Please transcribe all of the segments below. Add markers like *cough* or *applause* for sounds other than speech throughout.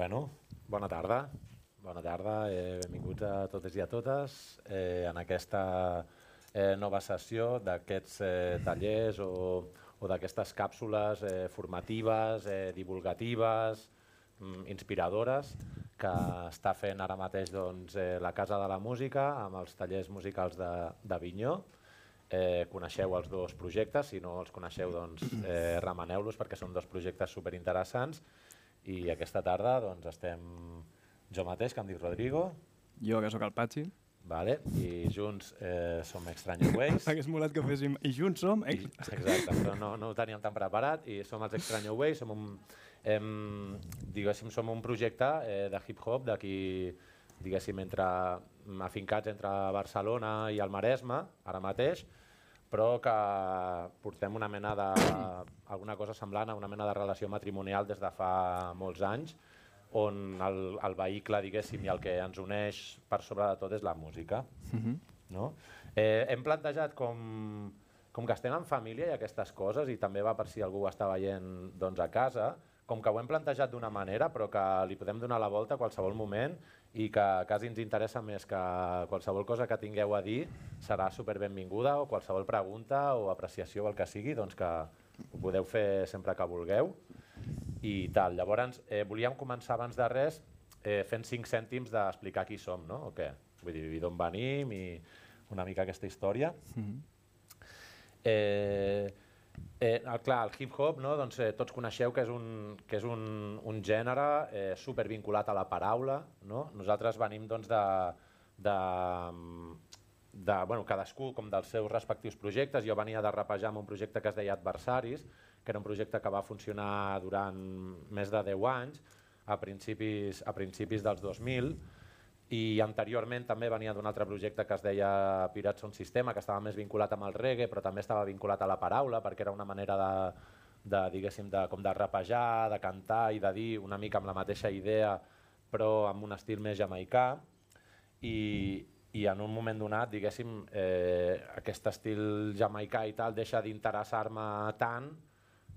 Bueno, bona tarda. Bona tarda, eh, benvinguts a totes i a totes eh, en aquesta eh, nova sessió d'aquests eh, tallers o, o d'aquestes càpsules eh, formatives, eh, divulgatives, mm, inspiradores que està fent ara mateix doncs, eh, la Casa de la Música amb els tallers musicals de Vinyó. Eh, coneixeu els dos projectes, si no els coneixeu doncs, eh, remeneu-los perquè són dos projectes superinteressants i aquesta tarda doncs, estem jo mateix, que em dic Rodrigo. Jo, que sóc el Patxi. Vale. I junts eh, som Extraño Ways. *laughs* Hagués molat que féssim... I junts som... I, exacte, però no, no ho teníem tan preparat. I som els Extraño Ways, som un, em, diguéssim, som un projecte eh, de hip-hop d'aquí, diguéssim, entre, afincats entre Barcelona i el Maresme, ara mateix, però que portem una mena de... alguna cosa semblant a una mena de relació matrimonial des de fa molts anys, on el, el vehicle, diguéssim, i el que ens uneix per sobre de tot és la música. Uh mhm. -huh. no? eh, hem plantejat com, com que estem en família i aquestes coses, i també va per si algú ho està veient doncs, a casa, com que ho hem plantejat d'una manera, però que li podem donar la volta a qualsevol moment i que quasi ens interessa més que qualsevol cosa que tingueu a dir serà super benvinguda o qualsevol pregunta o apreciació o el que sigui, doncs que ho podeu fer sempre que vulgueu i tal. Llavors, eh, volíem començar abans de res eh, fent cinc cèntims d'explicar qui som, no? O què? Vull dir, d'on venim i una mica aquesta història. Mm -hmm. eh, Eh, el, clar, el hip-hop, no? doncs, eh, tots coneixeu que és un, que és un, un gènere eh, super vinculat a la paraula. No? Nosaltres venim doncs, de, de, de bueno, cadascú com dels seus respectius projectes. Jo venia de rapejar amb un projecte que es deia Adversaris, que era un projecte que va funcionar durant més de 10 anys, a principis, a principis dels 2000, i anteriorment també venia d'un altre projecte que es deia Pirats Son Sistema, que estava més vinculat amb el reggae, però també estava vinculat a la paraula, perquè era una manera de, de, diguéssim, de, com de rapejar, de cantar i de dir una mica amb la mateixa idea, però amb un estil més jamaicà. I, i en un moment donat, diguéssim, eh, aquest estil jamaicà i tal deixa d'interessar-me tant,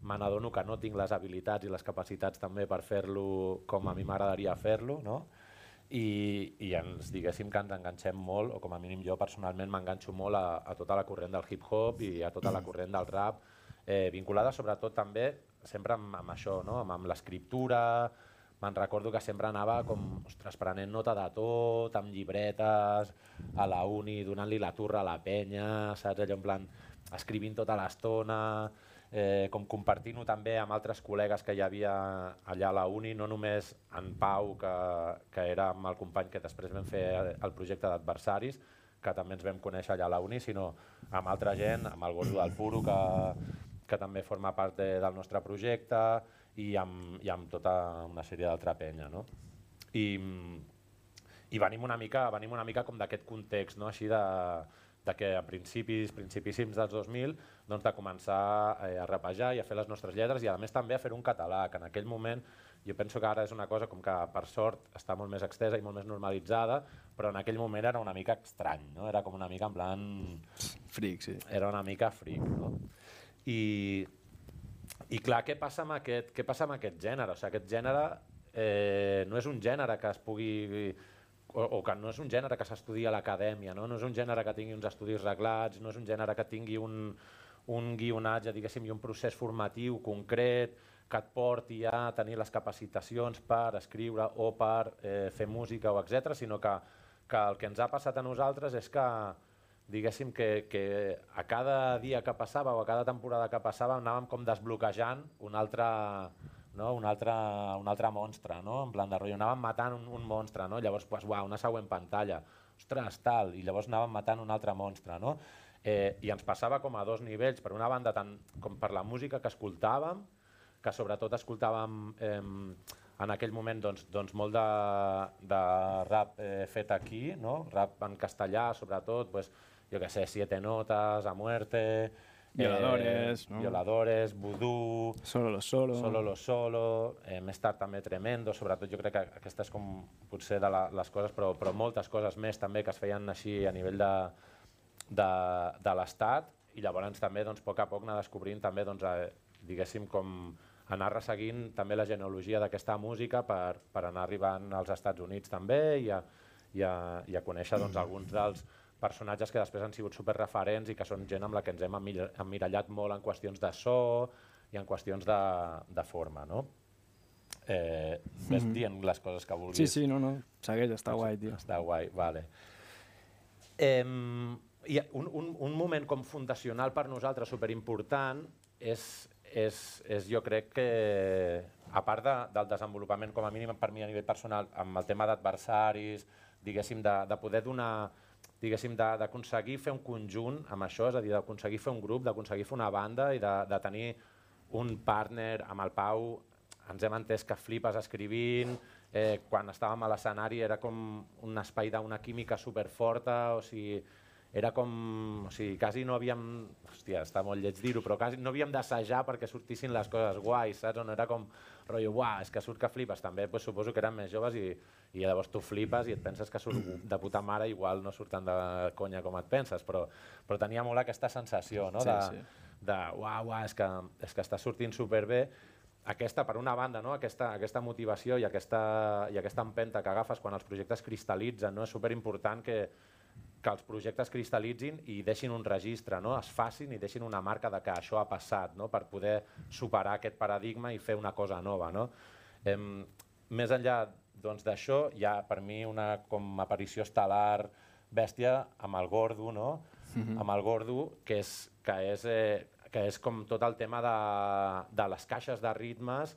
me n'adono que no tinc les habilitats i les capacitats també per fer-lo com a mi m'agradaria fer-lo, no? I, i ens diguéssim que ens enganxem molt, o com a mínim jo personalment m'enganxo molt a, a tota la corrent del hip-hop i a tota la corrent del rap, eh, vinculada sobretot també sempre amb, amb això, no? amb, amb l'escriptura, me'n recordo que sempre anava com, ostres, prenent nota de tot, amb llibretes, a la uni, donant-li la turra a la penya, saps? Allò en plan, escrivint tota l'estona, eh, com compartint-ho també amb altres col·legues que hi havia allà a la uni, no només en Pau, que, que era amb el company que després vam fer el projecte d'adversaris, que també ens vam conèixer allà a la uni, sinó amb altra gent, amb el Gordo del Puro, que, que també forma part de, del nostre projecte, i amb, i amb tota una sèrie d'altra penya. No? I, i venim una mica, venim una mica com d'aquest context, no? així de, de que a principis, principíssims dels 2000, doncs de començar eh, a rapejar i a fer les nostres lletres i a més també a fer un català, que en aquell moment jo penso que ara és una cosa com que per sort està molt més extesa i molt més normalitzada, però en aquell moment era una mica estrany, no? era com una mica en plan... Fric, sí. Era una mica fric, no? I, i clar, què passa amb aquest, què passa amb aquest gènere? O sigui, aquest gènere eh, no és un gènere que es pugui o, o que no és un gènere que s'estudia a l'acadèmia, no? no és un gènere que tingui uns estudis reglats, no és un gènere que tingui un, un guionatge diguéssim, i un procés formatiu concret que et porti a tenir les capacitacions per escriure o per eh, fer música o etc, sinó que, que el que ens ha passat a nosaltres és que diguéssim que, que a cada dia que passava o a cada temporada que passava anàvem com desbloquejant un altre, no? un, altre, un altre monstre, no? en plan de rotllo, anàvem matant un, un monstre, no? llavors, pues, uau, una següent pantalla, ostres, tal, i llavors anàvem matant un altre monstre. No? Eh, I ens passava com a dos nivells, per una banda, tant com per la música que escoltàvem, que sobretot escoltàvem eh, en aquell moment doncs, doncs molt de, de rap eh, fet aquí, no? rap en castellà sobretot, pues, jo què sé, Siete Notas, A Muerte, Violadores, eh, no? Violadores, Vudú... Solo lo solo. Solo lo solo, eh, més tard també Tremendo, sobretot jo crec que aquesta és com potser de la, les coses, però, però moltes coses més també que es feien així a nivell de, de, de l'Estat i llavors també doncs, a poc a poc anar descobrint també doncs, eh, diguéssim com anar resseguint també la genealogia d'aquesta música per, per anar arribant als Estats Units també i a, i a, i a conèixer doncs, alguns dels personatges que després han sigut super referents i que són gent amb la que ens hem emmirallat molt en qüestions de so i en qüestions de, de forma. No? Eh, ves Mhm. dient les coses que vulguis. Sí, sí, no, no. Segueix, està guai, tio. Està guai, vale. Eh, i un, un, un moment com fundacional per nosaltres superimportant és, és, és jo crec que, a part de, del desenvolupament com a mínim per mi a nivell personal, amb el tema d'adversaris, diguéssim, de, de poder donar diguéssim, d'aconseguir fer un conjunt amb això, és a dir, d'aconseguir fer un grup, d'aconseguir fer una banda i de, de tenir un partner amb el Pau, ens hem entès que flipes escrivint, eh, quan estàvem a l'escenari era com un espai d'una química superforta, o sigui, era com, o sigui, quasi no havíem, hòstia, està molt lleig dir-ho, però quasi no havíem d'assajar perquè sortissin les coses guais, saps? On era com, rotllo, uah, és que surt que flipes. També pues, suposo que eren més joves i, i llavors tu flipes i et penses que surt de puta mare, igual no surten de conya com et penses, però, però tenia molt aquesta sensació, no? Sí, de, sí. de uah, uah, és que, és que està sortint superbé. Aquesta, per una banda, no? aquesta, aquesta motivació i aquesta, i aquesta empenta que agafes quan els projectes cristal·litzen, no? és superimportant que, que els projectes cristal·litzin i deixin un registre, no? es facin i deixin una marca de que això ha passat, no? per poder superar aquest paradigma i fer una cosa nova. No? Em, més enllà doncs, d'això, hi ha per mi una com aparició estel·lar bèstia amb el Gordo, no? amb el Gordo, que és, que és, eh, que és com tot el tema de, de les caixes de ritmes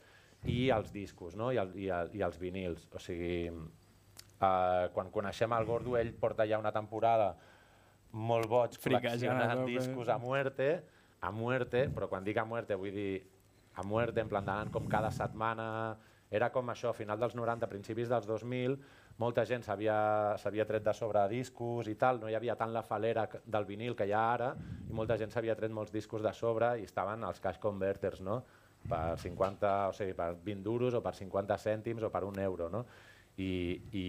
i els discos, no? I, el, i, el, i els vinils. O sigui, Uh, quan coneixem el Gordo, ell porta ja una temporada molt boig col·leccionant tope. discos a muerte, a muerte, però quan dic a muerte vull dir a muerte, en plan d'anar com cada setmana... Era com això, a final dels 90, principis dels 2000, molta gent s'havia tret de sobre discos i tal, no hi havia tant la falera del vinil que hi ha ara, i molta gent s'havia tret molts discos de sobre i estaven els cash converters, no? per 50, o sigui, per 20 duros o per 50 cèntims o per un euro, no? I, i,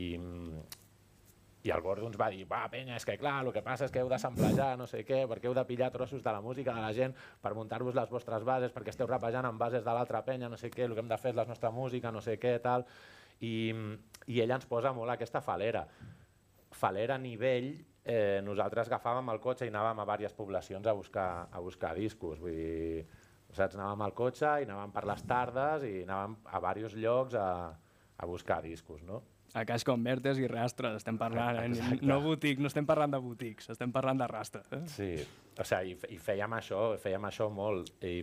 i el Gordo ens va dir, va, penya, és que clar, el que passa és que heu d'assemblejar, no sé què, perquè heu de pillar trossos de la música de la gent per muntar-vos les vostres bases, perquè esteu rapejant amb bases de l'altra penya, no sé què, el que hem de fer és la nostra música, no sé què, tal. I, i ella ens posa molt aquesta falera. Falera a nivell, eh, nosaltres agafàvem el cotxe i anàvem a diverses poblacions a buscar, a buscar discos, vull dir, saps? anàvem al cotxe i anàvem per les tardes i anàvem a diversos llocs a, a buscar discos, no? A Cash Converters i rastres estem *laughs* parlant, eh? Exacte. No, botic, no estem parlant de botics, estem parlant de rastres. Eh? Sí, o sigui, i, i fèiem això, fèiem això molt. I,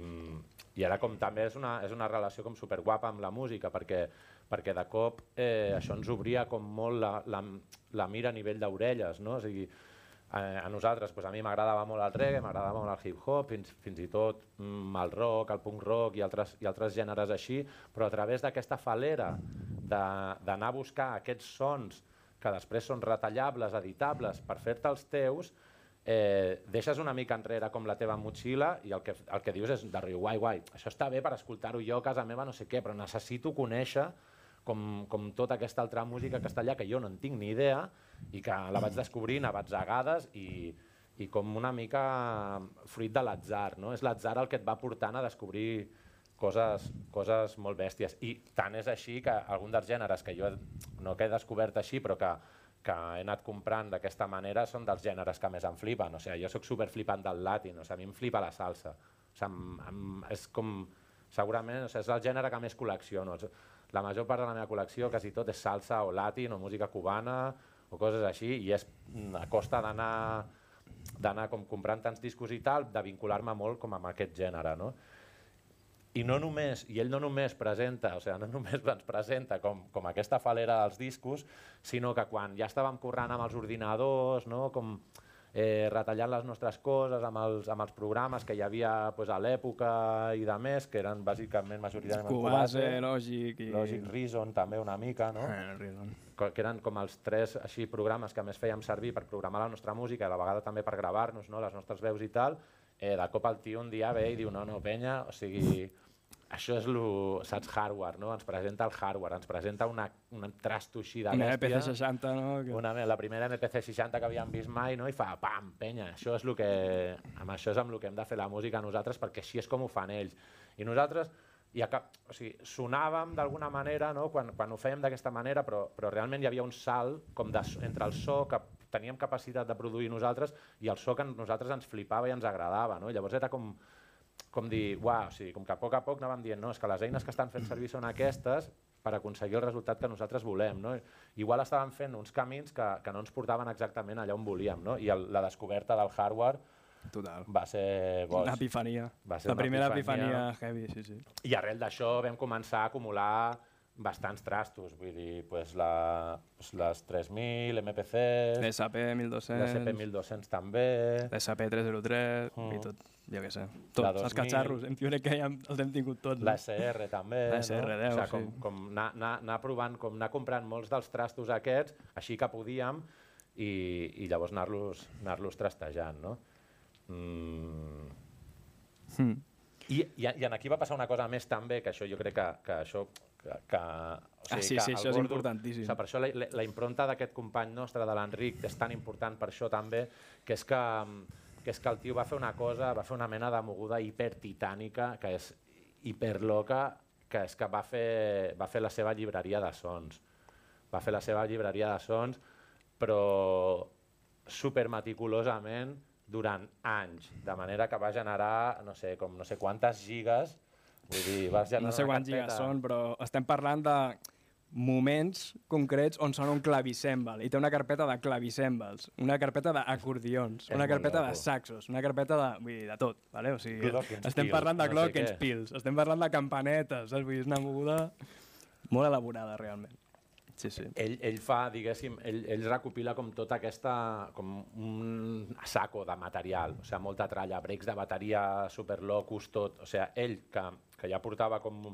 i ara com també és una, és una relació com superguapa amb la música, perquè, perquè de cop eh, això ens obria com molt la, la, la mira a nivell d'orelles, no? O sigui, a, a nosaltres, doncs a mi m'agradava molt el reggae, m'agradava molt el hip-hop, fins, fins i tot mm, el rock, el punk rock i altres, i altres gèneres així, però a través d'aquesta falera d'anar a buscar aquests sons que després són retallables, editables, per fer-te els teus, eh, deixes una mica enrere com la teva motxilla i el que, el que dius és de riu, guai, guai, això està bé per escoltar-ho jo a casa meva, no sé què, però necessito conèixer com, com tota aquesta altra música castellà que jo no en tinc ni idea i que la vaig descobrint a batzegades i, i com una mica fruit de l'atzar, no? És l'atzar el que et va portant a descobrir coses, coses molt bèsties. I tant és així que algun dels gèneres que jo no que he descobert així, però que, que he anat comprant d'aquesta manera són dels gèneres que més em flipen. O sigui, jo sóc superflipant del latin, o sigui, a mi em flipa la salsa. O sigui, em, em, és com, segurament, o sigui, és el gènere que més col·lecciono. Els- La major part de la meva col·lecció, quasi tot, és salsa o latin o música cubana o coses així, i és mm, a costa d'anar d'anar com comprant tants discos i tal, de vincular-me molt com amb aquest gènere, no? I no només, i ell no només presenta, o sigui, no només ens presenta com, com aquesta falera dels discos, sinó que quan ja estàvem corrent amb els ordinadors, no? com eh, retallant les nostres coses amb els, amb els programes que hi havia pues, a l'època i de més, que eren bàsicament majoritàriament Cubase, Logic i... Logic Reason també una mica, no? Eh, Reason. que eren com els tres així programes que més fèiem servir per programar la nostra música, i a la vegada també per gravar-nos no? les nostres veus i tal, eh, de cop el tio un dia ve i diu no, no, penya, o sigui, això és lo, saps, hardware, no? Ens presenta el hardware, ens presenta una, un trasto així de Una bèstia. EPC60, no? Que... Una, la primera MPC 60 que havíem vist mai, no? i fa pam, penya, això és, lo que, amb això és amb el que hem de fer la música nosaltres, perquè així és com ho fan ells. I nosaltres i a cap, o sigui, sonàvem d'alguna manera no? quan, quan ho fèiem d'aquesta manera, però, però realment hi havia un salt com de, entre el so que teníem capacitat de produir nosaltres i el so que nosaltres ens flipava i ens agradava. No? I llavors era com, com dir, uau, o sigui, com que a poc a poc anàvem dient, no, és que les eines que estan fent servir són aquestes per aconseguir el resultat que nosaltres volem. No? Igual estàvem fent uns camins que, que no ens portaven exactament allà on volíem, no? i el, la descoberta del hardware Total. va ser boig. Una epifania. Va ser la primera epifania. epifania heavy, sí, sí. I arrel d'això vam començar a acumular bastants trastos, vull dir, pues la, pues les 3.000, MPCs, l'SP 1200, l'SP 1200 també, l'SP 303, Mm. i tot, jo què sé. Tots, els 2000. catxarros, en Pioner que ja els hem tingut tots. no? la SR també, La SR10, no? o sigui, com, sí. com anar, anar, anar provant, com anar comprant molts dels trastos aquests, així que podíem, i, i llavors anar-los anar, -los, trastejant, no? Mm, Mm. I, i, I aquí va passar una cosa més també, que això jo crec que, que això... Que, o Ah, sí, que sí, el això és Gordo- importantíssim. O sigui, per això la, la, la impronta d'aquest company nostre, de l'Enric, és tan important per això també, que és que, que és que el tio va fer una cosa, va fer una mena de moguda hipertitànica, que és hiperloca, que és que va fer, va fer la seva llibreria de sons. Va fer la seva llibreria de sons, però super meticulosament durant anys, de manera que va generar no sé, com no sé quantes gigas, vull dir, va generar No sé quants gigas són, però estem parlant de moments concrets on sona un clavicèmbal i té una carpeta de clavicèmbals, una carpeta d'acordions, una carpeta de saxos, una carpeta de, vull dir, de tot, vale? o sigui, estem parlant de no sé glockenspiels, estem parlant de campanetes, saps? Vull dir, és una moguda molt elaborada, realment. Sí, sí. ell, ell fa, diguéssim, ell, ell recopila com tota aquesta, com un saco de material, o sigui, molta tralla, breaks de bateria, superlocus, tot, o sigui, ell, que, que ja portava com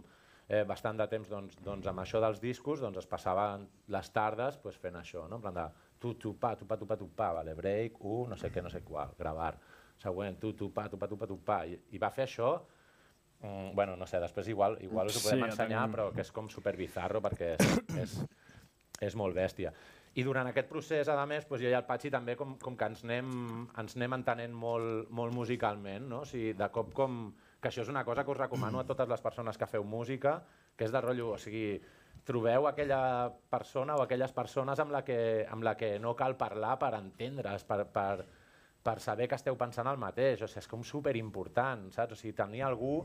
eh, bastant de temps doncs, doncs amb això dels discos, doncs es passaven les tardes pues, fent això, no? en plan de tu, tu, pa, tu, pa, tu, pa, tu, pa, vale, break, u, no sé què, no sé qual, gravar, següent, tu, tu, pa, tu, pa, tu, pa, tu, pa, i, i va fer això Mm, bueno, no sé, després igual, igual us ho podem Sí, ja ensenyar, tenim. però que és com super bizarro perquè és, és, és molt bèstia. I durant aquest procés, a més, doncs jo i el Patxi també com, com que ens anem, ens anem entenent molt, molt musicalment, no? O sigui, de cop com... Que això és una cosa que us recomano a totes les persones que feu música, que és de rotllo, o sigui, trobeu aquella persona o aquelles persones amb la que, amb la que no cal parlar per entendre's, per, per, per saber que esteu pensant el mateix. O sigui, és com superimportant, saps? O sigui, tenir algú...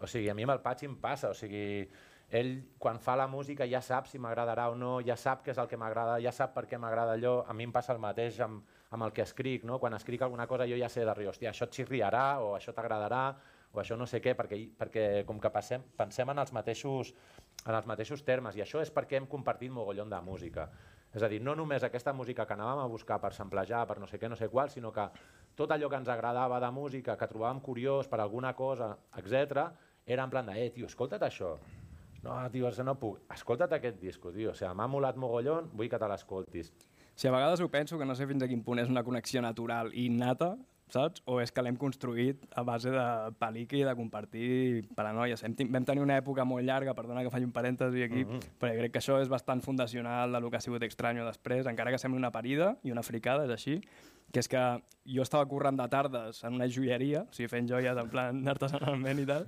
O sigui, a mi amb el Patxi em passa, o sigui, ell quan fa la música ja sap si m'agradarà o no, ja sap què és el que m'agrada, ja sap per què m'agrada allò, a mi em passa el mateix amb, amb el que escric, no? quan escric alguna cosa jo ja sé de dir, hòstia, això et xirriarà o això t'agradarà o això no sé què, perquè, perquè com que passem, pensem en els, mateixos, en els mateixos termes i això és perquè hem compartit mogollon de música. És a dir, no només aquesta música que anàvem a buscar per samplejar, per no sé què, no sé qual, sinó que tot allò que ens agradava de música, que trobàvem curiós per alguna cosa, etc, era en plan de, eh, tio, escolta't això. No, tio, que no puc. Escolta't aquest disco, tio. O sigui, m'ha molat mogollon, vull que te l'escoltis. Si a vegades ho penso, que no sé fins a quin punt és una connexió natural i innata, saps? O és que l'hem construït a base de pel·líqui i de compartir paranoies. Hem, tin- vam tenir una època molt llarga, perdona que faci un parèntesi aquí, mm -hmm. però crec que això és bastant fundacional del que ha sigut Extraño després, encara que sembli una parida i una fricada, és així, que és que jo estava currant de tardes en una joieria, o sigui, fent joies en plan *laughs* artesanalment i tal,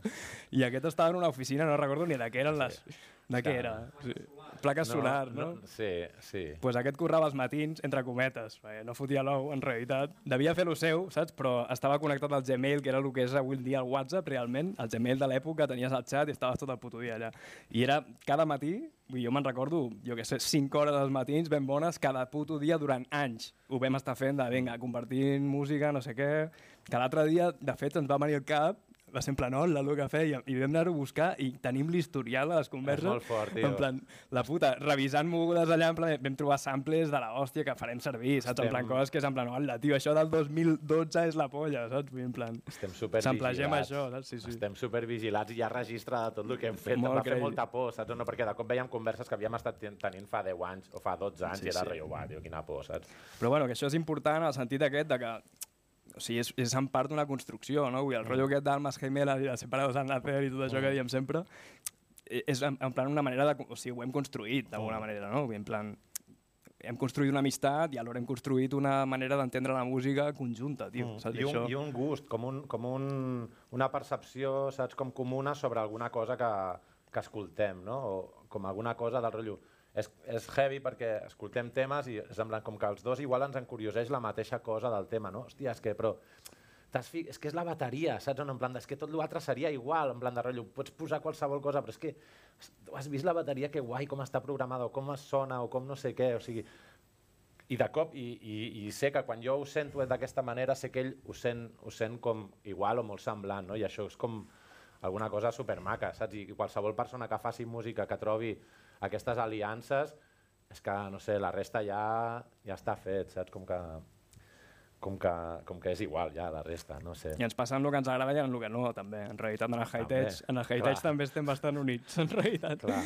i aquest estava en una oficina, no recordo ni de què eren les... De què era? Sí. Plaques solars, no? Sí, sí. pues aquest currava els matins, entre cometes, perquè no fotia l'ou, en realitat. Devia fer lo seu, saps? Però estava connectat al Gmail, que era el que és avui dia el WhatsApp, realment. El Gmail de l'època, tenies el xat i estaves tot el puto dia allà. I era cada matí, jo me'n recordo, jo què sé, 5 hores als matins ben bones, cada puto dia durant anys. Ho vam estar fent de, vinga, compartint música, no sé què... Que l'altre dia, de fet, ens va venir al cap va ser en plan, hola, el que feia, i vam anar-ho a buscar i tenim l'historial de les converses. molt fort, tio. En plan, la puta, revisant mogudes allà, en plan, vam trobar samples de la hòstia que farem servir, saps? En Estem- plan, coses que és en plan, hola, tio, això del 2012 és la polla, saps? Dir, En plan, Estem super samplegem vigilats. això, saps? Sí, sí. Estem supervigilats i hi ha registre de tot el que hem fet. Molt Em va fer molta por, saps? No, perquè de cop veiem converses que havíem estat ten- tenint fa 10 anys o fa 12 anys Sí, i era sí. sí. uah, tio, quina por, saps? Però bueno, que això és important en el sentit aquest de que o sigui, és, és en part una construcció, no? Vull el rotllo aquest d'almes gemelas i de separados al nacer i tot això que diem sempre, eh, és en, en plan una manera de... O sigui, ho hem construït d'alguna manera, no? En plan... hem construït una amistat i alhora hem construït una manera d'entendre la música conjunta, tio. Mm. Saps I, un, això? I un gust, com, un, com un, una percepció, saps, com comuna sobre alguna cosa que, que escoltem, no? O com alguna cosa del rotllo. És, és heavy perquè escoltem temes i és en plan, com que els dos igual ens encurioseix la mateixa cosa del tema, no? Hòstia, és que, però fi... és que és la bateria, saps? En plan, és que tot l'altre seria igual, en plan de rotllo, pots posar qualsevol cosa, però és que has vist la bateria, que guai, com està programada, o com es sona, o com no sé què, o sigui... I de cop, i, i, i sé que quan jo ho sento d'aquesta manera, sé que ell ho sent, ho sent com igual o molt semblant, no? I això és com alguna cosa supermaca, saps? I qualsevol persona que faci música, que trobi aquestes aliances, és que, no sé, la resta ja, ja està fet, saps? Com que com que, com que és igual ja la resta, no sé. I ens passa amb el que ens agrada i amb el que no, també. En realitat, en el Heritage, en el Heritage també estem bastant units, en realitat. Clar.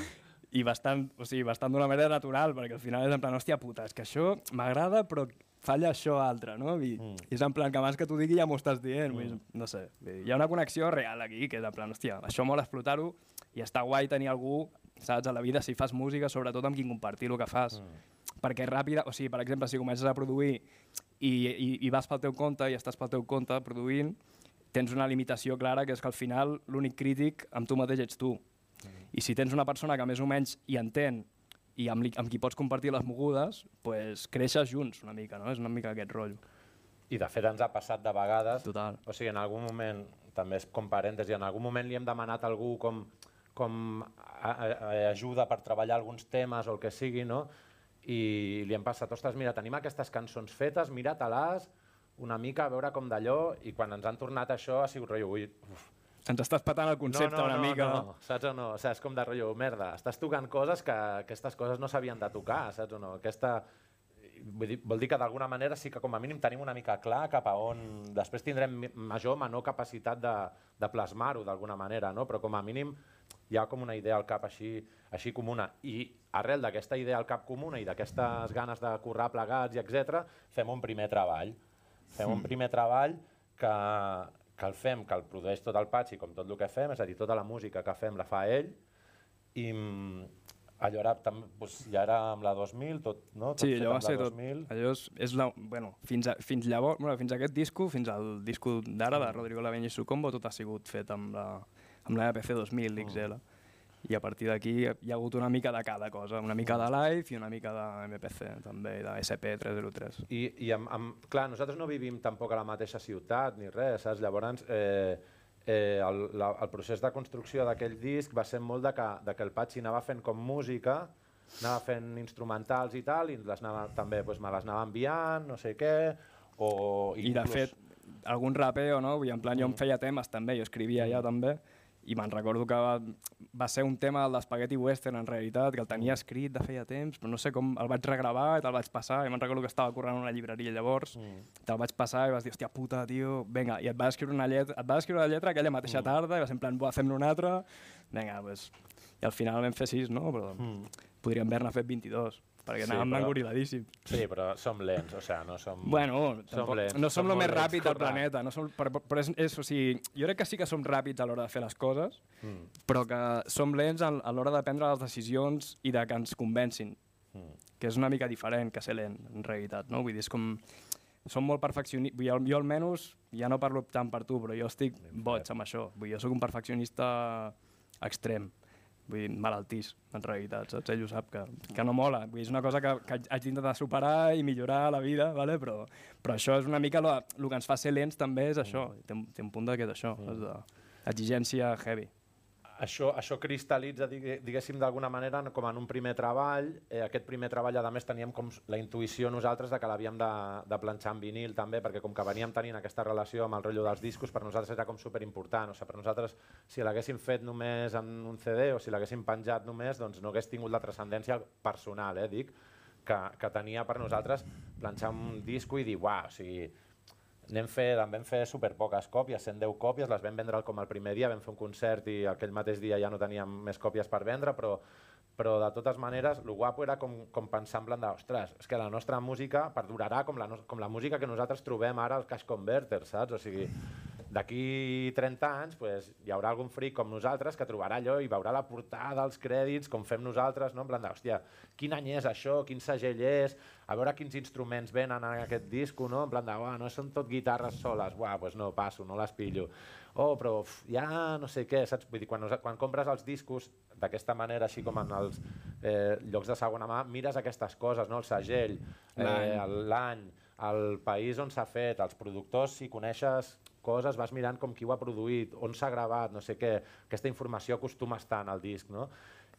I bastant, o sigui, bastant d'una manera natural, perquè al final és en plan, hòstia puta, és que això m'agrada, però falla això altre, no? I, mm. i és en plan que abans que t'ho digui ja m'ho estàs dient, mm. no sé. Hi ha una connexió real aquí, que és en plan, hòstia, això mola explotar-ho i està guai tenir algú, saps, a la vida, si fas música, sobretot amb qui compartir el que fas. Mm. Perquè ràpida, o sigui, per exemple, si comences a produir i, i, i vas pel teu compte i estàs pel teu compte produint, tens una limitació clara que és que al final l'únic crític amb tu mateix ets tu. Mm. I si tens una persona que més o menys hi entén i amb, li, amb qui pots compartir les mogudes, pues, creixes junts una mica, no? És una mica aquest rotllo. I de fet ens ha passat de vegades, Total. o sigui, en algun moment, també és com parèntesi, en algun moment li hem demanat a algú com, com a, a, a ajuda per treballar alguns temes o el que sigui, no? i li hem passat, ostres, mira, tenim aquestes cançons fetes, mira-te-les una mica, a veure com d'allò, i quan ens han tornat això ha sigut rotllo, ui, uf, ens estàs patant el concepte no, no, una no, mica. No, saps o no? O sigui, és com de rotllo, merda, estàs tocant coses que aquestes coses no s'havien de tocar, saps o no? Aquesta, vull dir, vol dir que d'alguna manera sí que com a mínim tenim una mica clar cap a on... Després tindrem major o menor capacitat de, de plasmar-ho d'alguna manera, no? però com a mínim hi ha com una idea al cap així, així comuna. I arrel d'aquesta idea al cap comuna i d'aquestes ganes de currar plegats i etc, fem un primer treball. Fem un hmm. primer treball que, que el fem, que el produeix tot el Patxi, com tot el que fem, és a dir, tota la música que fem la fa ell, i allò era, tam, doncs, ja era amb la 2000, tot, no? Tot sí, allò va ser tot. Allò és, és la, bueno, fins, a, fins llavors, bueno, fins a aquest disco, fins al disco d'ara, de Rodrigo Laveny i Sucombo, tot ha sigut fet amb la, amb l'EPC 2000 d'XL. Mm. I a partir d'aquí hi ha hagut una mica de cada cosa, una mica de live i una mica de MPC també, de SP303. I, i amb, amb, clar, nosaltres no vivim tampoc a la mateixa ciutat ni res, saps? Llavors, eh, eh, el, la, el procés de construcció d'aquell disc va ser molt de que, de que el Patxi anava fent com música, anava fent instrumentals i tal, i les anava, també pues, me les anava enviant, no sé què, o... Inclús... I de fet, algun rapeo, no? Dir, en plan, jo em mm. feia temes també, jo escrivia mm. ja també, i me'n recordo que va, va ser un tema del d'Espagueti Western en realitat, que el tenia escrit de feia temps, però no sé com el vaig regravar i te'l vaig passar, i me'n recordo que estava corrent una llibreria llavors, mm. te'l vaig passar i vas dir, hòstia puta, tio, vinga, i et va escriure una lletra, et va escriure la lletra aquella mateixa mm. tarda, i va ser en plan, fem-ne una altra, vinga, pues... i al final vam fer sis, no? Però mm. podríem haver-ne fet 22 perquè sí, anàvem però... engoriladíssim. Sí, però som lents, o sigui, no som... Bueno, som lents, no som, som el més ràpid del planeta, no som, però, però és, és, o sigui, jo crec que sí que som ràpids a l'hora de fer les coses, mm. però que som lents a, a l'hora de prendre les decisions i de que ens convencin, mm. que és una mica diferent que ser lent, en realitat, no? Vull dir, és com... Som molt perfeccionistes, jo, jo almenys, ja no parlo tant per tu, però jo estic boig amb això. Vull dir, jo sóc un perfeccionista extrem vull dir, malaltís, en realitat, saps? Ell ho sap, que, que no mola. Vull dir, és una cosa que, que haig d'intentar superar i millorar la vida, vale? però, però això és una mica el que ens fa ser lents també és això, té, té un punt de que és això, mm. és d'exigència heavy això, això cristal·litza, diguéssim, d'alguna manera com en un primer treball. Eh, aquest primer treball, a més, teníem com la intuïció nosaltres de que l'havíem de, de planxar en vinil també, perquè com que veníem tenint aquesta relació amb el rotllo dels discos, per nosaltres era com superimportant. O sigui, per nosaltres, si l'haguéssim fet només en un CD o si l'haguéssim penjat només, doncs no hagués tingut la transcendència personal, eh, dic, que, que tenia per nosaltres planxar un disco i dir, uah, o sigui, Anem fer, en vam fer super poques còpies, 110 còpies, les vam vendre com el primer dia, vam fer un concert i aquell mateix dia ja no teníem més còpies per vendre, però, però de totes maneres, el guapo era com, com pensar en plan de, ostres, és que la nostra música perdurarà com la, com la música que nosaltres trobem ara al Cash Converter, saps? O sigui, d'aquí 30 anys pues, hi haurà algun fric com nosaltres que trobarà allò i veurà la portada, els crèdits, com fem nosaltres, no? en plan de, hòstia, quin any és això, quin segell és, a veure quins instruments venen en aquest disco, no? en plan de, no són tot guitarres soles, buah, pues no, passo, no les pillo. Oh, però uf, ja no sé què, saps? Vull dir, quan, quan compres els discos d'aquesta manera, així com en els eh, llocs de segona mà, mires aquestes coses, no? el segell, eh, l'any, el país on s'ha fet, els productors, si coneixes coses, vas mirant com qui ho ha produït, on s'ha gravat, no sé què, aquesta informació acostuma a estar en el disc, no?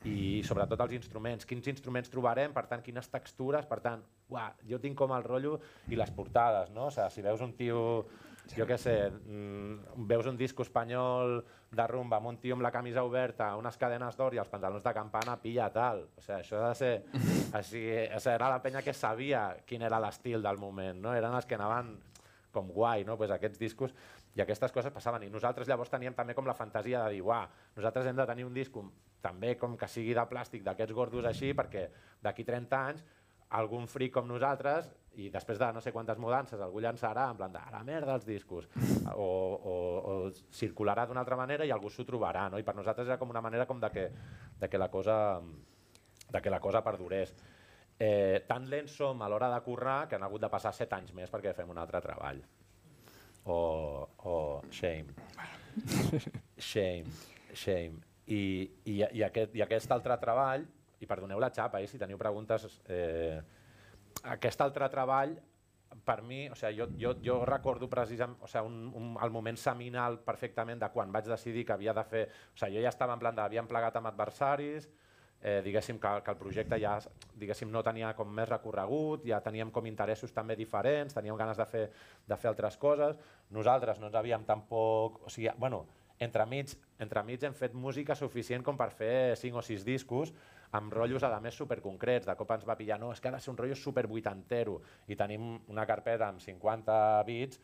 i sobretot els instruments, quins instruments trobarem, per tant, quines textures, per tant, uah, jo tinc com el rotllo i les portades, no? O sigui, si veus un tio, jo què sé, mm, veus un disco espanyol de rumba amb un tio amb la camisa oberta, unes cadenes d'or i els pantalons de campana, pilla tal. O sigui, això ha de ser... *laughs* Així, o sigui, era la penya que sabia quin era l'estil del moment, no? Eren els que anaven com guai, no? Pues aquests discos i aquestes coses passaven. I nosaltres llavors teníem també com la fantasia de dir, uah, nosaltres hem de tenir un disc també com que sigui de plàstic d'aquests gordos així, perquè d'aquí 30 anys algun fric com nosaltres i després de no sé quantes mudances algú llançarà en plan de la merda els discos o, o, o circularà d'una altra manera i algú s'ho trobarà no? i per nosaltres era com una manera com de que, de que la cosa de que la cosa perdurés eh, tan lents som a l'hora de currar que han hagut de passar set anys més perquè fem un altre treball. O, o shame. Shame, shame. I, i, i, aquest, I aquest altre treball, i perdoneu la xapa, eh, si teniu preguntes, eh, aquest altre treball per mi, o sigui, jo, jo, jo recordo precisament o sigui, un, un, el moment seminal perfectament de quan vaig decidir que havia de fer... O sigui, jo ja estava en plan d'havíem plegat amb adversaris, eh, diguéssim que, que el projecte ja diguéssim, no tenia com més recorregut, ja teníem com interessos també diferents, teníem ganes de fer, de fer altres coses. Nosaltres no ens havíem tampoc... O sigui, bueno, entremig, entremig hem fet música suficient com per fer 5 o 6 discos amb rotllos a més superconcrets. De cop ens va pillar, no, és que ha de ser un rotllo super vuitantero i tenim una carpeta amb 50 bits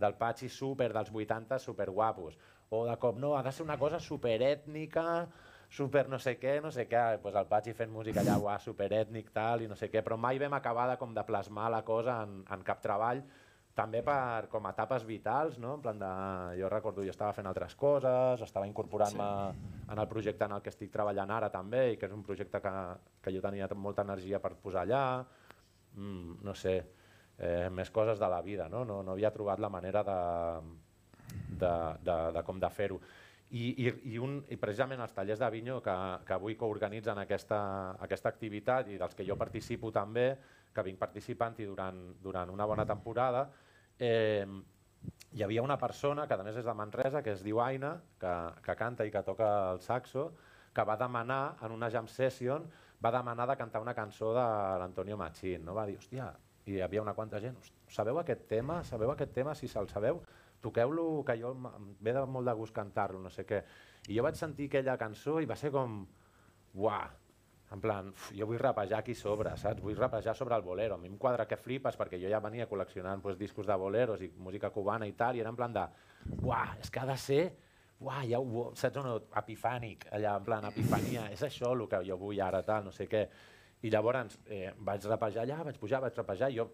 del Patxi super dels 80 super guapos. O de cop, no, ha de ser una cosa super ètnica, super no sé què, no sé què, pues el Patxi fent música allà, uah, super ètnic, tal, i no sé què, però mai vam acabar de, com de plasmar la cosa en, en cap treball, també per, com a etapes vitals, no? en plan de, jo recordo, jo estava fent altres coses, estava incorporant-me sí. en el projecte en el que estic treballant ara també, i que és un projecte que, que jo tenia molta energia per posar allà, mm, no sé, eh, més coses de la vida, no? No, no havia trobat la manera de, de, de, de com de fer-ho. I, i, i, un, i precisament els tallers de Vinyó que, que avui coorganitzen aquesta, aquesta activitat i dels que jo participo també, que vinc participant-hi durant, durant una bona temporada, eh, hi havia una persona que a més és de Manresa, que es diu Aina, que, que canta i que toca el saxo, que va demanar en una jam session va demanar de cantar una cançó de l'Antonio Machín. No? Va dir, hòstia, i hi havia una quanta gent, sabeu aquest tema? Sabeu aquest tema? Si se'l sabeu, toqueu-lo, que jo em ve de molt de gust cantar-lo, no sé què. I jo vaig sentir aquella cançó i va ser com, uah, en plan, uf, jo vull rapejar aquí sobre, saps? Vull rapejar sobre el bolero. A mi em quadra que flipes perquè jo ja venia col·leccionant pues, discos de boleros i música cubana i tal, i era en plan de, uah, és que ha de ser, uah, ja ho, saps, un epifànic, allà, en plan, epifania, és això el que jo vull ara, tal, no sé què. I llavors eh, vaig rapejar allà, vaig pujar, vaig rapejar, i jo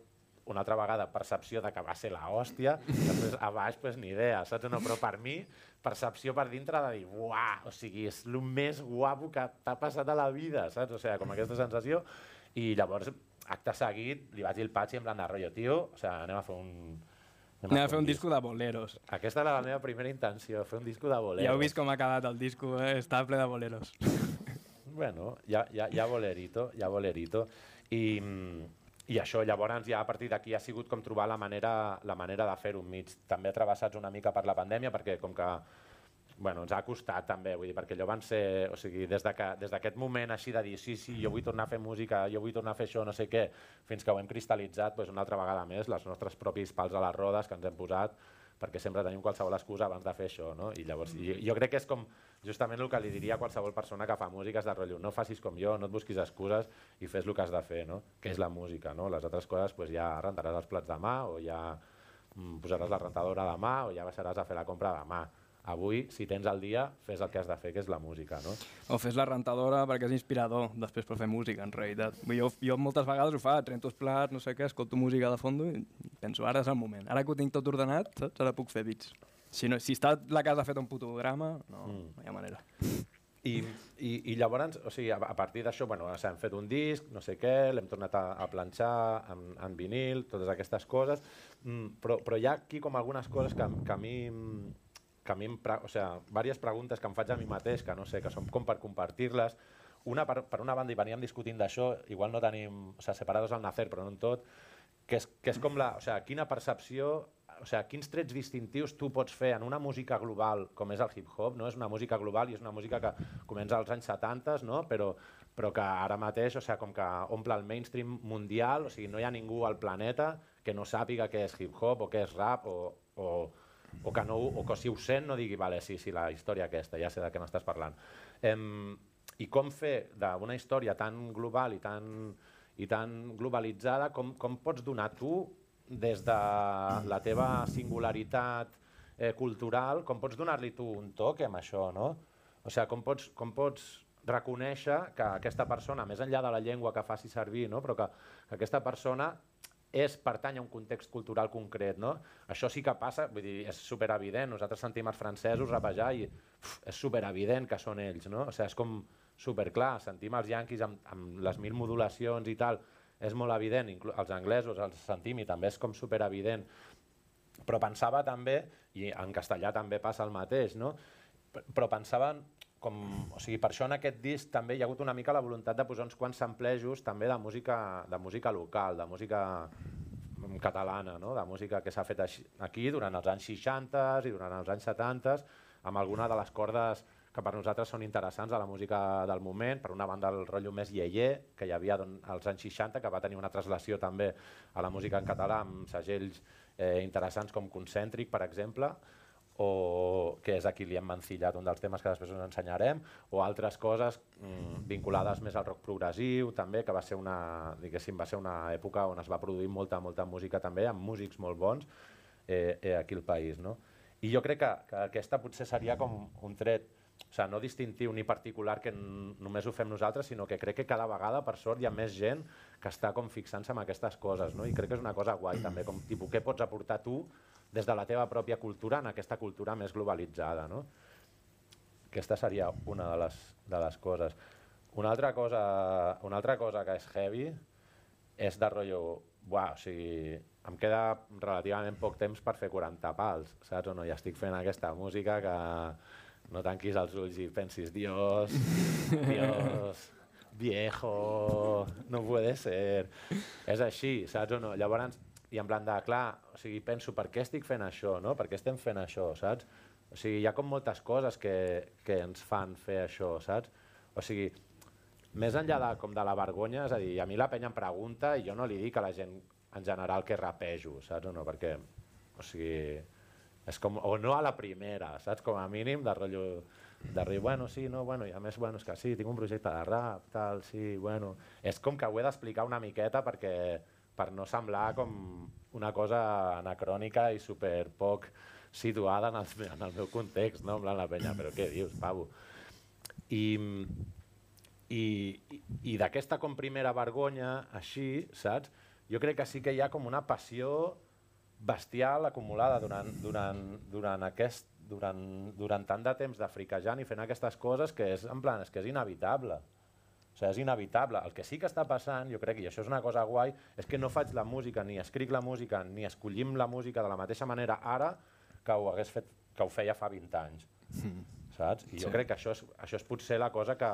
una altra vegada percepció de que va ser la hòstia, després a baix pues, ni idea, saps? No, però per mi, percepció per dintre de dir, uah, o sigui, és el més guapo que t'ha passat a la vida, saps? O sigui, com aquesta sensació. I llavors, acte seguit, li vaig dir el Patxi en plan de rotllo, tio, o sigui, anem a fer un, Anem, anem a fer un disco de boleros. Aquesta era la meva primera intenció, fer un disco de boleros. Ja heu vist com ha acabat el disco, eh? està ple de boleros. bueno, ja, ja, ja bolerito, ja bolerito. I, i això llavors ja a partir d'aquí ha sigut com trobar la manera, la manera de fer-ho mig. També travessats una mica per la pandèmia perquè com que bueno, ens ha costat també, vull dir, perquè allò van ser, o sigui, des d'aquest de moment així de dir sí, sí, jo vull tornar a fer música, jo vull tornar a fer això, no sé què, fins que ho hem cristal·litzat doncs una altra vegada més, les nostres propis pals a les rodes que ens hem posat, perquè sempre tenim qualsevol excusa abans de fer això, no? I llavors, jo, jo crec que és com justament el que li diria a qualsevol persona que fa música és de rotllo, no facis com jo, no et busquis excuses i fes el que has de fer, no? Que és la música, no? Les altres coses pues, ja rentaràs els plats demà o ja mm, posaràs la rentadora demà o ja baixaràs a fer la compra demà avui, si tens el dia, fes el que has de fer, que és la música, no? O fes la rentadora perquè és inspirador després per fer música, en realitat. Jo, jo moltes vegades ho fa, trento els plats, no sé què, escolto música de fons i penso, ara és el moment. Ara que ho tinc tot ordenat, saps? Ara puc fer bits. Si, no, si està la casa feta un puto drama, no, mm. no hi ha manera. I, i, i llavors, o sigui, a, a partir d'això, bueno, s'han fet un disc, no sé què, l'hem tornat a, a planxar en, en vinil, totes aquestes coses, mm, però, però hi ha aquí com algunes coses que, que a mi que a mi, em, o sea, diverses preguntes que em faig a mi mateix, que no sé, que són com per compartir-les. Una, per, per una banda, i veníem discutint d'això, igual no tenim, o sea, separados al nacer, però no en tot, que és, que és com la, o sea, quina percepció o sigui, quins trets distintius tu pots fer en una música global com és el hip-hop, no? és una música global i és una música que comença als anys 70, no? però, però que ara mateix o sigui, com que omple el mainstream mundial, o sigui, no hi ha ningú al planeta que no sàpiga què és hip-hop o què és rap o, o, o, que no, o que si ho sent no digui, vale, sí, sí, la història aquesta, ja sé de què m'estàs parlant. Em, I com fer d'una història tan global i tan, i tan globalitzada, com, com pots donar tu des de la teva singularitat eh, cultural, com pots donar-li tu un toc amb això, no? O sigui, com pots, com pots reconèixer que aquesta persona, més enllà de la llengua que faci servir, no? però que, que aquesta persona és pertany a un context cultural concret. No? Això sí que passa, vull dir, és superevident. Nosaltres sentim els francesos rapejar i uf, és superevident que són ells. No? O sigui, és com superclar. Sentim els yanquis amb, amb les mil modulacions i tal, és molt evident, els anglesos els sentim i també és com superevident, però pensava també, i en castellà també passa el mateix, no? però pensava com, o sigui, per això en aquest disc també hi ha hagut una mica la voluntat de posar uns quants samplejos també de música, de música local, de música catalana, no? de música que s'ha fet aquí durant els anys 60 i durant els anys 70, amb alguna de les cordes que per nosaltres són interessants a la música del moment, per una banda el rotllo més iaier, que hi havia doncs, als anys 60, que va tenir una traslació també a la música en català amb segells eh, interessants com Concèntric, per exemple, o que és aquí li hem mancillat un dels temes que després us ensenyarem, o altres coses mm, vinculades més al rock progressiu, també, que va ser una, va ser una època on es va produir molta, molta música també, amb músics molt bons eh, eh, aquí al país. No? I jo crec que, que aquesta potser seria com un tret o sigui, no distintiu ni particular que només ho fem nosaltres, sinó que crec que cada vegada, per sort, hi ha més gent que està com fixant-se en aquestes coses, no? i crec que és una cosa guai també, com tipus, què pots aportar tu des de la teva pròpia cultura en aquesta cultura més globalitzada. No? Aquesta seria una de les, de les coses. Una altra cosa, una altra cosa que és heavy és de rotllo, buah, o sigui, em queda relativament poc temps per fer 40 pals, saps o no? Ja estic fent aquesta música que no tanquis els ulls i pensis, Dios, Dios, viejo, no puede ser. És així, saps o no? Llavors, i en plan de, clar, o sigui, penso, per què estic fent això, no? Per què estem fent això, saps? O sigui, hi ha com moltes coses que, que ens fan fer això, saps? O sigui, més enllà de, com de la vergonya, és a dir, a mi la penya em pregunta i jo no li dic a la gent en general que rapejo, saps o no? Perquè, o sigui, és com, o no a la primera, saps? Com a mínim de rotllo, de rotllo, bueno, sí, no, bueno, i a més, bueno, és que sí, tinc un projecte de rap, tal, sí, bueno... És com que ho he d'explicar una miqueta perquè per no semblar com una cosa anacrònica i super poc situada en el, en el meu context, no? En la penya, però què dius, pavo? I, i, i, d'aquesta com primera vergonya, així, saps? Jo crec que sí que hi ha com una passió bestial acumulada durant, durant, durant, aquest, durant, durant tant de temps d'africajant i fent aquestes coses que és, en plan, és que és inevitable. O sigui, és inevitable. El que sí que està passant, jo crec, i això és una cosa guai, és que no faig la música, ni escric la música, ni escollim la música de la mateixa manera ara que ho, hagués fet, que ho feia fa 20 anys. Mm. Saps? I jo sí. crec que això és, això és potser la cosa que,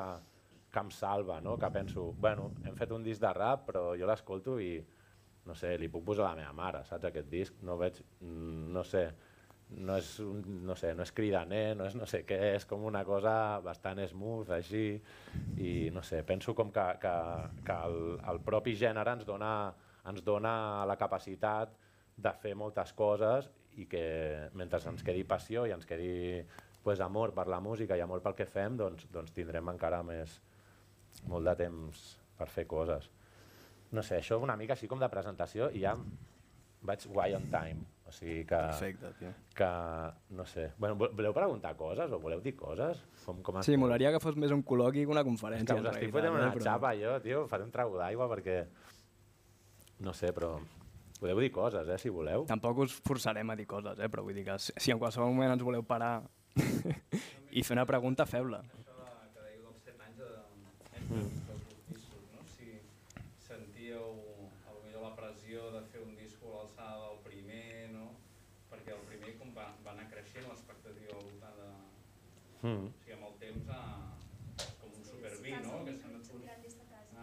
que em salva, no? que penso, bueno, hem fet un disc de rap, però jo l'escolto i, no sé, li puc posar a la meva mare, saps, aquest disc, no veig, mm, no sé, no és, no sé, no és cridaner, no és no sé què, és com una cosa bastant smooth, així, i no sé, penso com que, que, que el, el propi gènere ens dona, ens dona la capacitat de fer moltes coses i que mentre ens quedi passió i ens quedi pues, amor per la música i amor pel que fem, doncs, doncs tindrem encara més, molt de temps per fer coses. No sé, això una mica així com de presentació i ja vaig guai on time. O sigui que... Perfecte, tio. Que, no sé. Bueno, voleu preguntar coses o voleu dir coses? Com, com sí, molaria que fos més un col·loqui que una conferència. És que us estic fotent una però... xapa jo, tio. Faré un trago d'aigua perquè... No sé, però... podeu dir coses, eh, si voleu. Tampoc us forçarem a dir coses, eh? però vull dir que si, en qualsevol moment ens voleu parar *laughs* i fer una pregunta, feu-la. Això que dèieu dels 7 anys de, mm. els discos, no? Si sentíeu a lo millor la pressió de fer un disco a l'alçada del primer, no? Perquè el primer com va, va anar creixent l'expectativa al voltant de... Mm. O sigui, amb el temps a, com un superví, no? Que s'han anat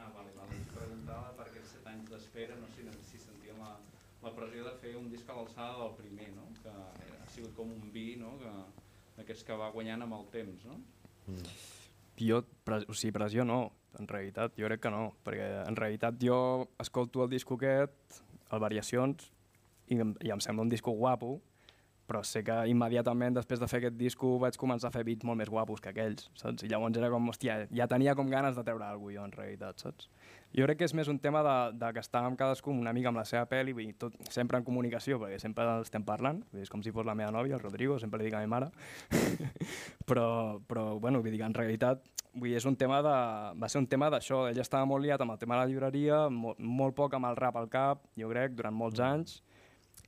Ah, vale, vale. Preguntava per aquests 7 anys d'espera, no sé si sentíem la, la pressió de fer un disc a l'alçada del primer, no? Que ha sigut com un vi, no? Que, d'aquests que va guanyant amb el temps, no? Mm. Jo, pres, o sigui, pressió no, en realitat jo crec que no, perquè en realitat jo escolto el disco aquest, el Variacions, i, em, i em sembla un disco guapo, però sé que immediatament després de fer aquest disco vaig començar a fer beats molt més guapos que aquells, saps? I llavors era com, hòstia, ja tenia com ganes de treure alguna jo en realitat, saps? Jo crec que és més un tema de, de que estàvem cadascú una mica amb la seva pel·li, vull dir, tot, sempre en comunicació, perquè sempre estem parlant, és com si fos la meva nòvia, el Rodrigo, sempre li dic a mi mare, *laughs* però, però, bueno, vull dir que en realitat vull dir, és un tema de, va ser un tema d'això, ell estava molt liat amb el tema de la llibreria, molt, molt poc amb el rap al cap, jo crec, durant molts anys,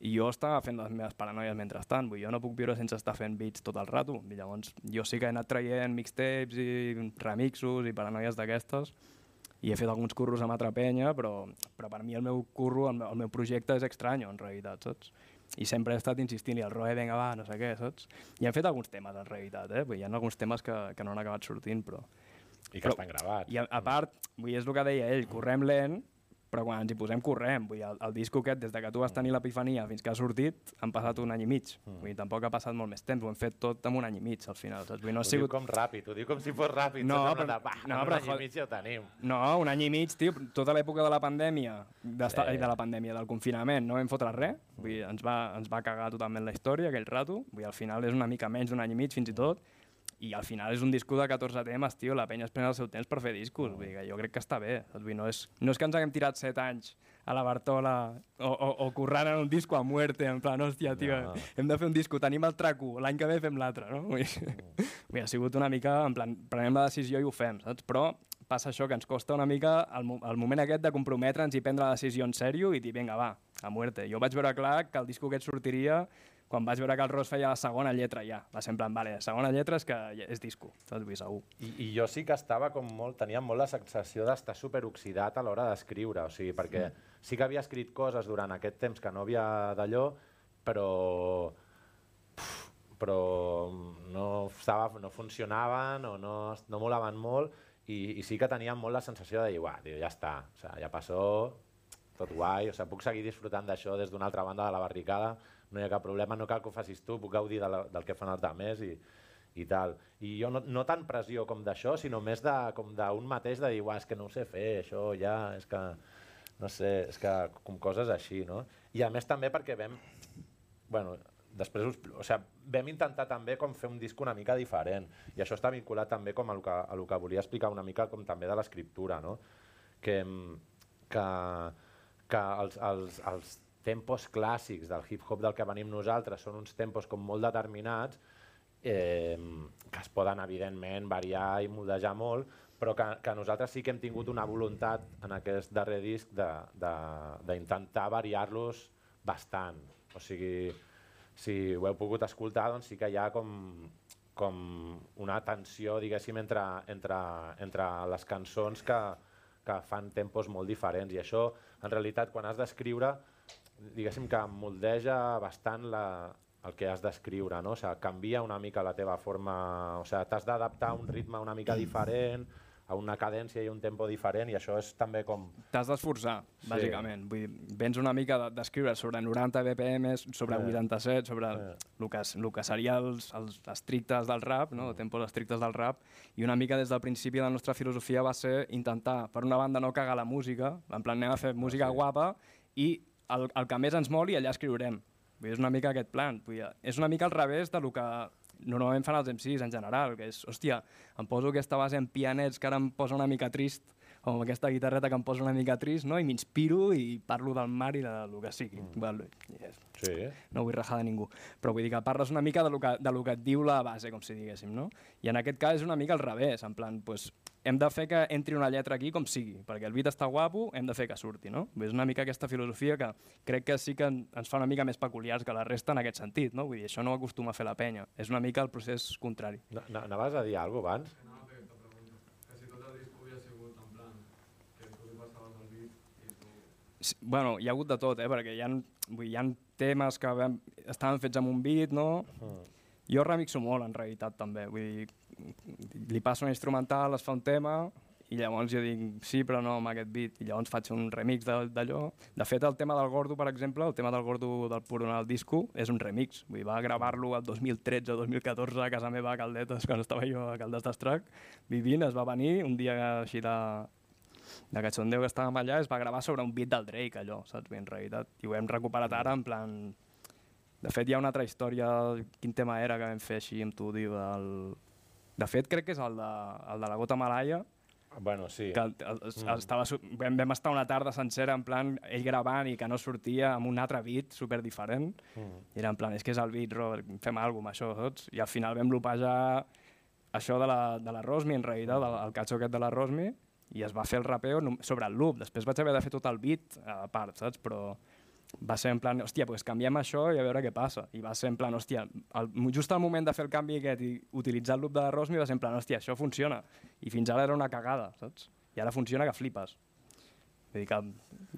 i jo estava fent les meves paranoies mentrestant, vull jo no puc viure sense estar fent beats tot el rato, i llavors jo sí que he anat traient mixtapes i remixos i paranoies d'aquestes, i he fet alguns curros amb altra penya, però, però per mi el meu curro, el meu, el meu projecte és estrany, en realitat, saps? I sempre he estat insistint-hi al Roe, vinga, va, no sé què, saps? I hem fet alguns temes, en realitat, eh? Vull hi ha alguns temes que, que no han acabat sortint, però... I que però, estan gravats. I a, a part, vull és el que deia ell, correm lent, però quan ens hi posem correm, vull dir, el, el disco aquest, des de que tu vas tenir l'epifania fins que ha sortit, han passat un any i mig, mm. vull dir, tampoc ha passat molt més temps, ho hem fet tot en un any i mig al final, saps? Vull dir, no ho sigut... diu com ràpid, ho diu com si fos ràpid, no, però, de, bah, no, però, un any i mig ja ho tenim. No, un any i mig, tio, tota l'època de la pandèmia, sí. de la pandèmia, del confinament, no vam fotre res, vull dir, ens va, ens va cagar totalment la història aquell rato, vull dir, al final és una mica menys d'un any i mig fins i tot, i al final és un disco de 14 temes, tio, la penya es pren el seu temps per fer discos, vull dir que jo crec que està bé? Vull dir, no, és, no és que ens haguem tirat 7 anys a la Bartola o, o, o currant en un disco a muerte, en plan, hòstia, tio, no. hem de fer un disco, tenim el traco, l'any que ve fem l'altre, no? Vull dir, *laughs* ha sigut una mica, en plan, prenem la decisió i ho fem, saps? Però passa això, que ens costa una mica el, el moment aquest de comprometre'ns i prendre la decisió en sèrio i dir, vinga, va, a muerte. Jo vaig veure clar que el disco aquest sortiria quan vaig veure que el Ros feia la segona lletra ja. Va ser en plan, vale, segona lletra és que és disco, saps? Vull segur. I, I jo sí que estava com molt, tenia molt la sensació d'estar superoxidat a l'hora d'escriure, o sigui, perquè sí que havia escrit coses durant aquest temps que no havia d'allò, però però no, estava, no funcionaven o no, no molaven molt i, i sí que tenia molt la sensació de dir, tio, ja està, o sea, ja passó, tot guai, o sea, puc seguir disfrutant d'això des d'una altra banda de la barricada, no hi ha cap problema, no cal que ho facis tu, puc gaudir de la, del que fan els altres i, i tal. I jo no, no tant pressió com d'això, sinó més de, com d'un mateix de dir, és que no ho sé fer, això ja, és que, no sé, és que com coses així, no? I a més també perquè vam, bueno, després us, o sigui, vam intentar també com fer un disc una mica diferent i això està vinculat també com a el que, a el que volia explicar una mica com també de l'escriptura, no? Que, que, que els, els, els tempos clàssics del hip-hop del que venim nosaltres són uns tempos com molt determinats eh, que es poden evidentment variar i modejar molt, però que, que nosaltres sí que hem tingut una voluntat en aquest darrer disc d'intentar variar-los bastant. O sigui, si ho heu pogut escoltar, doncs sí que hi ha com, com una tensió, diguéssim, entre, entre, entre les cançons que, que fan tempos molt diferents i això, en realitat, quan has d'escriure, diguéssim que moldeja bastant la, el que has d'escriure, no? O sigui, canvia una mica la teva forma, o sigui, t'has d'adaptar a un ritme una mica diferent, a una cadència i un tempo diferent i això és també com... T'has d'esforçar, sí. bàsicament. Vull dir, vens una mica d'escriure sobre 90 BPM, sobre sí. 87, sobre sí. el, que, el que seria els, els estrictes del rap, no? Mm. tempos estrictes del rap, i una mica des del principi la nostra filosofia va ser intentar, per una banda, no cagar la música, en plan anem a fer música sí. guapa, i el, el que més ens moli, allà escriurem. Vull dir, és una mica aquest plan. Vull dir, és una mica al revés de lo que normalment fan els MCs en general, que és, hòstia, em poso aquesta base en pianets que ara em posa una mica trist, o amb aquesta guitarreta que em posa una mica trist, no? i m'inspiro i parlo del mar i de lo que sigui. Mm. Well, yes. Sí. No vull rajar de ningú. Però vull dir que parles una mica de lo que, de lo que et diu la base, com si diguéssim, no? I en aquest cas és una mica al revés, en plan, pues, hem de fer que entri una lletra aquí com sigui, perquè el beat està guapo, hem de fer que surti, no? És una mica aquesta filosofia que crec que sí que ens fa una mica més peculiars que la resta en aquest sentit, no? Vull dir, això no acostuma a fer la penya, és una mica el procés contrari. Anaves a dir alguna cosa abans? Bueno, hi ha hagut de tot, eh? perquè hi ha, vull, hi ha temes que vam, estaven fets amb un beat, no? Uh. Jo remixo molt, en realitat, també. Vull dir, li passo un instrumental, es fa un tema, i llavors jo dic, sí, però no amb aquest beat, i llavors faig un remix d'allò. De fet, el tema del Gordo, per exemple, el tema del Gordo del Puro en el disco, és un remix. Vull dir, va gravar-lo el 2013 o 2014 a casa meva a Caldetes, quan estava jo a Caldes d'Estrac, vivint, es va venir un dia així de, de cachondeu que estàvem allà es va gravar sobre un beat del Drake, allò, saps? Bé, en realitat. I ho hem recuperat ara en plan... De fet, hi ha una altra història, quin tema era que vam fer així amb tu, diu, del... De fet, crec que és el de, el de la gota malaia, Bueno, sí. Que el, el, mm. estava, vam, vam estar una tarda sencera en plan ell gravant i que no sortia amb un altre beat super diferent. Mm. I era en plan, és que és el beat, Robert, fem alguna cosa això, saps? I al final vam lopejar això de la, de la Rosmi, en realitat, el, el catxó aquest de la Rosmi, i es va fer el rapeo sobre el loop. Després vaig haver de fer tot el beat a part, saps? Però va ser en plan, hòstia, pues canviem això i a veure què passa. I va ser en plan, hòstia, el, just al moment de fer el canvi aquest i utilitzar el loop de la Rosmi va ser en plan, hòstia, això funciona. I fins ara era una cagada, saps? I ara funciona que flipes. Vull dir que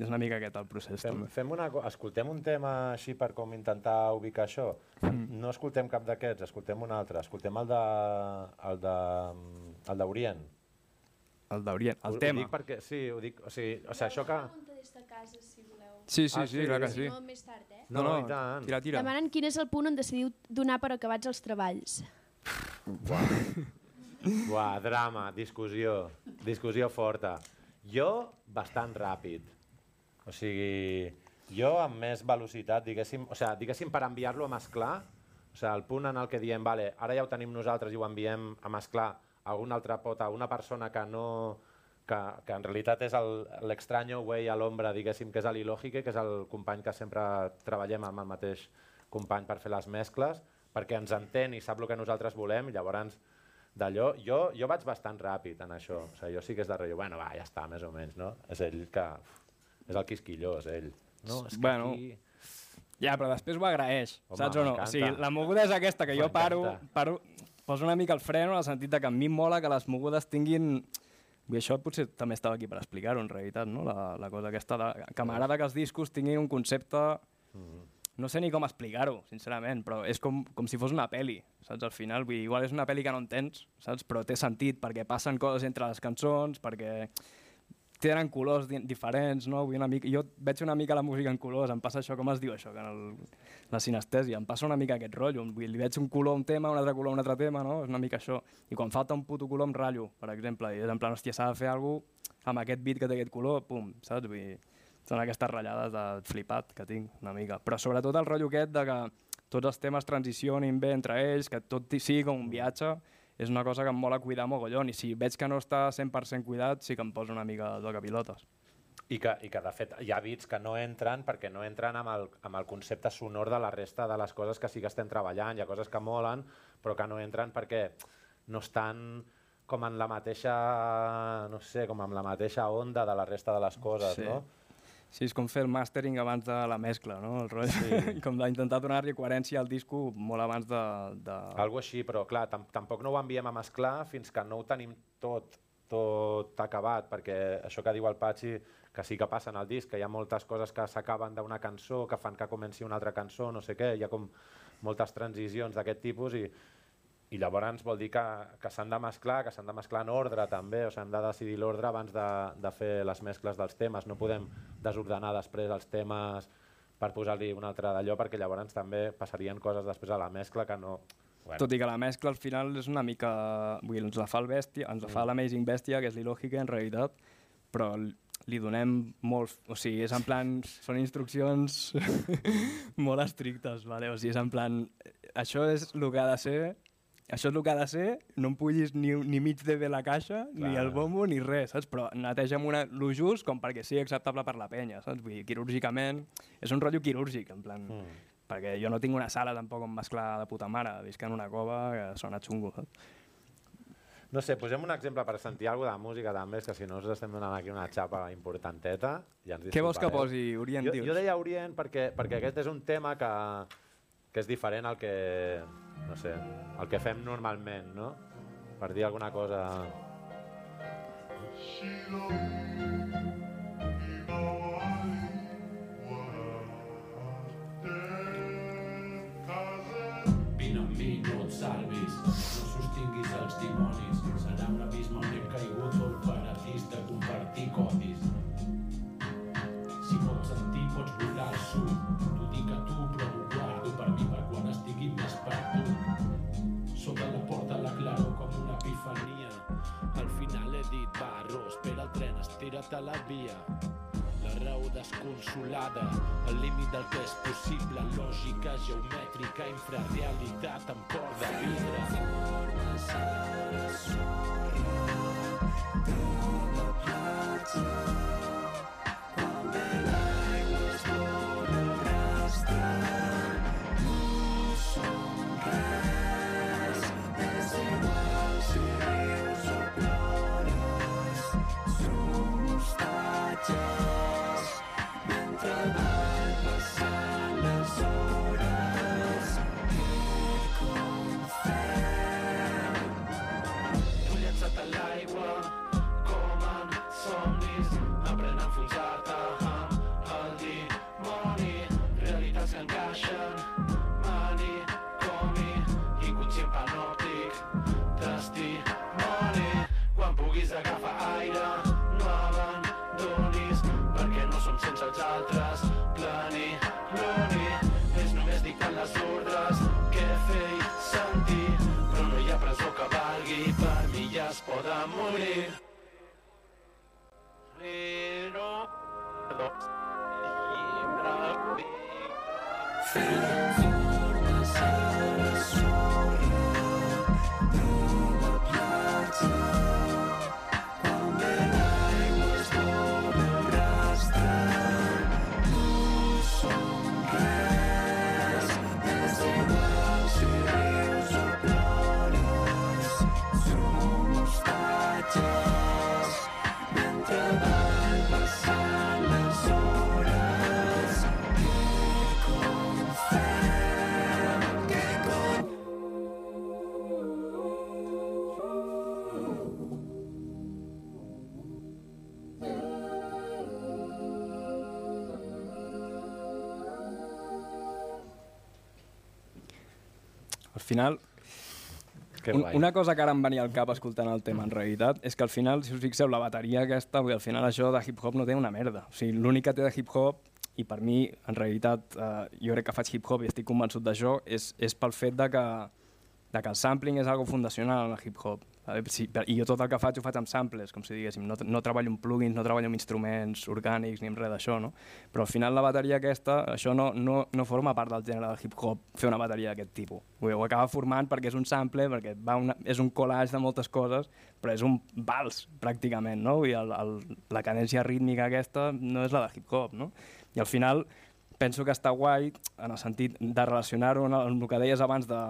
és una mica aquest el procés. Fem, també. fem una, escoltem un tema així per com intentar ubicar això. Mm. No escoltem cap d'aquests, escoltem un altre. Escoltem el de, el de, el d'Orient. El d'Orient, el ho, tema. Ho dic perquè, sí, ho dic, o sigui, o sigui això que... des de casa, si voleu. Sí, sí, Ah, sí, sí? clar que Si sí. no, més tard, eh? No, no, i tant. tira, tira. Demanen quin és el punt on decidiu donar per acabats els treballs. Buah, drama, discussió, discussió forta. Jo, bastant ràpid. O sigui, jo amb més velocitat, diguéssim, o sigui, diguéssim per enviar-lo a mesclar, o sigui, el punt en el que diem, vale, ara ja ho tenim nosaltres i ho enviem a mesclar a alguna altra pota, a una persona que no que, que en realitat és l'extranyo güey a l'ombra, diguéssim, que és l'Ilògique, que és el company que sempre treballem amb el mateix company per fer les mescles, perquè ens entén i sap el que nosaltres volem, i llavors d'allò, jo, jo vaig bastant ràpid en això, o sigui, jo sí que és de rotllo, bueno, va, ja està, més o menys, no? És ell que... És el quisquillós, ell. No, és que Bueno, aquí... Ja, però després ho agraeix, Home, saps o no? O sigui, la moguda és aquesta, que jo paro, paro, poso una mica el freno en el sentit de que a mi mola que les mogudes tinguin... I això potser també estava aquí per explicar-ho, en realitat, no? La, la cosa aquesta de... Que m'agrada que els discos tinguin un concepte... No sé ni com explicar-ho, sincerament, però és com, com si fos una pel·li, saps? Al final, vull dir, igual és una pel·li que no entens, saps? Però té sentit, perquè passen coses entre les cançons, perquè tenen colors di diferents, no? Vull una mica, jo veig una mica la música en colors, em passa això, com es diu això, que en el, la sinestèsia, em passa una mica aquest rotllo, vull, li veig un color un tema, un altre color un altre tema, no? És una mica això. I quan falta un puto color em ratllo, per exemple, i és en plan, hòstia, s'ha de fer alguna cosa amb aquest beat que té aquest color, pum, saps? Vull dir, són aquestes ratllades de flipat que tinc una mica. Però sobretot el rotllo aquest de que tots els temes transicionin bé entre ells, que tot sigui com un viatge, és una cosa que em mola cuidar mogollon, i si veig que no està 100% cuidat, sí que em poso una mica de pilotes. I que, I que, de fet, hi ha bits que no entren perquè no entren amb el, amb el concepte sonor de la resta de les coses que sí que estem treballant. Hi ha coses que molen, però que no entren perquè no estan com en la mateixa, no sé, com amb la mateixa onda de la resta de les coses, Sí. no? Sí, és com fer el mastering abans de la mescla, no? El rotllo. Sí. *laughs* com d'intentar donar-li coherència al disco molt abans de... de... Algo així, però clar, tam tampoc no ho enviem a mesclar fins que no ho tenim tot, tot acabat, perquè això que diu el Patxi, que sí que passa en el disc, que hi ha moltes coses que s'acaben d'una cançó, que fan que comenci una altra cançó, no sé què, hi ha com moltes transicions d'aquest tipus i, i llavors vol dir que, que s'han de mesclar, que s'han de mesclar en ordre també, o hem de decidir l'ordre abans de, de fer les mescles dels temes, no podem desordenar després els temes per posar-li un altre d'allò, perquè llavors també passarien coses després a la mescla que no... Bueno, Tot i que la mescla al final és una mica... Vull dir, ens la fa el Bèstia, ens la fa l'Amazing Bèstia, que és l'Ilògica en realitat, però li donem molts... O sigui, és en plan... Són instruccions *laughs* molt estrictes, vale? O sigui, és en plan... Això és el que ha de ser això és el que ha de ser, no em pullis ni, ni mig dB la caixa, Clar. ni el bombo, ni res, saps? Però neteja'm una, lo just com perquè sigui acceptable per la penya, saps? Vull dir, quirúrgicament, és un rotllo quirúrgic, en plan... Mm. Perquè jo no tinc una sala tampoc on mesclar de puta mare, visc en una cova que sona xungo, saps? No sé, posem un exemple per sentir alguna de música també, que si no us estem donant aquí una xapa importanteta. Ja ens Què vols que posi, Orient, jo, dius? Jo deia Orient perquè, perquè aquest és un tema que, que és diferent al que, no sé, el que fem normalment, no? Per dir alguna cosa... Vine amb mi, no et salvis, no sostinguis els dimonis. Serà un abisme hem caigut dit, va, Ro, espera el tren, estira't a la via. La raó desconsolada, el límit del que és possible, lògica geomètrica, infrarealitat amb cor de vidre. Tu Al final, Que un, una cosa que ara em venia al cap escoltant el tema, en realitat, és que al final, si us fixeu, la bateria aquesta, vull al final això de hip-hop no té una merda. O sigui, l'únic que té de hip-hop, i per mi, en realitat, eh, jo crec que faig hip-hop i estic convençut d'això, és, és pel fet de que, de que el sampling és algo fundacional en el hip-hop. Sí, I jo tot el que faig ho faig amb samples, com si diguéssim. No, no treballo amb plugins, no treballo amb instruments orgànics ni amb res d'això, no? Però al final la bateria aquesta, això no, no, no forma part del gènere del hip-hop, fer una bateria d'aquest tipus. Dir, ho acaba formant perquè és un sample, perquè va una, és un collage de moltes coses, però és un vals, pràcticament, no? Dir, el, el, la cadència rítmica aquesta no és la de hip-hop, no? I al final penso que està guai en el sentit de relacionar-ho amb el- amb el que deies abans de,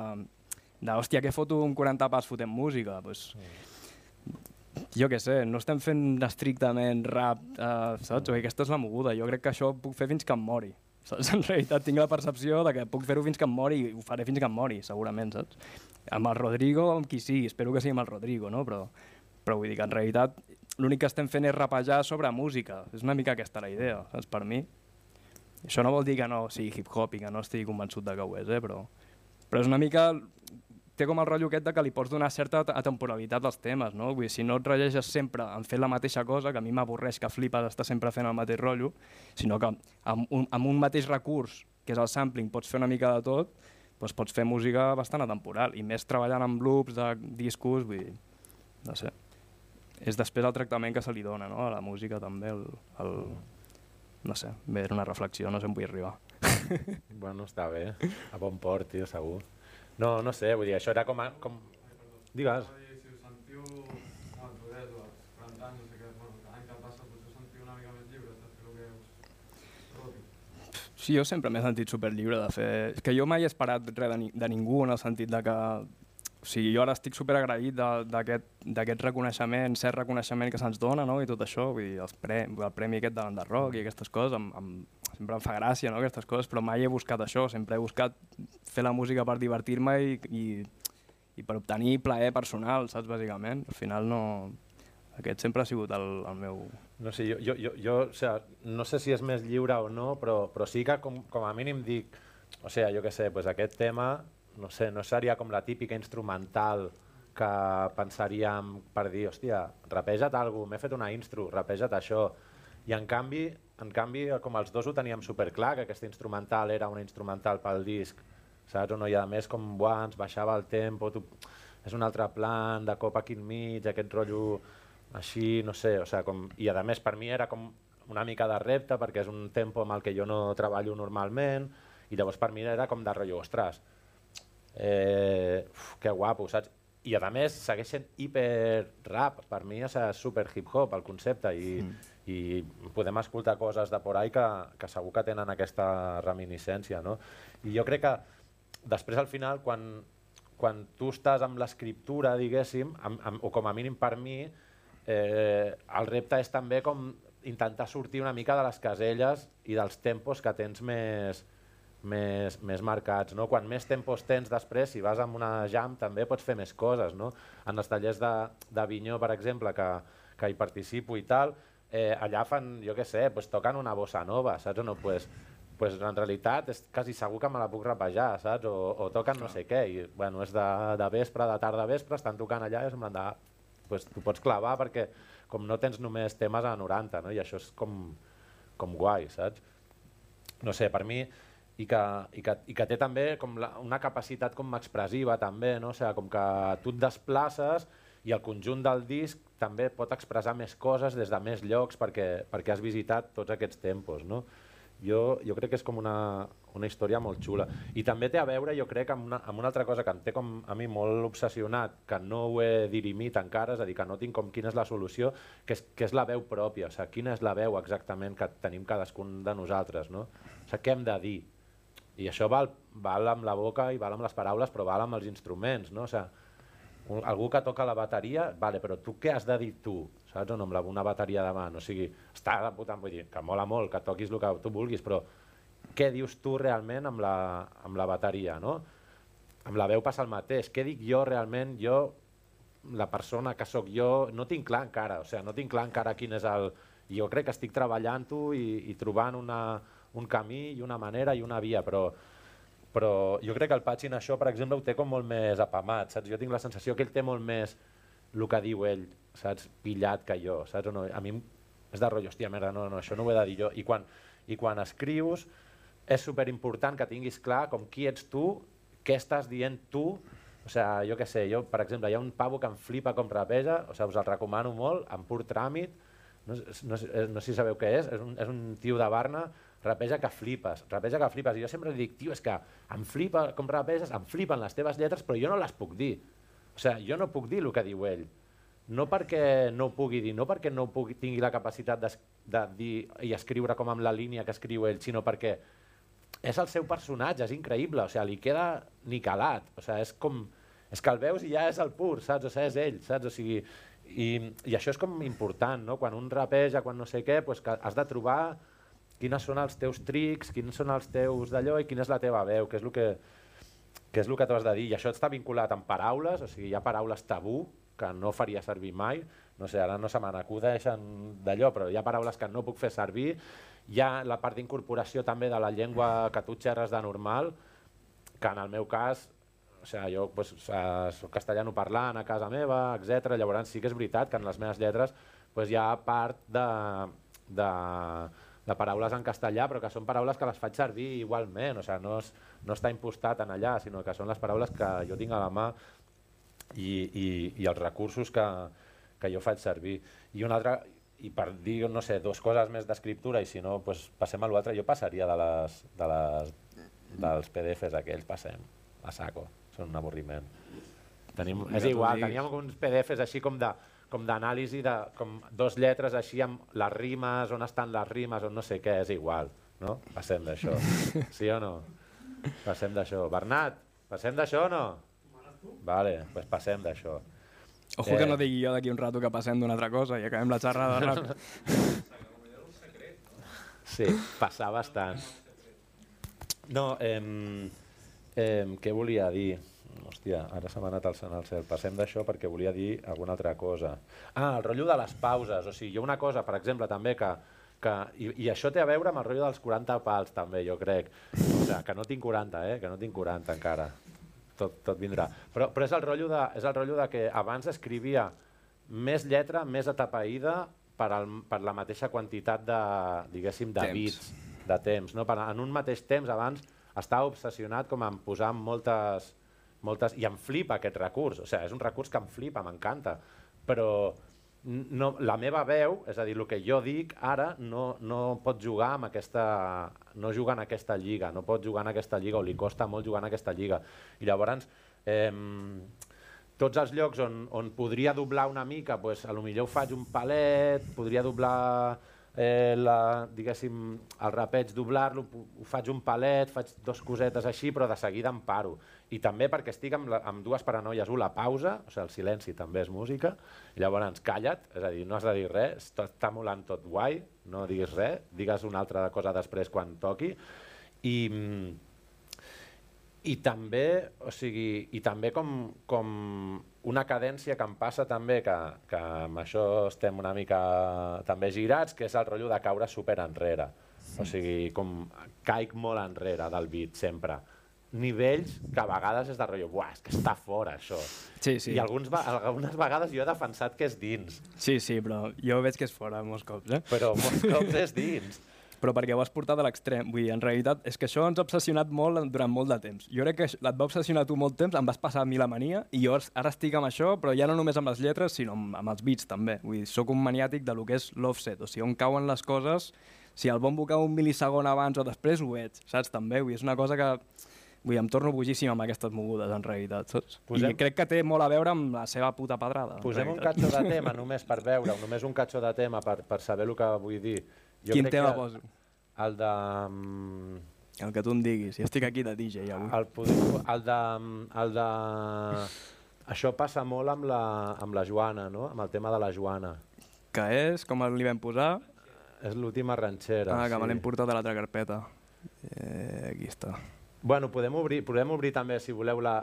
de hòstia, què foto un 40 pas fotent música? Pues, jo què sé, no estem fent estrictament rap, eh, saps? O aquesta és la moguda. Jo crec que això ho puc fer fins que em mori. Saps? En realitat tinc la percepció de que puc fer-ho fins que em mori i ho faré fins que em mori, segurament, saps? Amb el Rodrigo, amb qui sigui, espero que sigui amb el Rodrigo, no? Però, però vull dir que en realitat l'únic que estem fent és rapejar sobre música. És una mica aquesta la idea, saps? Per mi. Això no vol dir que no sigui hip-hop i que no estigui convençut de que ho és, eh? però, però és una mica té com el rotllo aquest de que li pots donar certa at- atemporalitat als temes, no? Vull dir, si no et regeixes sempre en fer la mateixa cosa, que a mi m'avorreix que flipes estar sempre fent el mateix rotllo, sinó que amb un, amb un mateix recurs, que és el sampling, pots fer una mica de tot, doncs pots fer música bastant atemporal, i més treballant amb loops de discos, vull dir, no sé. És després el tractament que se li dona, no?, a la música també, el, el, no sé, bé, era una reflexió, no sé on vull arribar. *laughs* Bueno, està bé. A bon port, tio, segur. No, no sé, vull dir, això era com... A, com... Digues. Si us sentiu, bueno, tu deies, els 40 anys, no sé què, bueno, cada any que passa potser us sentiu una mica més lliures de fer el que us roti. Sí, jo sempre m'he sentit superlliure de fer... És que jo mai he esperat res de, ni, de ningú en el sentit de que... O sigui, jo ara estic superagraït d'aquest reconeixement, cert reconeixement que se'ns dona, no? I tot això, vull dir, els pre, el premi aquest de l'Enderrock i aquestes coses, em, em, sempre em fa gràcia, no?, aquestes coses, però mai he buscat això, sempre he buscat fer la música per divertir-me i, i, i per obtenir plaer personal, saps, bàsicament. Al final no... Aquest sempre ha sigut el, el meu... No sé, jo, jo, jo, jo o sea, no sé si és més lliure o no, però, però sí que com, com a mínim dic, o sigui, jo què sé, pues aquest tema, no sé, no seria com la típica instrumental que pensaríem per dir, hòstia, rapeja't alguna m'he fet una instru, rapeja't això. I en canvi, en canvi, com els dos ho teníem superclar, que aquesta instrumental era una instrumental pel disc, saps? O no? I a més, com, buah, ens baixava el tempo, tu... és un altre plan, de cop aquí enmig, aquest rotllo així, no sé, o sigui, com... i a més per mi era com una mica de repte perquè és un tempo amb el que jo no treballo normalment i llavors per mi era com de rotllo, ostres, eh, uf, que guapo, saps? I a més segueix sent hiper rap, per mi és super hip hop el concepte i, mm. i podem escoltar coses de por ahí que, que segur que tenen aquesta reminiscència, no? I jo crec que després al final quan, quan tu estàs amb l'escriptura, diguéssim, amb, amb, o com a mínim per mi, eh, el repte és també com intentar sortir una mica de les caselles i dels tempos que tens més, més, més marcats. No? Quan més tempos tens després, si vas amb una jam també pots fer més coses. No? En els tallers de, de Vinyó, per exemple, que, que hi participo i tal, eh, allà fan, jo què sé, pues, toquen una bossa nova, saps o no? Pues, pues en realitat és quasi segur que me la puc rapejar, saps? O, o toquen no sé què, i bueno, és de, de vespre, de tarda a vespre, estan tocant allà i és en plan de... Pues, tu pots clavar perquè com no tens només temes a 90, no? i això és com, com guai, saps? No sé, per mi, i que, i que, i que té també com la, una capacitat com expressiva també, no? o sigui, com que tu et desplaces i el conjunt del disc també pot expressar més coses des de més llocs perquè, perquè has visitat tots aquests tempos. No? Jo, jo crec que és com una, una història molt xula. I també té a veure, jo crec, amb una, amb una altra cosa que em té com a mi molt obsessionat, que no ho he dirimit encara, és a dir, que no tinc com quina és la solució, que és, que és la veu pròpia, o sigui, quina és la veu exactament que tenim cadascun de nosaltres, no? O sigui, què hem de dir? I això val, val amb la boca i val amb les paraules, però val amb els instruments, no? O sigui, un, algú que toca la bateria, vale, però tu què has de dir tu, saps? O no, amb la, una bateria de mà, o sigui, està de puta, vull dir, que mola molt, que toquis el que tu vulguis, però què dius tu realment amb la, amb la bateria, no? Amb la veu passa el mateix, què dic jo realment, jo, la persona que sóc jo, no tinc clar encara, o sigui, no tinc clar encara quin és el... Jo crec que estic treballant-ho i, i trobant una, un camí i una manera i una via, però però jo crec que el Patxin això, per exemple, ho té com molt més apamat, saps? Jo tinc la sensació que ell té molt més el que diu ell, saps? Pillat que jo, saps? O no? A mi és de rotllo, hòstia, merda, no, no, això no ho he de dir jo. I quan, i quan escrius és super important que tinguis clar com qui ets tu, què estàs dient tu, o sigui, jo què sé, jo, per exemple, hi ha un pavo que em flipa com rapeja, o sigui, us el recomano molt, en pur tràmit, no, no, no sé si sabeu què és, és un, és un tio de Barna, rapeja que flipes, rapeja que flipes. I jo sempre dic, tio, és que em flipa com rapeges, em flipen les teves lletres, però jo no les puc dir. O sigui, jo no puc dir el que diu ell. No perquè no ho pugui dir, no perquè no pugui, tingui la capacitat de, de dir i escriure com amb la línia que escriu ell, sinó perquè és el seu personatge, és increïble, o sigui, li queda ni calat, o sigui, és com... És que el veus i ja és el pur, saps? O sigui, és ell, saps? O sigui, i, i això és com important, no? Quan un rapeja, quan no sé què, pues que has de trobar quines són els teus trics, quins són els teus d'allò i quina és la teva veu, què és el que, què és el que tu has de dir. I això està vinculat amb paraules, o sigui, hi ha paraules tabú que no faria servir mai, no sé, ara no se me n'acudeixen d'allò, però hi ha paraules que no puc fer servir, hi ha la part d'incorporació també de la llengua que tu xerres de normal, que en el meu cas, o sigui, jo pues, soc castellano parlant a casa meva, etc. Llavors sí que és veritat que en les meves lletres pues, hi ha part de, de, de paraules en castellà, però que són paraules que les faig servir igualment, o sigui, no, és, no està impostat en allà, sinó que són les paraules que jo tinc a la mà i, i, i els recursos que, que jo faig servir. I una altra, i per dir, no sé, dues coses més d'escriptura i si no, pues, passem a l'altre, jo passaria de les, de les, dels PDFs aquells, passem a saco. són un avorriment. Tenim, és igual, teníem uns PDFs així com de com d'anàlisi de com dos lletres així amb les rimes, on estan les rimes, on no sé què, és igual, no? Passem d'això. *laughs* Sí o no? Passem d'això. Bernat, passem d'això o no? Vale, doncs pues passem d'això. Ojo Eh. que no digui jo d'aquí un rato que passem d'una altra cosa i acabem la xerrada *laughs* ràpid. Sí, passar bastant. No, eh, eh, què volia dir? Hòstia, ara se m'ha anat al al cel. Passem d'això perquè volia dir alguna altra cosa. Ah, el rotllo de les pauses. O sigui, hi ha una cosa, per exemple, també que... que i, I això té a veure amb el rotllo dels 40 pals, també, jo crec. O sigui, que no tinc 40, eh? Que no tinc 40 encara. Tot, tot vindrà. Però, però és, el rotllo de, és el rotllo de que abans escrivia més lletra, més atapeïda per, al, per la mateixa quantitat de, diguéssim, de Temps. bits, de temps. No? Per, en un mateix temps, abans, estava obsessionat com en posar moltes, moltes... I em flipa aquest recurs, o sigui, és un recurs que em flipa, m'encanta, però no, la meva veu, és a dir, el que jo dic ara no, no pot jugar amb aquesta... no juga en aquesta lliga, no pot jugar en aquesta lliga o li costa molt jugar en aquesta lliga. I llavors, eh, tots els llocs on, on podria doblar una mica, pues, a lo millor faig un palet, podria doblar eh, la, diguéssim, el rapeig, doblar-lo, ho faig un palet, faig dos cosetes així, però de seguida em paro. I també perquè estic amb, la, amb dues paranoies. Un, la pausa, o sigui, el silenci també és música, i llavors calla't, és a dir, no has de dir res, està, està molant tot guai, no diguis res, digues una altra cosa després quan toqui, i, mm, i també, o sigui, i també com, com una cadència que em passa també, que, que amb això estem una mica també girats, que és el rotllo de caure super enrere. O sigui, com caic molt enrere del beat sempre. Nivells que a vegades és de rotllo, buah, és que està fora això. Sí, sí. I alguns, algunes vegades jo he defensat que és dins, Sí, sí, però jo veig que és fora molts cops, eh? però molts cops és dins. *laughs* Però perquè ho has portat a l'extrem. Vull dir, en realitat, és que això ens ha obsessionat molt durant molt de temps. Jo crec que et va obsessionar tu molt temps, em vas passar a mi la mania, i jo ara estic amb això, però ja no només amb les lletres, sinó amb, amb els beats també. Vull dir, soc un maniàtic de lo que és l'offset, o sigui, on cauen les coses, si el bombo cau un mil·lisegon abans o després, ho veig, saps? També, vull dir, és una cosa que... Vull dir, em torno bojíssim amb aquestes mogudes, en realitat, saps? Posem- I crec que té molt a veure amb la seva puta pedrada. Posem un catxo de tema només per veure, només un catxo de tema per, per saber el que vull dir. Quin crec tema que poso? El de... mm, El que tu em diguis, jo estic aquí de DJ avui. El, podem- el de... El de... Això passa molt amb la, amb la Joana, no? Amb el tema de la Joana. Que és, com li vam posar, És l'última ranxera. Ah, que me sí. l'hem portat a l'altra carpeta. Eh, aquí està. Bueno, podem obrir, podem obrir també, si voleu, la...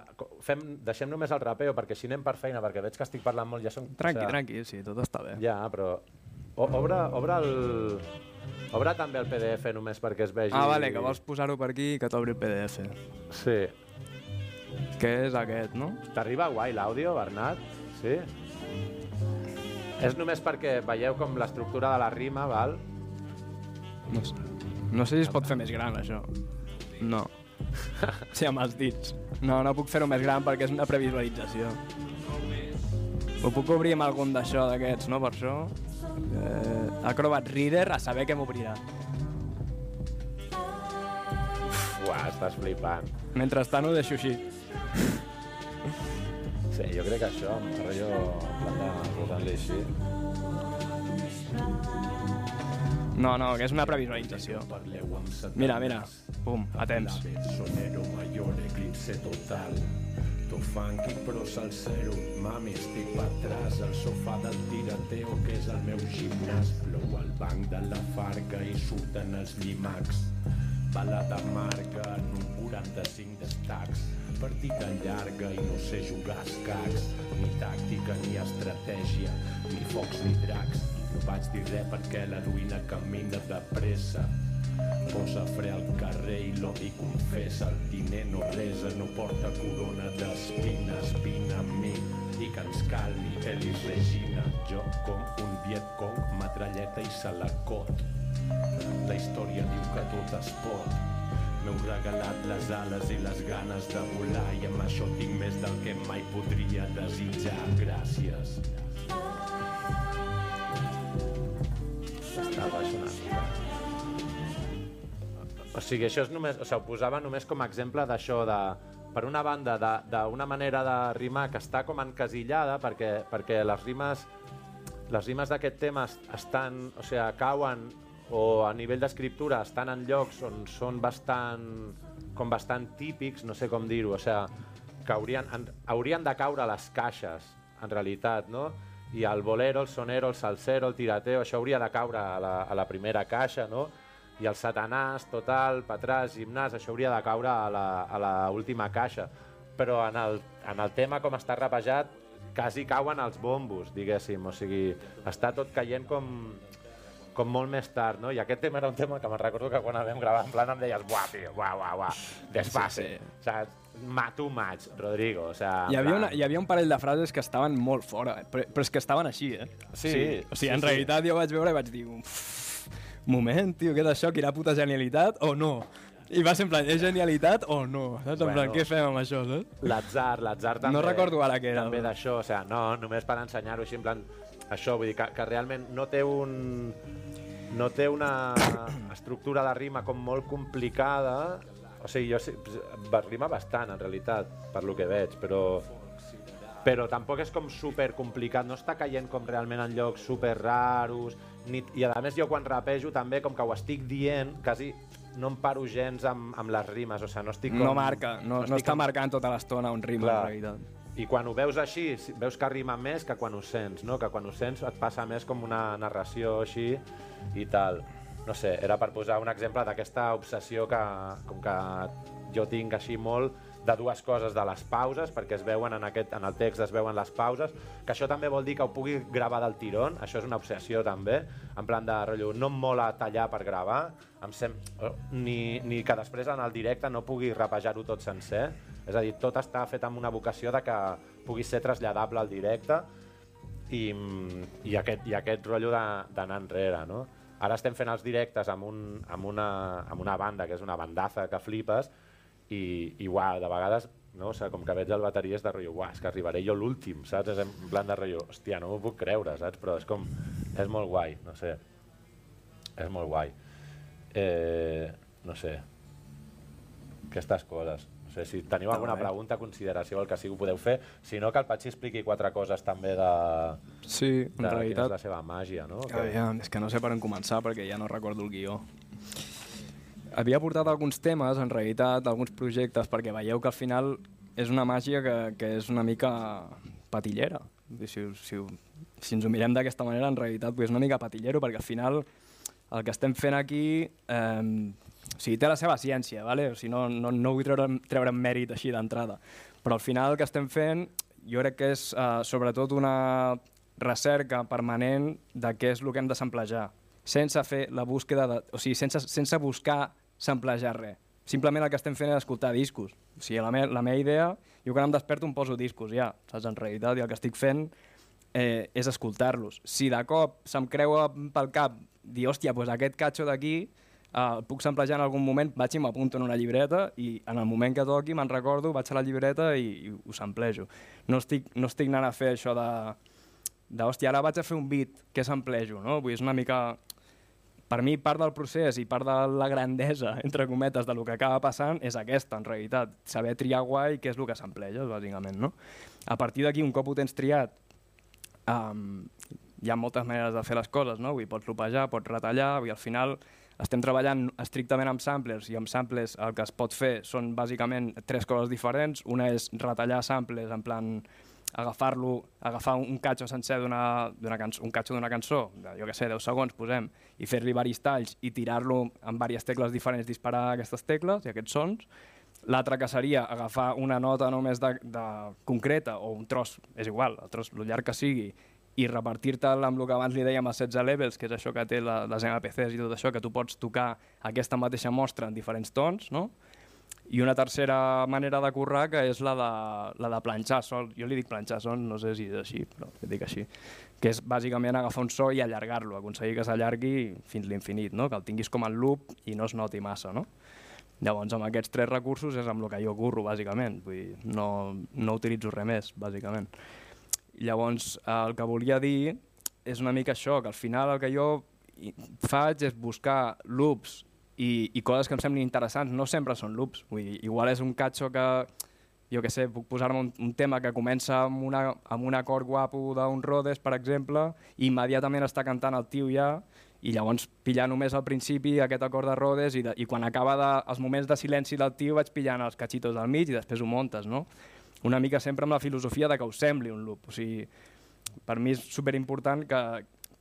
Fem, deixem només el rapeo, perquè així anem per feina, perquè veig que estic parlant molt, ja som... Tranqui, tranqui, sí, tot està bé. Ja, però... O, obre, obre el... Obre també el PDF només perquè es vegi... Ah, vale, que vols posar-ho per aquí i que t'obri el PDF. Sí. Que és aquest, no? T'arriba guai l'àudio, Bernat? Sí? És només perquè veieu com l'estructura de la rima, val? No sé. No sé si es pot fer més gran, això. No. *laughs* Sí, amb els dits. No, no puc fer-ho més gran perquè és una previsualització. Ho puc obrir amb algun d'això, d'aquests, no? Per això. Eh, Acrobat Reader, a saber què m'obrirà. Uah, estàs flipant. Mentrestant ho deixo així. Sí, jo crec que això, amb rotllo en plan de posant-li així. No, no, que és una previsualització. Mira, mira. Pum, a temps. Sonero mayor, eclipse total. To funky però salsero, mami estic per atràs al sofà del tirateo que és el meu gimnàs. Plou al banc de la farga i surten els llimacs. Balada marca en un 45 d'estacs. Partida llarga i no sé jugar a escacs. Ni tàctica ni estratègia, ni focs ni dracs. No vaig dir res perquè l'heroïna camina de pressa. Posa fre al carrer i l'odi confessa el diner no resa, no porta corona d'espina espina amb mi i que ens calmi Elis Regina jo com un Vietcong metralleta i salacot la història diu que tot es pot M'heu regalat les ales i les ganes de volar i amb això tinc més del que mai podria desitjar. Gràcies. Baix una mica. O sigui, això és només... O sigui, ho posava només com a exemple d'això de, per una banda, d'una manera de rimar que està com encasillada, perquè, perquè les rimes les rimes d'aquest tema es- estan, o sigui, cauen o a nivell d'escriptura estan en llocs on són bastant, com bastant típics, no sé com dir-ho, o sigui, que haurien, en, haurien de caure les caixes, en realitat, no? I el bolero, el sonero, el salsero, el tirateo, això hauria de caure a la, a la primera caixa, no? I el satanàs, total, patràs, gimnàs, això hauria de caure a la, a la última caixa. Però en el, en el tema com està rapejat, quasi cauen els bombos, diguéssim. O sigui, està tot caient com, com molt més tard, no? I aquest tema era un tema que me'n recordo que quan el vam gravar en plan em deies buah, tio, buah, buah, buah, desfase, Sí, sí, sí. saps? Ma, too much, Rodrigo, o sigui... Hi havia, una, hi havia un parell de frases que estaven molt fora, eh? però, però és que estaven així, eh? Sí, o sigui, sí, en sí. realitat jo vaig veure i vaig dir, "Uf, moment, tio, què és això? Quina puta genialitat o no? I va ser en plan, és genialitat o no? Saps? En Bueno. plan, què fem amb això, saps? L'atzar, l'atzar també... No recordo ara què era. També d'això, o sigui, no, només per ensenyar-ho així, en plan, això, vull dir que, que realment no té un... No té una *coughs* estructura de rima com molt complicada, o sigui, jo rima bastant, en realitat, per lo que veig, però però tampoc és com super complicat, no està caient com realment en llocs super raros, ni, i a més jo quan rapejo també com que ho estic dient, quasi no em paro gens amb, amb les rimes, o sigui, no estic com... No marca, no, no estic està com- marcant tota l'estona un ritme, Clar. en realitat. I quan ho veus així, veus que rima més que quan ho sents, no? que quan ho sents et passa més com una narració així i tal. No sé, era per posar un exemple d'aquesta obsessió que, com que jo tinc així molt de dues coses, de les pauses, perquè es veuen en, aquest, en el text es veuen les pauses, que això també vol dir que ho pugui gravar del tirón, això és una obsessió també, en plan de rotllo, no em mola tallar per gravar, em sem... ni, ni que després en el directe no pugui rapejar-ho tot sencer, és a dir, tot està fet amb una vocació de que pugui ser traslladable al directe i, i, aquest, i aquest rotllo d'anar enrere, no? Ara estem fent els directes amb, un, amb, una, amb una banda, que és una bandaza que flipes, i, i uau, de vegades, no? o sigui, com que veig el bateria és de rotllo, uau, és que arribaré jo l'últim, saps? És en plan de rotllo, hòstia, no m'ho puc creure, saps? Però és com, és molt guai, no sé. És molt guai. Eh, no sé. Aquestes coses. No sé, si teniu alguna pregunta, consideració, el que sigui, ho podeu fer. Si no, que el Patxi expliqui quatre coses també de, Sí, de en quina és realitat. la seva màgia, no? Que- Aviam, és que no sé per on començar perquè ja no recordo el guió. Havia portat alguns temes, en realitat, alguns projectes, perquè veieu que al final és una màgia que, que és una mica patillera. Si, si, si ens ho mirem d'aquesta manera, en realitat és una mica patillero, perquè al final el que estem fent aquí eh, o sigui, té la seva ciència, vale? o sigui, no, no, no vull treure, treure mèrit així d'entrada, però al final el que estem fent jo crec que és eh, sobretot una recerca permanent de què és el que hem de samplejar, sense fer la búsqueda, de, o sigui, sense, sense buscar samplejar res. Simplement el que estem fent és escoltar discos. O sigui, la, me, la meva idea, jo quan em desperto em poso discos ja, saps, en realitat, i el que estic fent eh, és escoltar-los. Si de cop se'm creua pel cap dir, hòstia, doncs aquest catxo d'aquí eh, el puc samplejar en algun moment, vaig i m'apunto en una llibreta i en el moment que toqui me'n recordo, vaig a la llibreta i, i ho samplejo. No estic, no estic anant a fer això de, de hòstia, ara vaig a fer un beat que samplejo, no? Vull dir, és una mica... Per mi, part del procés i part de la grandesa, entre cometes, de lo que acaba passant és aquesta, en realitat. Saber triar guai què és el que sampleges, bàsicament, no? A partir d'aquí, un cop ho tens triat, um, hi ha moltes maneres de fer les coses, no? Vull pots lopejar, pots retallar, vull al final estem treballant estrictament amb samplers i amb samplers el que es pot fer són bàsicament tres coses diferents. Una és retallar samplers en plan agafar-lo, agafar un catxo sencer d'una cançó, un catxo d'una cançó, de, jo què sé, 10 segons, posem, i fer-li varis talls i tirar-lo amb diverses tecles diferents, disparar aquestes tecles i aquests sons. L'altre que seria agafar una nota només de, de concreta o un tros, és igual, el tros, el llarg que sigui, i repartir-te'l amb el que abans li dèiem a 16 levels, que és això que té la, les MPCs i tot això, que tu pots tocar aquesta mateixa mostra en diferents tons, no? I una tercera manera de currar que és la de, la de planxar sol. Jo li dic planxar sol, no sé si és així, però li dic així. Que és bàsicament agafar un so i allargar-lo, aconseguir que s'allargui fins l'infinit, no? que el tinguis com el loop i no es noti massa. No? Llavors, amb aquests tres recursos és amb el que jo curro, bàsicament. Vull dir, no, no utilitzo res més, bàsicament. Llavors, el que volia dir és una mica això, que al final el que jo faig és buscar loops i, i coses que em semblin interessants. No sempre són loops. Vull dir, igual és un catxo que, jo que sé, puc posar-me un, un tema que comença amb, una, amb un acord guapo d'un Rhodes, per exemple, i immediatament està cantant el tio ja, i llavors pillar només al principi aquest acord de Rhodes i, de, i quan acaba de, els moments de silenci del tio vaig pillant els cachitos del mig i després ho montes, no? Una mica sempre amb la filosofia de que us sembli un loop. O sigui, per mi és superimportant que,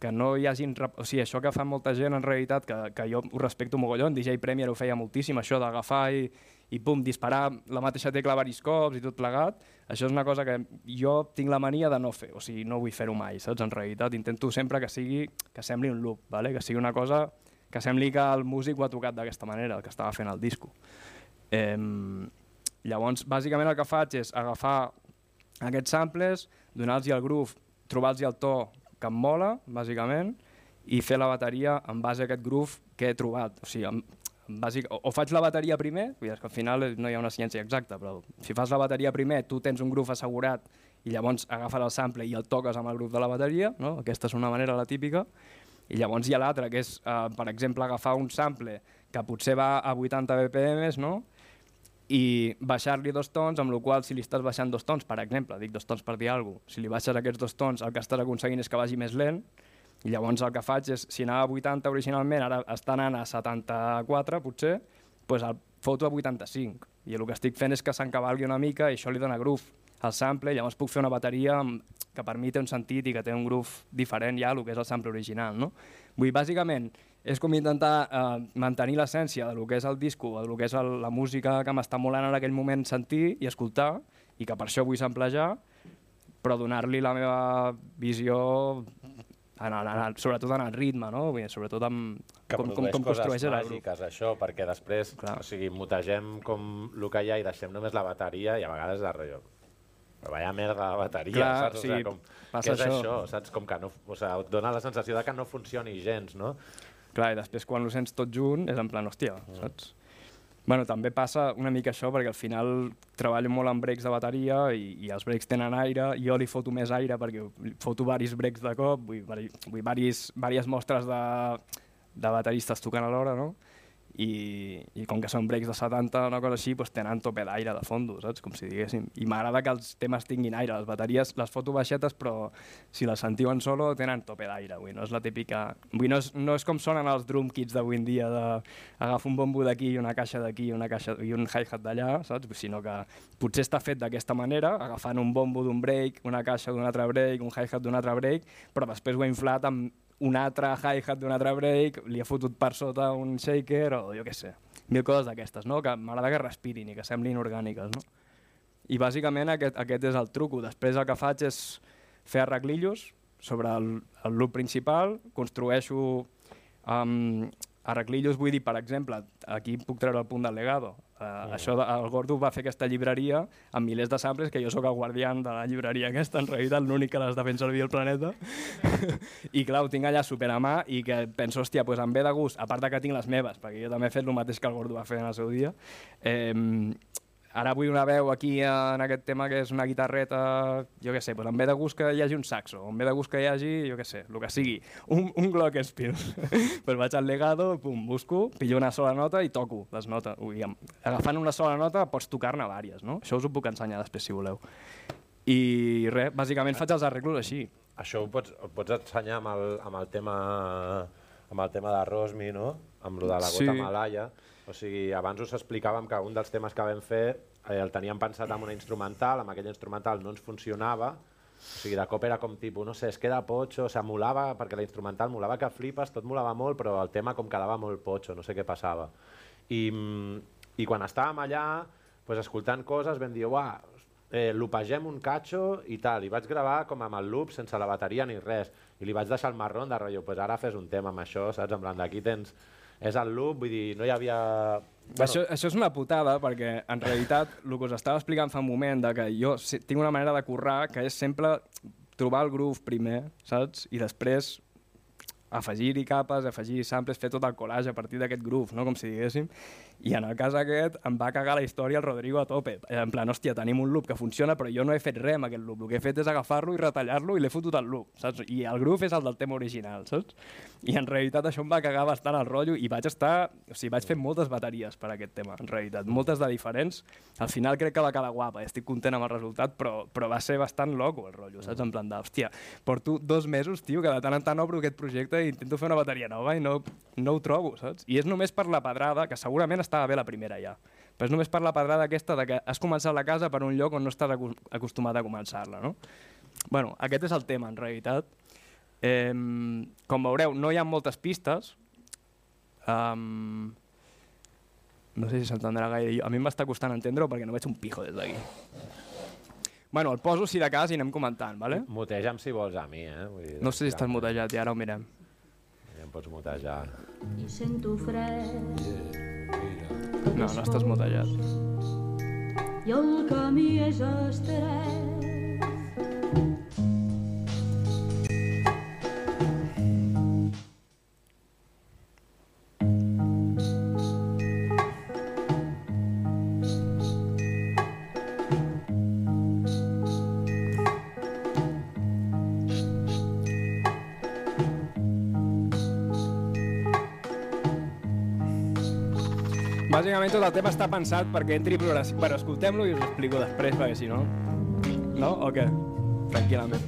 que no hi hagin... O sigui, això que fa molta gent en realitat, que, que jo ho respecto mogollon, DJ Premier ho feia moltíssim, això d'agafar i, i pum, disparar la mateixa tecla varis cops i tot plegat, això és una cosa que jo tinc la mania de no fer, o sigui, no vull fer-ho mai, saps? En realitat intento sempre que sigui, que sembli un loop, vale? que sigui una cosa que sembli que el músic ho ha tocat d'aquesta manera, el que estava fent el disco. Eh, llavors, bàsicament el que faig és agafar aquests samples, donar-los el groove, trobar-los el to que em mola, bàsicament, i fer la bateria en base a aquest groove que he trobat. O sigui, em, bàsic, o, o faig la bateria primer, que al final no hi ha una ciència exacta, però si fas la bateria primer, tu tens un groove assegurat i llavors agafes el sample i el toques amb el groove de la bateria, no? aquesta és una manera la típica, i llavors hi ha l'altra, que és, eh, per exemple, agafar un sample que potser va a 80 BPM, no? I baixar-li dos tons, amb la qual si li estàs baixant dos tons, per exemple, dic dos tons per dir alguna cosa, si li baixes aquests dos tons el que estàs aconseguint és que vagi més lent, i llavors el que faig és, si anava a 80 originalment, ara està anant a 74 potser, doncs el foto a 85. I el que estic fent és que s'encavalgui una mica i això li dona groove al sample, llavors puc fer una bateria que per mi té un sentit i que té un groove diferent ja el que és el sample original. No? Vull bàsicament, és com intentar eh, mantenir l'essència del que és el disco, del que és el, la música que m'està molant en aquell moment sentir i escoltar, i que per això vull samplejar, però donar-li la meva visió en en el, sobretot en el ritme, no? Vull dir, sobretot amb que com, com, com coses construeixes el grup. això, perquè després Clar. o sigui, mutegem com el que hi ha i deixem només la bateria i a vegades de rotllo. Però vaya merda la bateria, Clar, saps? sí, o sigui, com, passa què és això. això. saps? Com que no, o sigui, et dona la sensació de que no funcioni gens, no? Clar, i després quan ho sents tot junt és en plan, hòstia, Mm. saps? Bueno, també passa una mica això perquè al final treballo molt amb breaks de bateria i, i els breaks tenen aire, jo li foto més aire perquè foto varis breaks de cop, vull, vari, vull varis, vàries mostres de, de bateristes tocant alhora, no? I, i com que són breaks de 70 o una cosa així, doncs tenen tope d'aire de fondo, saps? Com si diguéssim. I m'agrada que els temes tinguin aire. Les bateries les foto baixetes, però si les sentiu en solo tenen tope d'aire. Vull, no és la típica... Dir, no, és, no és com sonen els drum kits d'avui en dia, de agafar un bombo d'aquí i una caixa d'aquí i una caixa i un hi-hat d'allà, saps? Sinó que potser està fet d'aquesta manera, agafant un bombo d'un break, una caixa d'un altre break, un hi-hat d'un altre break, però després ho he inflat amb un altre hi-hat d'un altre break, li ha fotut per sota un shaker o jo què sé, mil coses d'aquestes, no? que m'agrada que respirin i que semblin orgàniques. No? I bàsicament aquest, aquest és el truco. Després el que faig és fer arreglillos sobre el, el loop principal, construeixo um, arreglillos, vull dir, per exemple, aquí puc treure el punt del legado. Uh, mm. Això, de, el Gordo va fer aquesta llibreria amb milers de samples, que jo sóc el guardián de la llibreria aquesta, en realitat l'únic que les de fent servir al planeta. *laughs* I clar, ho tinc allà super a mà i que penso, hòstia, pues em ve de gust, a part de que tinc les meves, perquè jo també he fet el mateix que el Gordo va fer en el seu dia, eh, ara vull una veu aquí en aquest tema que és una guitarreta, jo què sé, doncs em ve de gust que hi hagi un saxo, em ve de gust que hi hagi, jo què sé, el que sigui, un, un glockenspiel. *laughs* pues vaig al legado, pum, busco, pillo una sola nota i toco les notes. Ui, agafant una sola nota pots tocar-ne vàries, no? Això us ho puc ensenyar després si voleu. I res, bàsicament faig els arreglos així. Això ho pots, ho pots ensenyar amb el, amb el tema amb el tema de Rosmi, no? Amb lo de la gota Sí. malaya. O sigui, abans us explicàvem que un dels temes que vam fer eh, el teníem pensat amb una instrumental, amb aquell instrumental no ens funcionava, o sigui, de cop era com tipus, no sé, es queda potxo, sigui, molava, perquè la instrumental molava que flipes, tot molava molt, però el tema com quedava molt potxo, no sé què passava. I, i quan estàvem allà, pues, escoltant coses, vam dir, uah, eh, lupegem un catxo i tal, i vaig gravar com amb el loop sense la bateria ni res, i li vaig deixar el marrón de rotllo, pues ara fes un tema amb això, saps? En plan, d'aquí tens... És el loop, vull dir, no hi havia... Bueno. Això, això és una putada, perquè en realitat el que us estava explicant fa un moment, de que jo tinc una manera de currar que és sempre trobar el groove primer, saps? I després afegir-hi capes, afegir samples, fer tot el collage a partir d'aquest groove, no? com si diguéssim. I en el cas aquest em va cagar la història el Rodrigo a tope. En plan, hòstia, tenim un loop que funciona, però jo no he fet res amb aquest loop. El que he fet és agafar-lo i retallar-lo i l'he fotut al loop, saps? I el groove és el del tema original, saps? I en realitat això em va cagar bastant el rotllo i vaig estar... O sigui, vaig fer moltes bateries per aquest tema, en realitat. Moltes de diferents. Al final crec que va quedar guapa, estic content amb el resultat, però, però va ser bastant loco el rotllo, saps? En plan de, hòstia, porto dos mesos, tio, que de tant en tant obro aquest projecte i intento fer una bateria nova i no, no ho trobo, saps? I és només per la pedrada, que segurament estava bé la primera ja, però és només per la pedrada aquesta de que has començat la casa per un lloc on no estàs acostumat a començar-la, no? bueno, aquest és el tema, en realitat. Eh, com veureu, no hi ha moltes pistes. Um, no sé si s'entendrà gaire. A mi m'està costant entendre-ho perquè no veig un pijo des d'aquí. Bueno, el poso si de cas i anem comentant, vale? Muteja'm si vols a mi, eh? Vull dir, No sé si estàs mutejat i ara ho mirem. Ja em pots mutejar. i sento fred No, no estàs mutejat. i el camí és estret. Bàsicament tot el tema està pensat perquè entri progressió. Bueno, escoltem-lo i us ho explico després, perquè si no... No? O què? Tranquil·lament.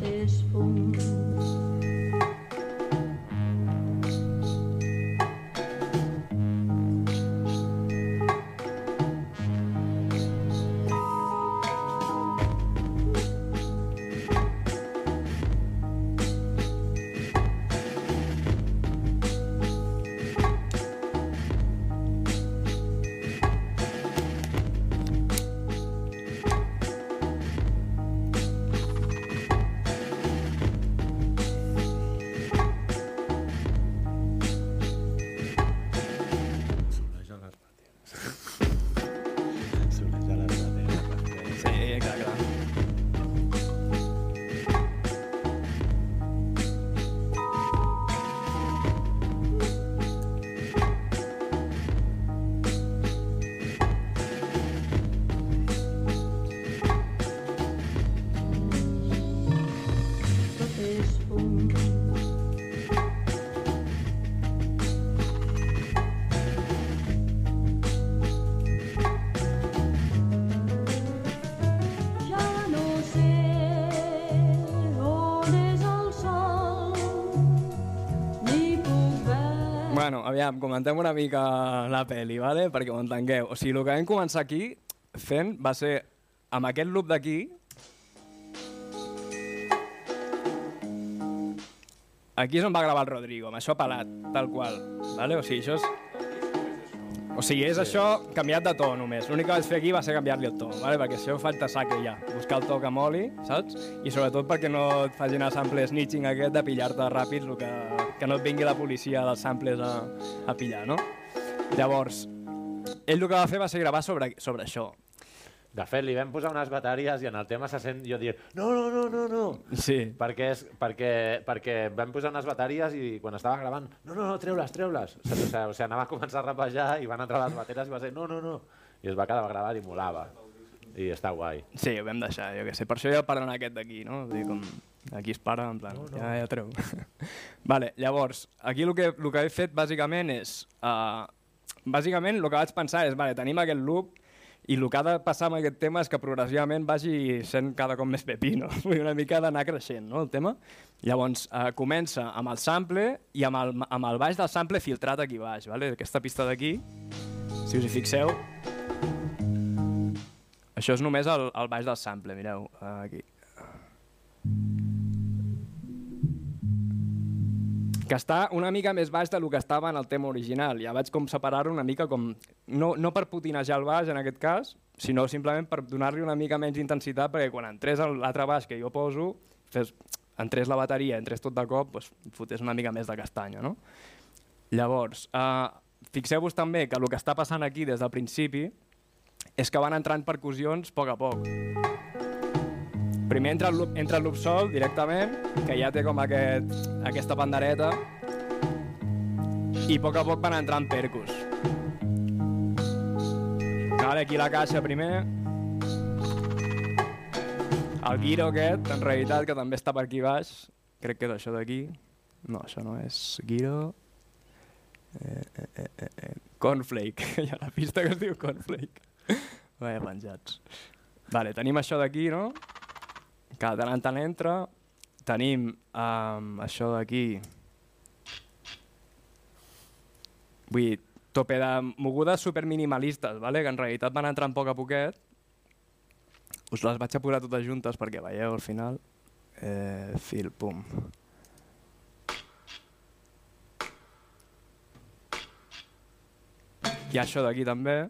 Aviam, comentem una mica la peli, vale? perquè ho entengueu. O sigui, el que vam començar aquí fent va ser amb aquest loop d'aquí Aquí és on va gravar el Rodrigo, amb això pelat, tal qual. Vale? O sigui, això és... O sigui, és això canviat de to només. L'únic que vaig fer aquí va ser canviar-li el to, vale? perquè això fa el tasaque ja. Buscar el to que moli, saps? I sobretot perquè no et facin el sample snitching aquest de pillar-te ràpid, el que, que no et vingui la policia dels samples a, a pillar, no? Llavors, ell el que va fer va ser gravar sobre, sobre això. De fet, li vam posar unes bateries i en el tema se sent jo dir no, no, no, no, no. Sí. Perquè, és, perquè, perquè vam posar unes bateries i quan estava gravant, no, no, no, treu-les, treu-les. O sigui, o sigui, anava a començar a rapejar i van entrar les bateries i va ser, no, no, no. I es va quedar gravat i molava. I està guai. Sí, ho vam deixar, jo què sé. Per això ja parlen aquest d'aquí, no? Vull dir, com aquí es para, en plan, no, no. ja, ja treu. *laughs* vale, llavors, aquí el que, el que he fet bàsicament és... Uh, bàsicament el que vaig pensar és, vale, tenim aquest loop i el que ha de passar amb aquest tema és que progressivament vagi sent cada cop més pepino. *laughs* Vull dir, una mica d'anar creixent, no, el tema? Llavors, eh, comença amb el sample i amb el, amb el baix del sample filtrat aquí baix, vale? aquesta pista d'aquí, si us hi fixeu, això és només el, el baix del sample, mireu, eh, aquí. Que està una mica més baix del que estava en el tema original. Ja vaig com separar-ho una mica com... No, no per putinejar el baix, en aquest cas, sinó simplement per donar-li una mica menys intensitat, perquè quan entrés l'altre baix que jo poso, fes, entrés la bateria, entrés tot de cop, doncs, fotés una mica més de castanya, no? Llavors, eh, fixeu-vos també que el que està passant aquí des del principi és que van entrant percussions a poc a poc. Primer entra el, loop- entra el loop sol directament, que ja té com aquest, aquesta pandereta, i a poc a poc van entrant percus. Vale, aquí la caixa primer. El guiro aquest, en realitat, que també està per aquí baix, crec que és això d'aquí. No, això no és Guiro. Eh, eh, eh, eh, eh. Cornflake. *laughs* Hi ha una pista que es diu Cornflake. Vaja penjats. Vale, tenim això d'aquí, no? Que de tant en entra. Tenim um, això d'aquí. Vull dir, tope de mogudes superminimalistes, vale? que en realitat van entrar poc a poquet. Us les vaig a posar totes juntes perquè veieu al final. Eh, fil, pum. Ha això d'aquí també,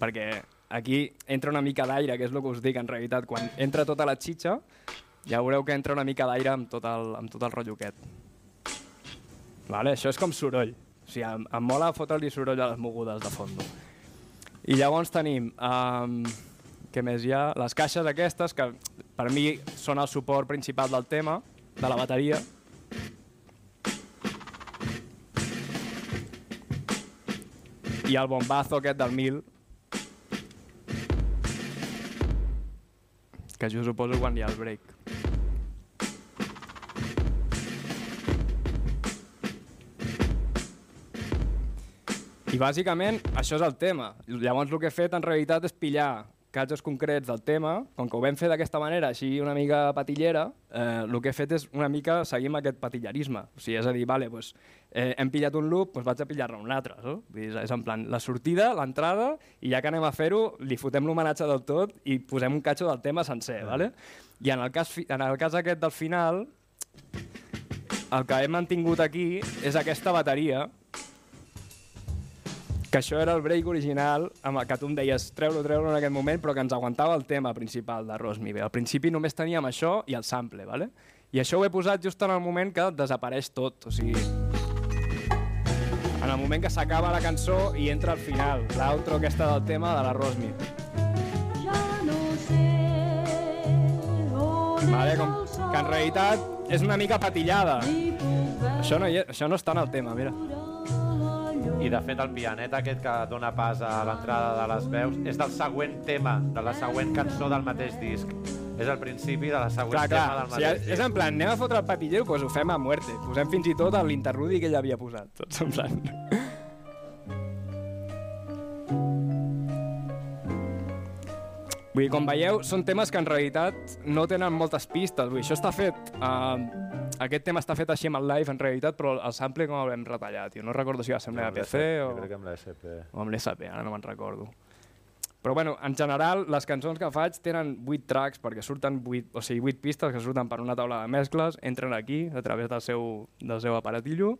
perquè aquí entra una mica d'aire, que és el que us dic en realitat. Quan entra tota la xitxa, ja veureu que entra una mica d'aire amb, tot el, amb tot el rotllo aquest. Vale? Això és com soroll. O sigui, em, em mola fotre-li soroll a les mogudes de fondo. I llavors tenim, um, què més hi ha? Les caixes aquestes, que per mi són el suport principal del tema, de la bateria. I el bombazo aquest del 1000, que jo suposo quan hi ha el break. I bàsicament això és el tema. Llavors el que he fet en realitat és pillar casos concrets del tema, com que ho vam fer d'aquesta manera, així una mica patillera, eh, el que he fet és una mica seguir amb aquest patillerisme. O sigui, és a dir, vale, doncs, eh, hem pillat un loop, doncs vaig a pillar-ne un altre. No? Dir, és en plan la sortida, l'entrada, i ja que anem a fer-ho, li fotem l'homenatge del tot i posem un catxo del tema sencer. Vale? I en el, cas, en el cas aquest del final, el que hem mantingut aquí és aquesta bateria, que això era el break original amb el que tu em deies treu-lo, treu-lo en aquest moment, però que ens aguantava el tema principal de Rosmi. Bé, al principi només teníem això i el sample, ¿vale? i això ho he posat just en el moment que desapareix tot, o sigui... En el moment que s'acaba la cançó i entra al final, l'outro aquesta del tema de la Rosmi. No sé Vale, com que en realitat és una mica patillada. Això no, hi és, això no està en el tema, mira. I de fet el pianet aquest que dona pas a l'entrada de les veus és del següent tema, de la següent cançó del mateix disc. És el principi de la següent Clar, tema clar, del mateix és en plan, anem a fotre el patillero, doncs ho fem a muerte. Posem fins i tot l'interludi que ell havia posat. Tots en plan... Vull dir, com veieu, són temes que en realitat no tenen moltes pistes. Vull dir, això està fet... Uh, aquest tema està fet així amb el live, en realitat, però el sample com el vam retallar, tio. No recordo si va ser amb Amb l'APC o... Jo crec que amb l'SP. o amb l'SP, ara no me'n recordo. Però bueno, en general, les cançons que faig tenen 8 tracks, perquè surten 8, o sigui, 8 pistes que surten per una taula de mescles, entren aquí, a través del seu, del seu aparatillo,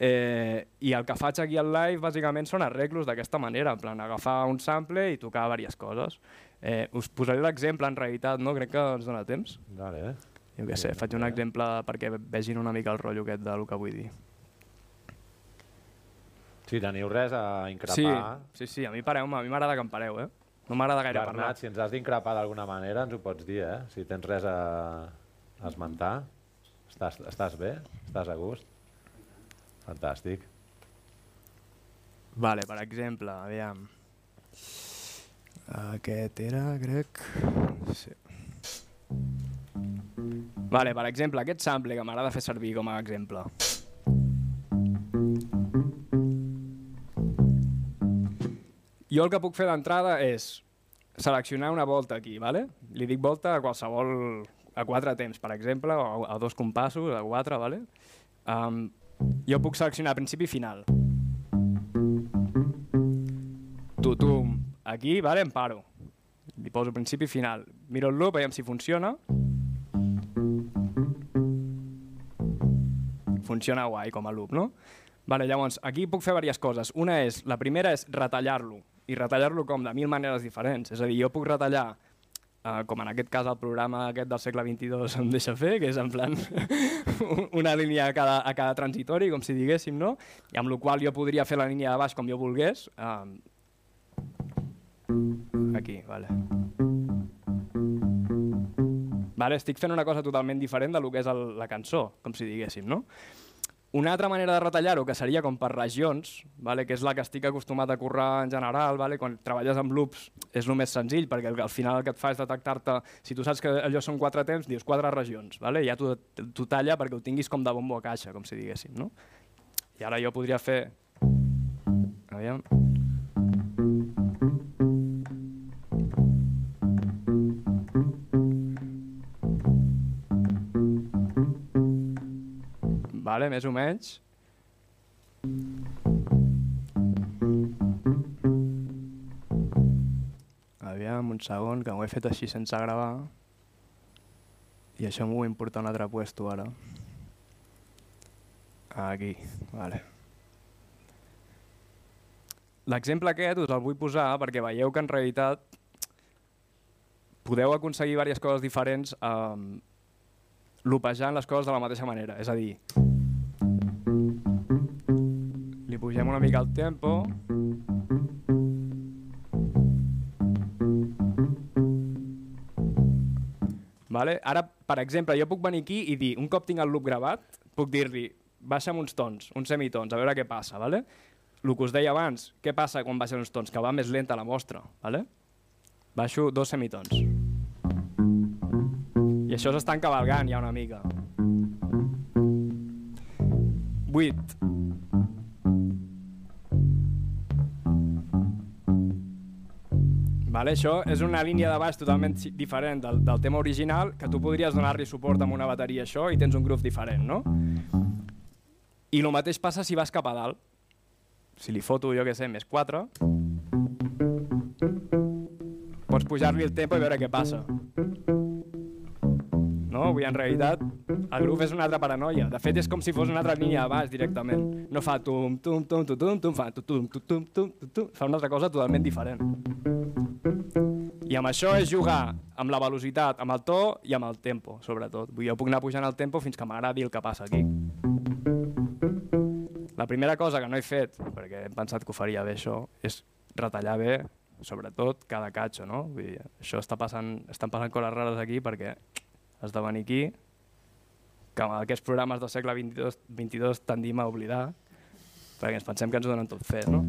eh, i el que faig aquí al live, bàsicament, són arreglos d'aquesta manera, en plan, agafar un sample i tocar diverses coses. Eh, us posaré l'exemple, en realitat, no? Crec que ens dona temps. Vale, eh? Jo què sé, faig un exemple perquè vegin una mica el rotllo aquest del que vull dir. Si teniu res a Sí, increpar... sí, sí, a mi pareu-me, a mi m'agrada que em pareu, eh? No m'agrada gaire parlar. Bernat, si ens has d'increpar d'alguna manera, ens ho pots dir, eh? Si tens res a, a esmentar. Estàs, estàs bé? Estàs a gust? Fantàstic. Vale, per exemple, aviam. Aquest era, crec... Sí. Vale, per exemple, aquest sample que m'agrada fer servir com a exemple. Jo el que puc fer d'entrada és seleccionar una volta aquí, vale? Li dic volta a qualsevol a quatre temps, per exemple, o a, dos compassos, a quatre, vale? Um, jo puc seleccionar principi i final. Tutum. Aquí, vale, em paro. Li poso principi i final. Miro el loop, veiem si funciona. Funciona guai com a loop, no? Vale, llavors, aquí puc fer diverses coses. Una és, la primera és retallar-lo. I retallar-lo com? De mil maneres diferents. És a dir, jo puc retallar Uh, com en aquest cas el programa aquest del segle XXII em deixa fer, que és en plan *laughs* una línia a cada, a cada transitori, com si diguéssim, no? I amb la qual jo podria fer la línia de baix com jo volgués. Uh, aquí, vale. Vale, estic fent una cosa totalment diferent de lo que és el, la cançó, com si diguéssim, no? Una altra manera de retallar-ho, que seria com per regions, vale? que és la que estic acostumat a currar en general, vale? quan treballes amb loops és el més senzill, perquè al final el que et fa és detectar-te, si tu saps que allò són quatre temps, dius quatre regions, vale? ja t'ho talla perquè ho tinguis com de bombo a caixa, com si diguéssim. No? I ara jo podria fer... Aviam. Vale, més o menys. Aviam, un segon, que m'ho he fet així sense gravar. I això m'ho vull importar a un altre puesto ara. Aquí, vale. L'exemple aquest us el vull posar perquè veieu que en realitat podeu aconseguir diverses coses diferents um, lopejant les coses de la mateixa manera. És a dir, pugem una mica el tempo. Vale? Ara, per exemple, jo puc venir aquí i dir, un cop tinc el loop gravat, puc dir-li, baixa'm uns tons, uns semitons, a veure què passa. Vale? El que us deia abans, què passa quan baixen uns tons? Que va més lenta la mostra. Vale? Baixo dos semitons. I això s'està encavalgant ja una mica. 8. Vale, això és una línia de baix totalment diferent del, del tema original, que tu podries donar-li suport amb una bateria això i tens un groove diferent, no? I el mateix passa si vas cap a dalt. Si li foto, jo què sé, més 4, pots pujar-li el tempo i veure què passa. No? Dir, en realitat, el groove és una altra paranoia. De fet, és com si fos una altra línia de baix directament. No fa tum, tum, tum, tum, tum, fa tum, tum, tum, tum, tum. Fa una altra cosa totalment diferent. I amb això és jugar amb la velocitat, amb el to i amb el tempo, sobretot. Vull dir, jo puc anar pujant el tempo fins que m'agradi el que passa aquí. La primera cosa que no he fet, perquè he pensat que ho faria bé això, és retallar bé, sobretot, cada catxo, no? Vull dir, això està passant, estan passant coses rares aquí perquè has de venir aquí, que amb aquests programes del segle XXII, 22 tendim a oblidar, perquè ens pensem que ens ho donen tot fet, no?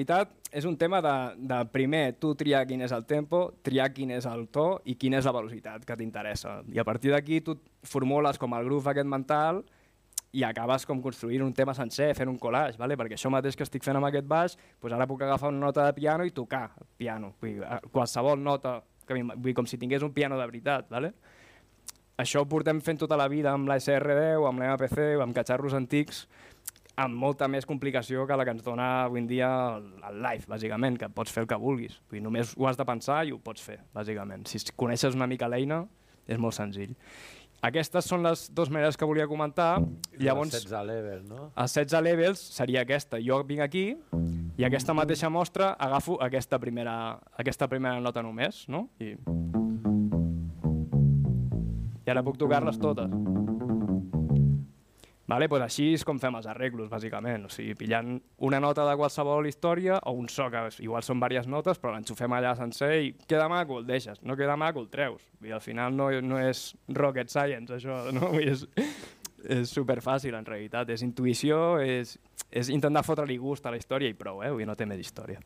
Realitat és un tema de, de primer tu triar quin és el tempo, triar quin és el to i quina és la velocitat que t'interessa. I a partir d'aquí tu formules com el groove aquest mental i acabes com construint un tema sencer, fent un collage, vale? perquè això mateix que estic fent amb aquest baix, doncs ara puc agafar una nota de piano i tocar el piano, vull dir, eh, qualsevol nota, que vull dir, com si tingués un piano de veritat. Vale? Això ho portem fent tota la vida amb la SR10, amb l'MPC, amb catxarros antics, amb molta més complicació que la que ens dona avui en dia el, el live, bàsicament, que pots fer el que vulguis. Vull dir, només ho has de pensar i ho pots fer, bàsicament. Si coneixes una mica l'eina, és molt senzill. Aquestes són les dues maneres que volia comentar. Llavors, Els 16 level, no? els 16 levels seria aquesta. Jo vinc aquí i aquesta mateixa mostra agafo aquesta primera, aquesta primera nota només, no? I, i ara puc tocar-les totes. Vale, pues així és com fem els arreglos, bàsicament. O sigui, pillant una nota de qualsevol història o un so, que igual són diverses notes, però l'enxufem allà sencer i queda maco, el deixes. No queda maco, el treus. I al final no, no és rocket science, això. No? És, és superfàcil, en realitat. És intuïció, és, és intentar fotre-li gust a la història i prou, eh? No té més història.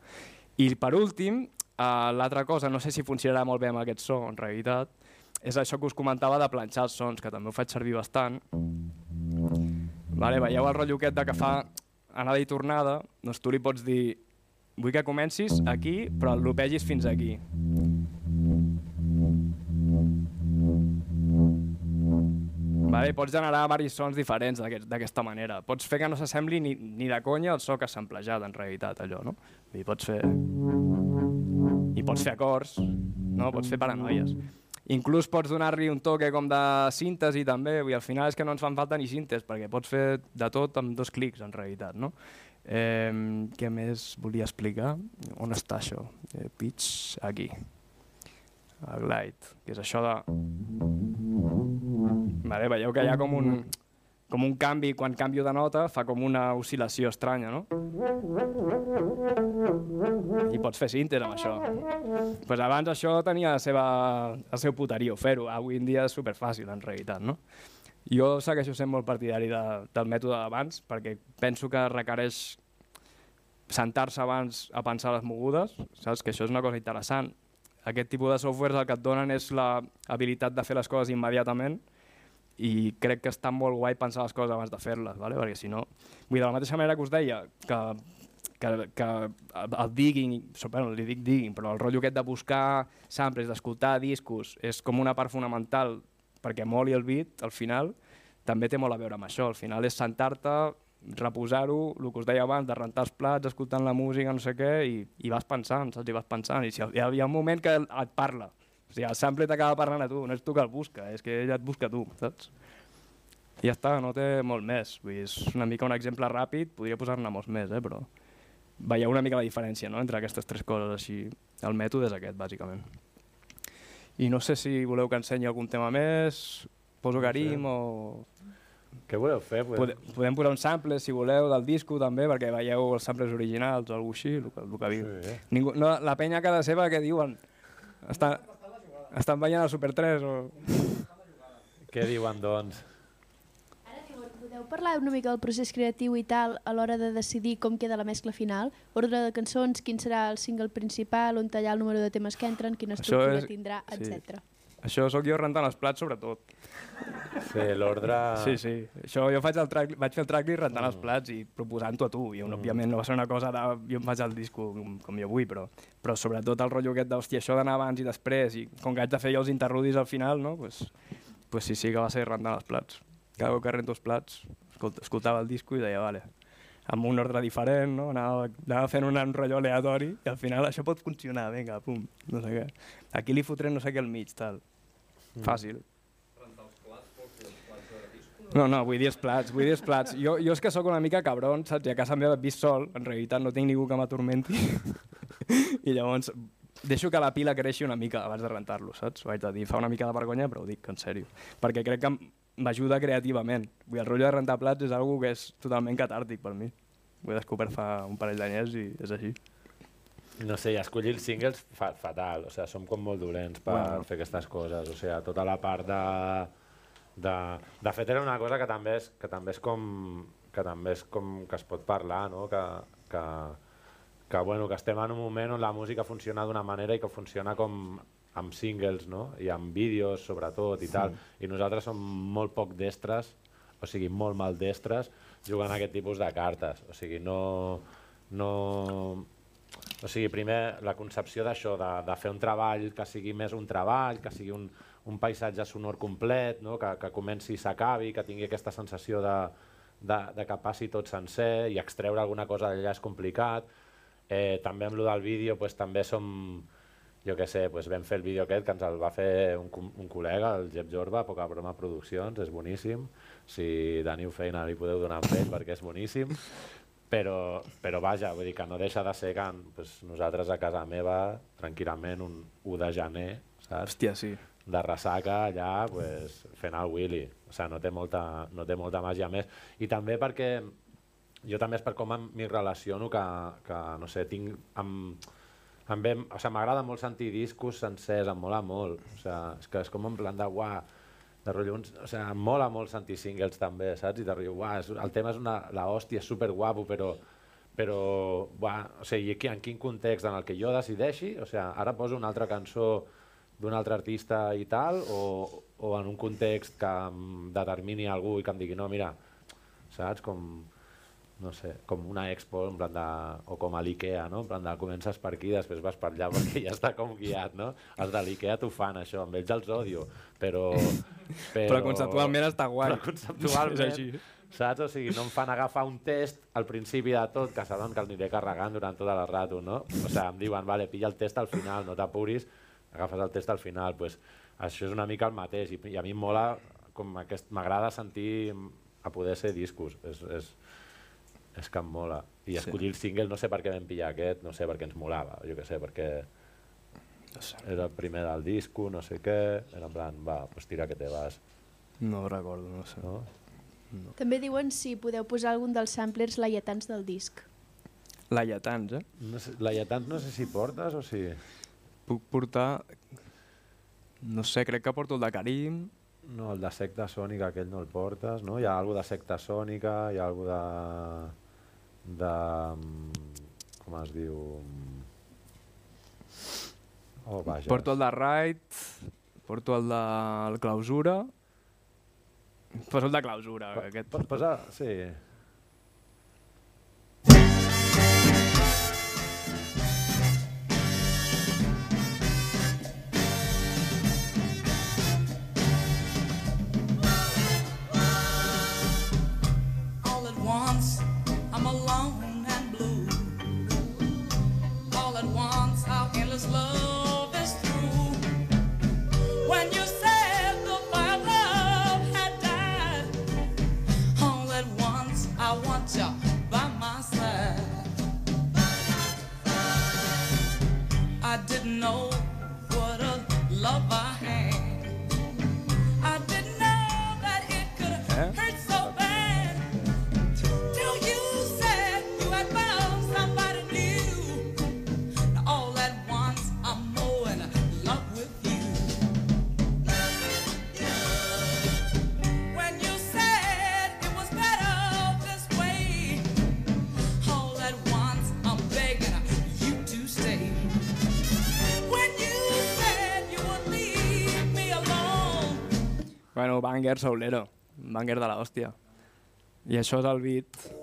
I per últim, uh, l'altra cosa, no sé si funcionarà molt bé amb aquest so, en realitat, és això que us comentava de planxar els sons, que també ho faig servir bastant. Vale, veieu el rotllo aquest de que fa anada i tornada, doncs tu li pots dir vull que comencis aquí, però el lopegis fins aquí. Vale, pots generar diversos sons diferents d'aquest- d'aquesta manera. Pots fer que no s'assembli ni, ni de conya al so que s'ha emplejat, en realitat, allò, no? Dir, pots fer... I pots fer acords, no? Pots fer paranoies. Inclús pots donar-li un toque com de síntesi també, dir, al final és que no ens fan falta ni síntes, perquè pots fer de tot amb dos clics, en realitat, no? Eh, què més volia explicar? On està això? Eh, pitch, aquí. El glide, que és això de... Vale, veieu que hi ha com un, com un canvi, quan canvio de nota, fa com una oscil·lació estranya, no? I pots fer síntesi amb això. Pues abans això tenia la seva, el seu puterio fer-ho, avui en dia és superfàcil en realitat, no? Jo segueixo sent molt partidari de, del mètode d'abans perquè penso que requereix sentar-se abans a pensar les mogudes, saps? Que això és una cosa interessant. Aquest tipus de softwares el que et donen és la habilitat de fer les coses immediatament i crec que està molt guai pensar les coses abans de fer-les, ¿vale? perquè si no... Vull dir, de la mateixa manera que us deia que, que, que el digging, bueno, li dic digging, però el rotllo aquest de buscar samples, d'escoltar discos, és com una part fonamental perquè moli el beat, al final, també té molt a veure amb això. Al final és sentar-te, reposar-ho, el que us deia abans, de rentar els plats, escoltant la música, no sé què, i, i vas pensant, saps? I vas pensant. I si hi ha, hi ha un moment que et parla. O sigui, el sample t'acaba parlant a tu, no és tu que el busca, és que ell et busca tu, saps? I ja està, no té molt més. Vull dir, és una mica un exemple ràpid, podria posar-ne molts més, eh, però veieu una mica la diferència no? entre aquestes tres coses així. El mètode és aquest, bàsicament. I no sé si voleu que ensenyi algun tema més, poso carim o... Què voleu fer? Pues, Podem, podem posar un sample, si voleu, del disco també, perquè veieu els samples originals o alguna així, el que, el que. Sí. Ningú, no, la penya a casa seva que diuen? Està, estan veient el Super 3 o... Què diuen, doncs? Podeu parlar una mica del procés creatiu i tal a l'hora de decidir com queda la mescla final? Ordre de cançons, quin serà el single principal, on tallar el número de temes que entren, quina estructura és- tindrà, sí. Això sóc jo rentant els plats, sobretot. Sí, l'ordre... Sí, sí. Això jo faig el track, vaig fer el tracklist rentant els plats i proposant-ho a tu. I, mm. òbviament, no va ser una cosa de jo em faig el disco com, com jo vull, però, però sobretot el rotllo aquest d'hòstia, això d'anar abans i després, i com que haig de fer jo els interrudis al final, no? pues, pues sí, sí que va ser rentant els plats. Cada cop que rento els plats, escolt, escoltava el disco i deia, vale, amb un ordre diferent, no? anava, anava fent un rotllo aleatori i al final això pot funcionar, vinga, pum, no sé què. Aquí li fotrem no sé què al mig, tal. Fàcil. Rentar els plats, vols dir els plats de disco? No, no, vull dir els plats, vull dir els plats. Jo, jo és que sóc una mica cabron, saps? I a casa meva vist sol, en realitat no tinc ningú que m'atormenti. *laughs* I llavors deixo que la pila creixi una mica abans de rentar-lo, saps? Ho haig de dir, fa una mica de vergonya, però ho dic en sèrio. Perquè crec que m'ajuda creativament. Vull dir, el rotllo de rentar plats és algo que és totalment catàrtic per mi. Ho he descobert fa un parell d'anyers i és així. No sé, escollir els singles fa, fatal, o sigui, som com molt dolents per Bueno. fer aquestes coses, o sigui, tota la part de, de... De fet, era una cosa que també és, que també és com que també és com que es pot parlar, no? que, que, que, bueno, que estem en un moment on la música funciona d'una manera i que funciona com amb singles no? i amb vídeos sobretot i tal, i nosaltres som molt poc destres, o sigui, molt maldestres jugant a aquest tipus de cartes, o sigui, no, no, o sigui, primer, la concepció d'això, de, de fer un treball que sigui més un treball, que sigui un, un paisatge sonor complet, no? que, que comenci i s'acabi, que tingui aquesta sensació de, de, de que passi tot sencer i extreure alguna cosa d'allà és complicat. Eh, també amb lo del vídeo pues, també som, jo què sé, pues, vam fer el vídeo aquest que ens el va fer un, un col·lega, el Jep Jorba, Poca Broma Produccions, és boníssim. Si teniu feina li podeu donar amb ell perquè és boníssim però, però vaja, vull dir que no deixa de ser que pues, nosaltres a casa meva, tranquil·lament, un 1 de gener, saps? Hòstia, sí. de ressaca allà pues, fent el Willy. O sigui, no té, molta, no té molta màgia més. I també perquè jo també és per com m'hi relaciono que, que, no sé, tinc... Amb, amb, o sigui, m'agrada molt sentir discos sencers, em mola molt. O sigui, és que és com en plan de, uah, de rotllo, o sigui, mola molt sentir singles també, saps? I de rotllo, uah, és, el tema és una, la hòstia, és super guapo, però, però uah, o sigui, en quin context en el que jo decideixi, o sigui, ara poso una altra cançó d'un altre artista i tal, o, o en un context que em determini algú i que em digui, no, mira, saps, com, no sé, com una expo, en plan de, o com a l'IKEA, no? En plan de comences per aquí, després vas per allà *laughs* perquè ja està com guiat, no? Els de l'IKEA t'ho fan, això, amb ells els odio, però... *laughs* Però, Però conceptualment està guai. Però conceptualment, *laughs* És així. saps? O sigui, no em fan agafar un test al principi de tot, que saben que el aniré carregant durant tota la rato, no? O sigui, em diuen, vale, pilla el test al final, no t'apuris, agafes el test al final. Pues, això és una mica el mateix, i, i a mi em mola, com aquest, m'agrada sentir a poder ser discos, és, és, és que em mola. I escollir el single, no sé per què vam pillar aquest, no sé, perquè ens molava, jo què sé, perquè era el primer del disco, no sé què, era en plan, va, pues tira que te vas, No ho recordo, no sé. no? També diuen si podeu posar algun dels samplers laietans del disc. Laietans, eh? No sé, Laietans no sé si portes o si... Puc portar... No sé, crec que porto el de Karim. No, el de secta sònica aquell no el portes, no? Hi ha alguna de secta sònica, hi ha alguna de... de... mm, com es diu? Oh, vaja. Porto el de Right, porto el de el Clausura. Poso el de Clausura. Po- Aquest. Posar? Sí. Know what a love I Bueno, banger soulero. Banger de la hòstia. I això és el beat.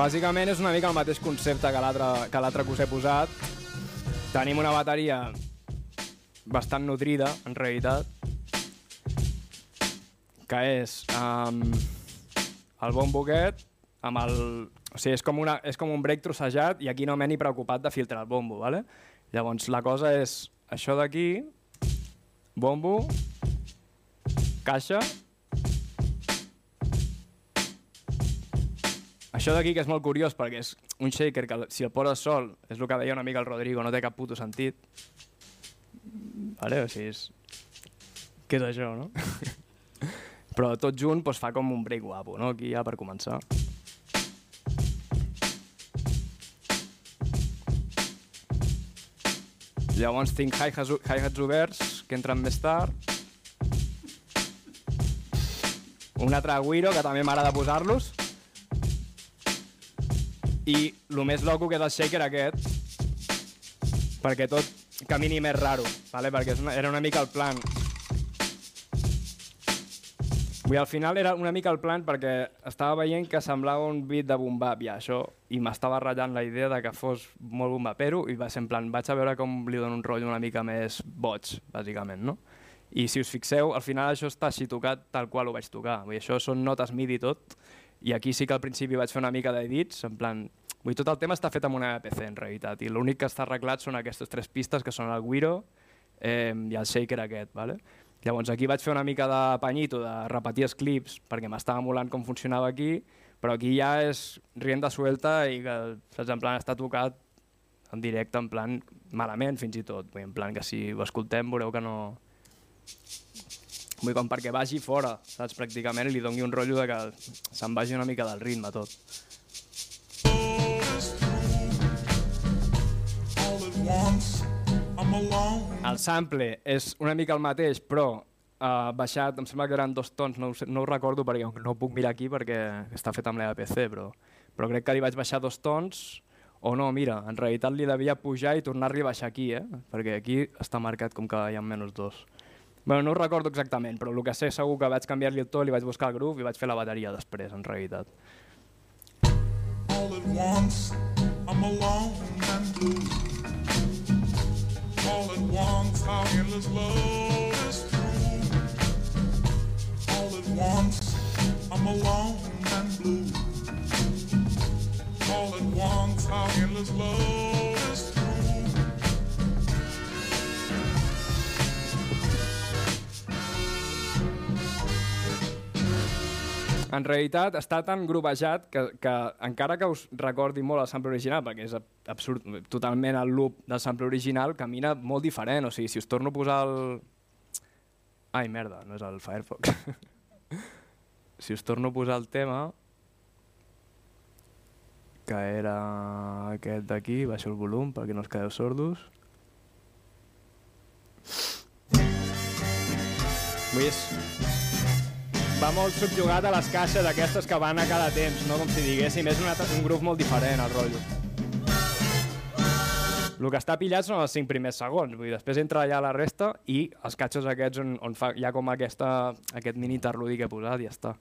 Bàsicament és una mica el mateix concepte que l'altre que us he posat. Tenim una bateria bastant nutrida, en realitat, que és um, el bombo aquest, amb el... O sigui, és com, una, és com un break trossejat i aquí no m'he ni preocupat de filtrar el bombo, ¿vale? Llavors, la cosa és això d'aquí, bombo, caixa, Això d'aquí que és molt curiós perquè és un shaker que si el poses sol, és el que deia una mica el Rodrigo, no té cap puto sentit. Vale? O sigui, és... Què és això, no? *laughs* Però tot junt doncs, fa com un break guapo, no? Aquí ja per començar. Llavors tinc hi-hats hi oberts que entren més tard. Un altre guiro que també m'agrada posar-los. I el més loco que és el shaker aquest, perquè tot camini més raro, vale? perquè una, era una mica el plan. Vull al final era una mica el plan perquè estava veient que semblava un beat de boom bap ja, això, i m'estava ratllant la idea de que fos molt boom bapero i va ser en plan, vaig a veure com li dono un rotllo una mica més boig, bàsicament, no? I si us fixeu, al final això està així tocat tal qual ho vaig tocar. Vull això són notes MIDI tot, i aquí sí que al principi vaig fer una mica d'edits, en plan... Vull dir, tot el tema està fet amb una PC, en realitat, i l'únic que està arreglat són aquestes tres pistes, que són el Guiro eh, i el Shaker aquest, ¿vale? Llavors aquí vaig fer una mica de panyito, de repetir els clips, perquè m'estava molant com funcionava aquí, però aquí ja és rienda suelta i que, saps, en plan, està tocat en directe, en plan, malament fins i tot. Vull en plan que si ho escoltem veureu que no... Vull com perquè vagi fora, saps, pràcticament, i li doni un rotllo de que se'n vagi una mica del ritme tot. El sample és una mica el mateix, però uh, baixat, em sembla que eren dos tons, no ho, sé, no ho recordo perquè no ho puc mirar aquí perquè està fet amb l'EPC, però, però crec que li vaig baixar dos tons, o no, mira, en realitat li devia pujar i tornar-li a baixar aquí, eh? perquè aquí està marcat com que hi ha menys dos. Bueno, no ho recordo exactament, però el que sé segur que vaig canviar-li el to, li vaig buscar el groove i vaig fer la bateria després, en realitat. All at once, I'm alone and blue. All at once, how endless love is through. All at once, I'm alone and blue. All at once, how endless love En realitat està tan grovejat que, que encara que us recordi molt el sample original, perquè és ab- absurd, totalment el loop del sample original, camina molt diferent. O sigui, si us torno a posar el... Ai, merda, no és el Firefox. *laughs* si us torno a posar el tema, que era aquest d'aquí, baixo el volum perquè no us quedeu sordos. Vull és... Va molt subjugat a les caixes aquestes que van a cada temps, no? Com si diguéssim, és una, un grup molt diferent, el rotllo. El que està pillat són els 5 primers segons, vull dir, després entra allà la resta i els catxos aquests on, on fa, hi ha com aquesta, aquest mini interludi que he posat i ja està.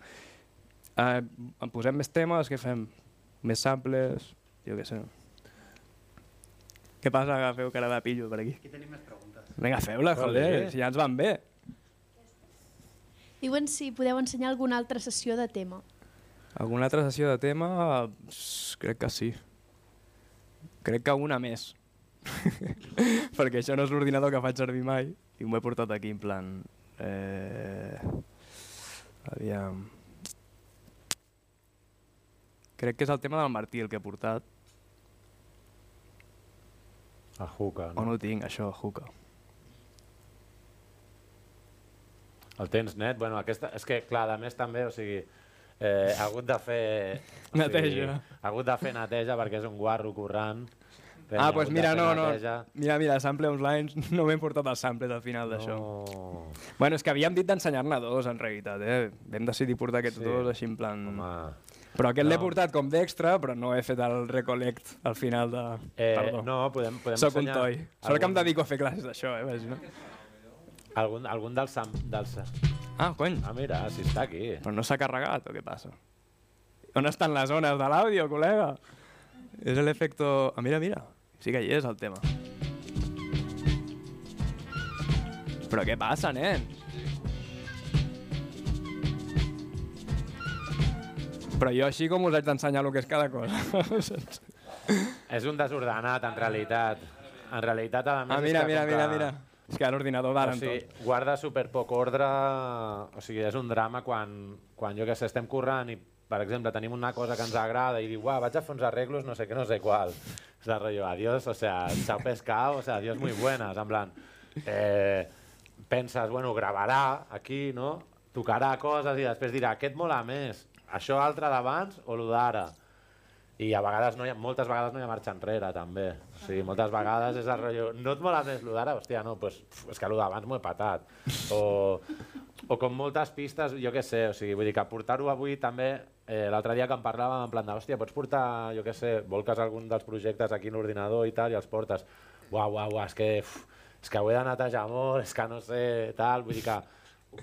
Eh, en posem més temes, què fem? Més samples, jo què sé. Què passa que feu cara de pillo per aquí? Aquí tenim més preguntes. Vinga, feu-la, Ole. joder, si ja ens van bé. Diuen si podeu ensenyar alguna altra sessió de tema. Alguna altra sessió de tema? Crec que sí. Crec que una més. *laughs* Perquè això no és l'ordinador que faig servir mai i m'ho he portat aquí en plan... Eh... Aviam... Crec que és el tema del Martí el que he portat. El hookah, O no? no ho tinc, això, Hookah. El tens net? Bueno, aquesta... És que, clar, a més també, o sigui, eh, ha hagut de fer... o Neteja. ha hagut de fer neteja perquè és un guarro. Penya, ah, doncs pues mira, no, no. neteja. Mira, mira, sample online, *laughs* no m'he portat el sample al final d'això. No. Bueno, és que havíem dit d'ensenyar-ne dos, en realitat, eh? Vam decidir portar aquests Sí. dos així en plan... Home, Però aquest l'he No. portat com d'extra, però no he fet el recollect al final de... eh, Perdó. no, podem, podem Soc un ensenyar toi. Sort que em algun- dedico a fer classes d'això, eh? Imagina. Algun, algun dels... Sam, dels... Ah, cony. Ah, mira, si està aquí. Però no s'ha carregat, o què passa? On estan les zones de l'àudio, col·lega? És l'efecto... Ah, mira, mira. Sí que hi és el tema. Però què passa, nen? Però jo així com us haig d'ensenyar el que és cada cosa. *laughs* És un desordenat, en realitat. En realitat, a més... ah, és mira, que mira, com mira, que- mira. És que l'ordinador d'ara o sigui, tot. guarda super poc ordre, o sigui, és un drama quan, quan jo que sé, estem currant i, per exemple, tenim una cosa que ens agrada i diu, uah, vaig a fer uns arreglos, no sé què, no sé qual. És el rotllo, adiós, o sea, chao pescado, o sea, adiós muy buenas, en plan, eh, penses, bueno, gravarà aquí, no? Tocarà coses i després dirà, què et mola més? Això altre d'abans o lo d'ara? I a vegades no hi ha, moltes vegades no hi ha marxa enrere, també. O sigui, moltes vegades és el rotllo, no et mola més lo d'ara? Hòstia, no, pues, pf, és que lo d'abans m'ho he patat. O, o com moltes pistes, jo què sé, o sigui, vull dir que portar-ho avui també, eh, l'altre dia que em parlàvem en plan de, hòstia, pots portar, jo què sé, volques algun dels projectes aquí en l'ordinador i tal, i els portes. Uau, uau, uau, és que, uf, és que ho he de netejar molt, és que no sé, tal, vull dir que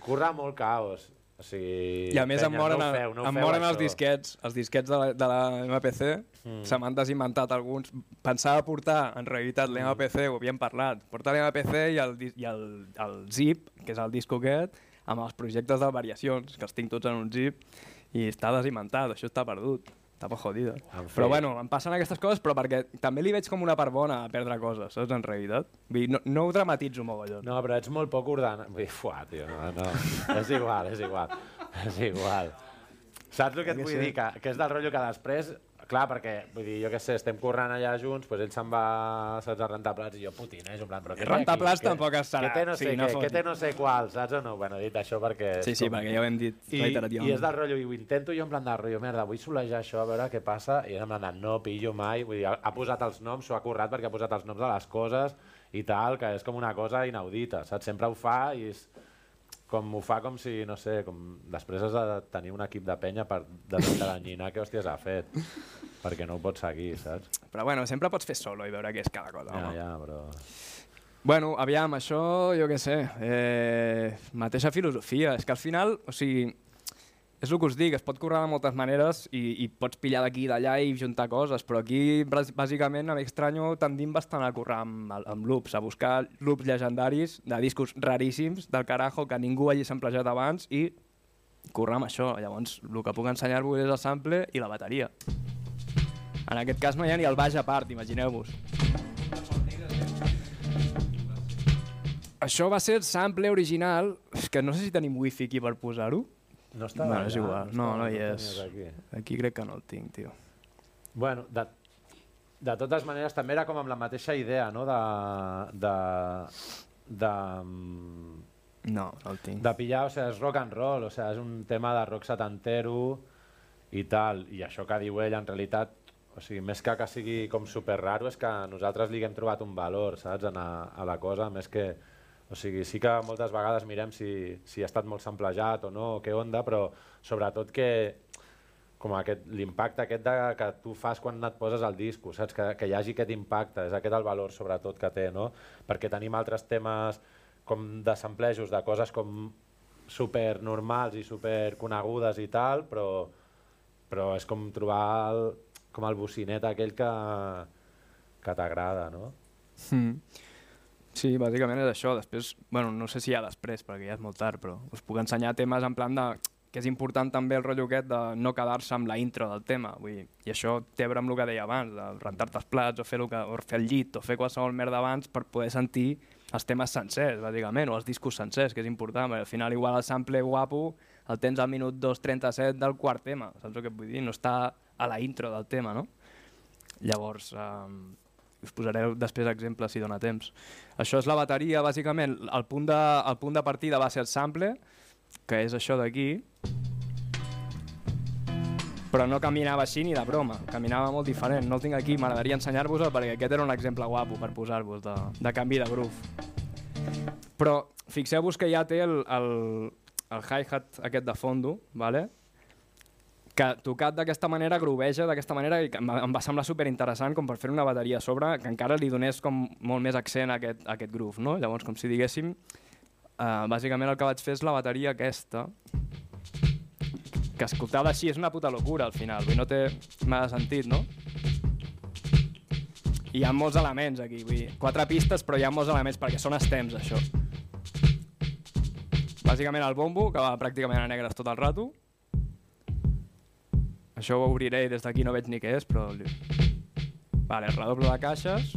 curra molt caos. O sigui, I a més em penya, moren, no feu, no em moren els disquets, els disquets de la, de la MPC, Mm. se m'han desinventat alguns. Pensava portar, en realitat, l'MPC, ho havíem parlat, portar l'MPC i, el, i el, el zip, que és el disco aquest, amb els projectes de variacions, que els tinc tots en un zip, i està desinventat, això està perdut. Estava jodida. En fi. Però bueno, em passen aquestes coses, però perquè també li veig com una part bona a perdre coses, saps, en realitat? Vull dir, no, no ho dramatitzo mogollon. No, però ets molt poc ordenat. Vull dir, fuà, tio, no, no. és igual, és igual. És igual. Saps el que et vull sí. dir? Que, que és del rotllo que després... Clar, perquè, vull dir, jo què sé, estem currant allà junts, doncs ell se'n va, saps, a rentar plats i jo putinejo, en plan, però què Rentar plats tampoc es serà. Què té no Sí, sé no què, què fotis. té no sé qual, saps o no? Bueno, dit això perquè... Sí, sí, com- perquè ja ho hem dit I, reiterativament. I és del rotllo, i ho intento jo en plan de rotllo, merda, vull solejar això, a veure què passa, i en plan de no pillo mai, vull dir, ha, ha posat els noms, s'ho ha currat perquè ha posat els noms de les coses i tal, que és com una cosa inaudita, saps? Sempre ho fa i és com ho fa com si, no sé, com després has de tenir un equip de penya per desencadenyinar què hòsties ha fet, perquè no ho pots seguir, saps? Però bueno, sempre pots fer solo i veure què és cada cosa. Ja, home. ja, però... Bueno, aviam, això, jo què sé, eh, mateixa filosofia. És que al final, o sigui, és el que us dic, es pot currar de moltes maneres i, i pots pillar d'aquí i d'allà i juntar coses, però aquí, bàs- bàsicament, a m'extranyo tendim bastant a currar amb, amb loops, a buscar loops llegendaris de discos raríssims del carajo que ningú hagi samplejat abans i currar amb això. Llavors, el que puc ensenyar-vos és el sample i la bateria. En aquest cas no hi ha ni el baix a part, imagineu-vos. Això va ser sample original, que no sé si tenim wifi aquí per posar-ho, No està Bueno, allà, és igual. No, està- no hi és. Aquí. Aquí crec que no el tinc, tio. Bueno, de, de totes maneres, també era com amb la mateixa idea, no?, de... de, de No, no el tinc. de pillar, o sigui, és rock and roll, o sigui, és un tema de rock setantero i tal, i això que diu ell en realitat, o sigui, més que que sigui com super raro, és que nosaltres li hem trobat un valor, saps, en a, a la cosa, més que, o sigui, sí que moltes vegades mirem si, si ha estat molt samplejat o no, o què onda, però sobretot que com aquest, l'impacte aquest de, que tu fas quan et poses al disco, saps? Que, que hi hagi aquest impacte, és aquest el valor sobretot que té, no? Perquè tenim altres temes com de samplejos, de coses com super normals i super conegudes i tal, però, però és com trobar el, com el bocinet aquell que, que t'agrada, no? Mm. Sí, bàsicament és això. Després, bueno, no sé si hi ha després, perquè ja és molt tard, però us puc ensenyar temes en plan de que és important també el rotllo aquest de no quedar-se amb la intro del tema. Vull dir, I això té a veure amb el que deia abans, de rentar-te els plats o fer, el que, o fer el llit o fer qualsevol merda abans per poder sentir els temes sencers, bàsicament, o els discos sencers, que és important, perquè al final igual el sample guapo el tens al minut 2.37 del quart tema, saps el que vull dir? No està a la intro del tema, no? Llavors, um, us posaré després exemples si dona temps. Això és la bateria, bàsicament, el punt de, el punt de partida va ser el sample, que és això d'aquí, però no caminava així ni de broma, caminava molt diferent. No el tinc aquí, m'agradaria ensenyar-vos-el perquè aquest era un exemple guapo per posar-vos de, de canvi de groove. Però fixeu-vos que ja té el, el, el hi-hat aquest de fondo, vale? Que tocat d'aquesta manera groveja d'aquesta manera i que em va- em va semblar super interessant com per fer una bateria a sobre que encara li donés com molt més accent a aquest, a aquest groove, no? Llavors, com si diguéssim, uh, bàsicament el que vaig fer és la bateria aquesta, que escoltada així és una puta locura al final, vull no té massa sentit, no? I hi ha molts elements aquí, vull dir, quatre pistes però hi ha molts elements perquè són stems això. Bàsicament el bombo, que va pràcticament a negres tot el rato, això ho obriré i des d'aquí no veig ni què és, però... Vale, el redoble de caixes.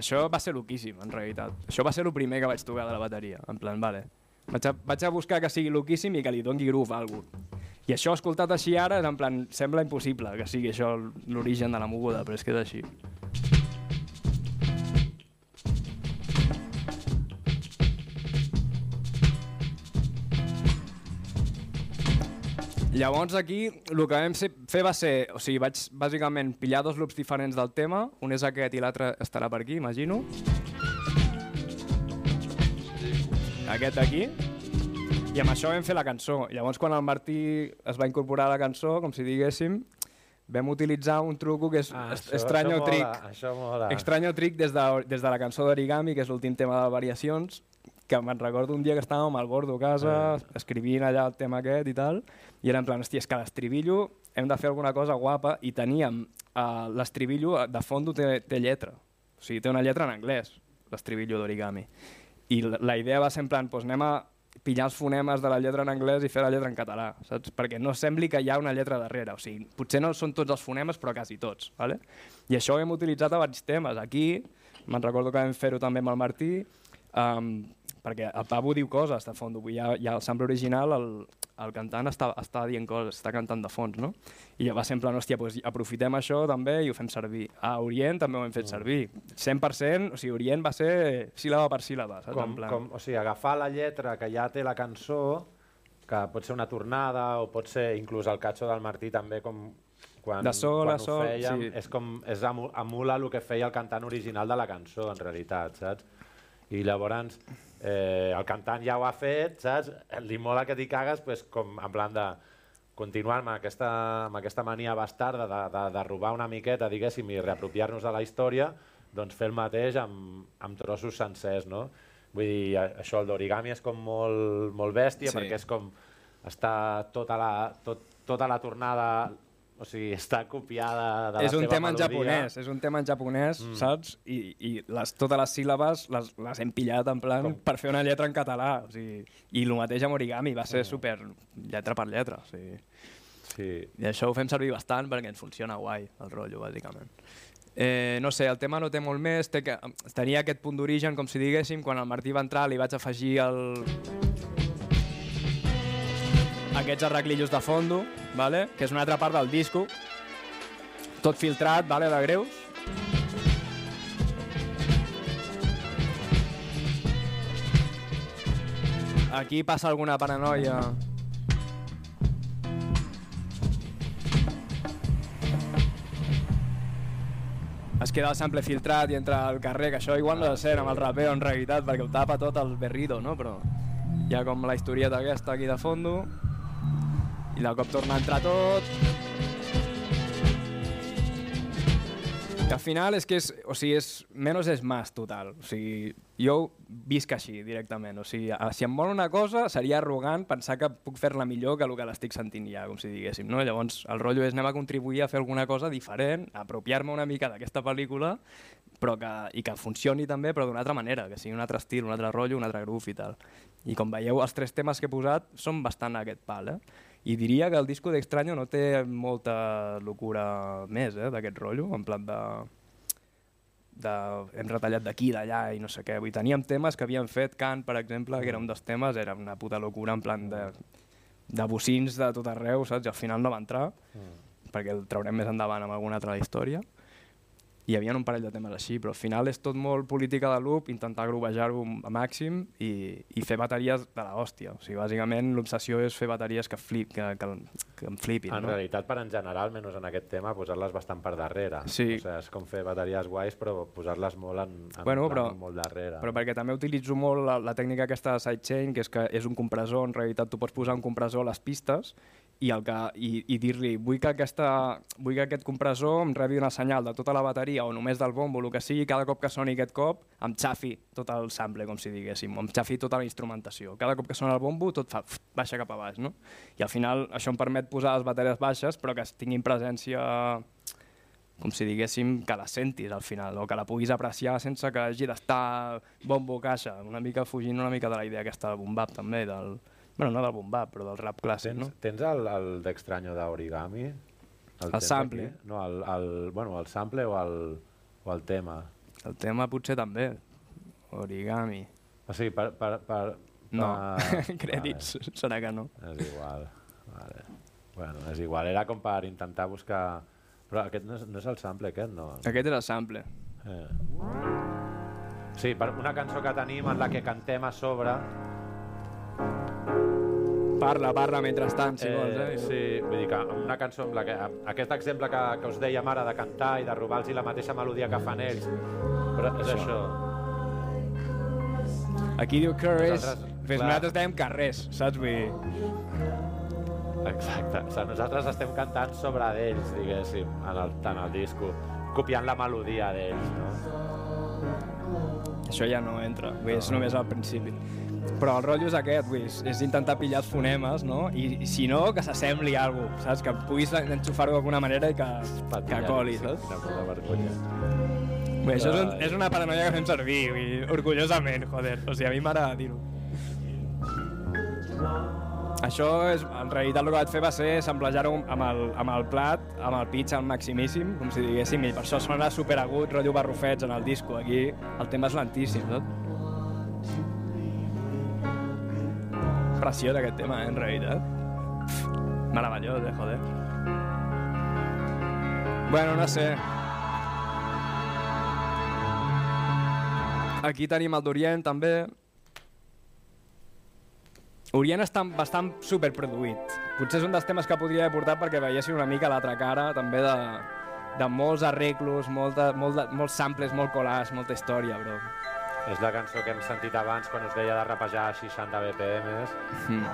Això va ser loquíssim, en realitat. Això va ser el primer que vaig tocar de la bateria. En plan, vale. Vaig a, vaig a buscar que sigui loquíssim i que li doni groove a algú. I això escoltat així ara, en plan, sembla impossible que sigui això l'origen de la moguda, però és que és així. Llavors aquí el que vam fer va ser, o sigui, vaig bàsicament pillar dos loops diferents del tema, un és aquest i l'altre estarà per aquí, imagino. Aquest d'aquí. I amb això vam fer la cançó. Llavors quan el Martí es va incorporar a la cançó, com si diguéssim, vam utilitzar un truco que és Ah, això- això Trick. això mola. Extraño Trick des de, des de la cançó d'Origami, que és l'últim tema de variacions, que me'n recordo un dia que estàvem al Gordo a casa, Eh. escrivint allà el tema aquest i tal, i era en plan, hòstia, és que l'estribillo hem de fer alguna cosa guapa, i teníem uh, l'estribillo, de fons té, té lletra, o sigui, té una lletra en anglès, l'estribillo d'Origami. I la, la idea va ser en plan, doncs anem a pillar els fonemes de la lletra en anglès i fer la lletra en català, saps? Perquè no sembli que hi ha una lletra darrere, o sigui, potser no són tots els fonemes, però quasi tots, ¿vale? I això ho hem utilitzat a diversos temes. Aquí, me'n recordo que vam fer-ho també amb el Martí, um, perquè el Pavo diu coses de fons, ja, ja el sample original, el, el cantant està, està dient coses, està cantant de fons, no? I va ser en plan, hòstia, doncs aprofitem això també i ho fem servir. A Orient també ho hem fet servir. 100%, o sigui, Orient va ser síl·laba per síl·laba, saps? Com, en plan, com, o sigui, agafar la lletra que ja té la cançó, que pot ser una tornada o pot ser inclús el catxo del Martí també com quan, De sol quan a sol, fèiem, sí. és com és emu- emula el que feia el cantant original de la cançó en realitat, saps? I llavors eh, el cantant ja ho ha fet, saps? Li mola que t'hi cagues pues, com en plan de continuar amb aquesta, amb aquesta mania bastarda de, de, de robar una miqueta, diguéssim, i reapropiar-nos de la història, doncs fer el mateix amb, amb trossos sencers, no? Vull dir, això, el d'origami és com molt, molt bèstia, sí. perquè és com està tota la, tot, tota la tornada, o sigui, està copiada de és la un seva tema en melodia. japonès, és un tema en japonès, mm. saps? I, i les, totes les síl·labes les, les hem pillat en plan Com? per fer una lletra en català. O sigui, I el mateix amb origami, va ser super lletra per lletra. O sigui. Sí. I això ho fem servir bastant perquè ens funciona guai, el rotllo, bàsicament. Eh, no sé, el tema no té molt més, té que, tenia aquest punt d'origen, com si diguéssim, quan el Martí va entrar li vaig afegir el... aquests arreglillos de fondo, vale? que és una altra part del disco, tot filtrat, vale, de greus. Aquí passa alguna paranoia es queda el sample filtrat i entra al carrer, que això igual no ha de ser amb el rapeo en realitat, perquè ho tapa tot el berrido, no? Però hi ha com la historieta aquesta aquí de fondo i de cop torna a entrar tot que al final és que és, o sigui, és menos és más total. O sigui, jo visc així directament. O sigui, si em vol una cosa, seria arrogant pensar que puc fer-la millor que el que l'estic sentint ja, com si diguéssim. No? Llavors, el rotllo és anem a contribuir a fer alguna cosa diferent, apropiar-me una mica d'aquesta pel·lícula però que, i que funcioni també, però d'una altra manera, que sigui un altre estil, un altre rotllo, un altre groove i tal. I com veieu, els tres temes que he posat són bastant a aquest pal, eh? I diria que el disco d'Extraño no té molta locura més, eh, d'aquest rotllo, en plan de, de hem retallat d'aquí, d'allà i no sé què. Vull teníem temes que havien fet Kant, per exemple, que era un dels temes, era una puta locura en plan de, de bocins de tot arreu, saps? I al final no va entrar, perquè el traurem més endavant amb alguna altra història. Hi havia un parell de temes així, però al final és tot molt política de loop, intentar grovejar-ho a màxim i, i fer bateries de la hòstia. O sigui, bàsicament l'obsessió és fer bateries que, flip, que, que, que em flipin. En no? realitat, per en general, menys en aquest tema, posar-les bastant per darrere. Sí. O sigui, és com fer bateries guais, però posar-les molt en, en Bueno, però- molt darrere. Però perquè també utilitzo molt la, la tècnica aquesta de sidechain, que és que és un compressor, en realitat tu pots posar un compressor a les pistes i, el que, i, i dir-li vull, que aquesta, vull que aquest compressor em rebi una senyal de tota la bateria o només del bombo, el que sigui, cada cop que soni aquest cop em xafi tot el sample, com si diguéssim, em xafi tota la instrumentació. Cada cop que sona el bombo tot fa ft, baixa cap a baix, no? I al final això em permet posar les bateries baixes però que tinguin presència com si diguéssim que la sentis al final, o que la puguis apreciar sense que hagi d'estar bombo caixa, una mica fugint una mica de la idea aquesta del boom bap també, del, bueno, no del boom bap, però del rap clàssic, Tens, no? tens el, el d'extranyo d'Origami? El tens sample. aquí? No, el, el, bueno, el sample o el, o el tema? El tema potser també, origami. O sigui, per... per, per No, per- *laughs* crèdits, serà que no. Vale, és igual. Vale. Bueno, és igual. Era com per intentar buscar... Però aquest no és, no és el sample, aquest, no? Aquest és el sample. Eh. Sí, per una cançó que tenim en la que cantem a sobre... Parla, parla mentrestant, si vols, eh? Sí, vull dir que una cançó amb la que... Aquest exemple que, que us dèiem ara de cantar i de robar-los la mateixa melodia que fan ells, però és això. Aquí diu Nosaltres, pues clar. nosaltres dèiem carrers, saps? Vull dir, Exacte. O sigui, nosaltres estem cantant sobre d'ells, diguéssim, en el, en el disco, copiant la melodia d'ells, no? això ja no entra, vull dir, és només al principi. Però el rotllo és aquest, vull és- és intentar pillar els fonemes, no? I, i si no, que s'assembli a alguna cosa, saps? Que puguis enxufar-ho d'alguna manera i que, que coli, saps? Una puta vergonya. Bé, això és, un, és una paranoia que fem servir, vull orgullosament, joder. O sigui, a mi m'agrada dir-ho. Això, és, en realitat, el que vaig fer va ser samplejar-ho amb, el, amb el plat, amb el pitch al maximíssim, com si diguéssim, i per això sona superagut, rotllo barrufets en el disco. Aquí el tema és lentíssim, saps? Preciós aquest tema, eh, en realitat. Meravellós, eh, joder. Bueno, no sé. Aquí tenim el d'Orient, també. Orient està bastant superproduït. Potser és un dels temes que podria haver portat perquè veiessin una mica l'altra cara, també de, de molts arreglos, molta, molt de, molts samples, molt collage, molta història, bro. És la cançó que hem sentit abans quan us deia de rapejar a 60 BPMs. Mm.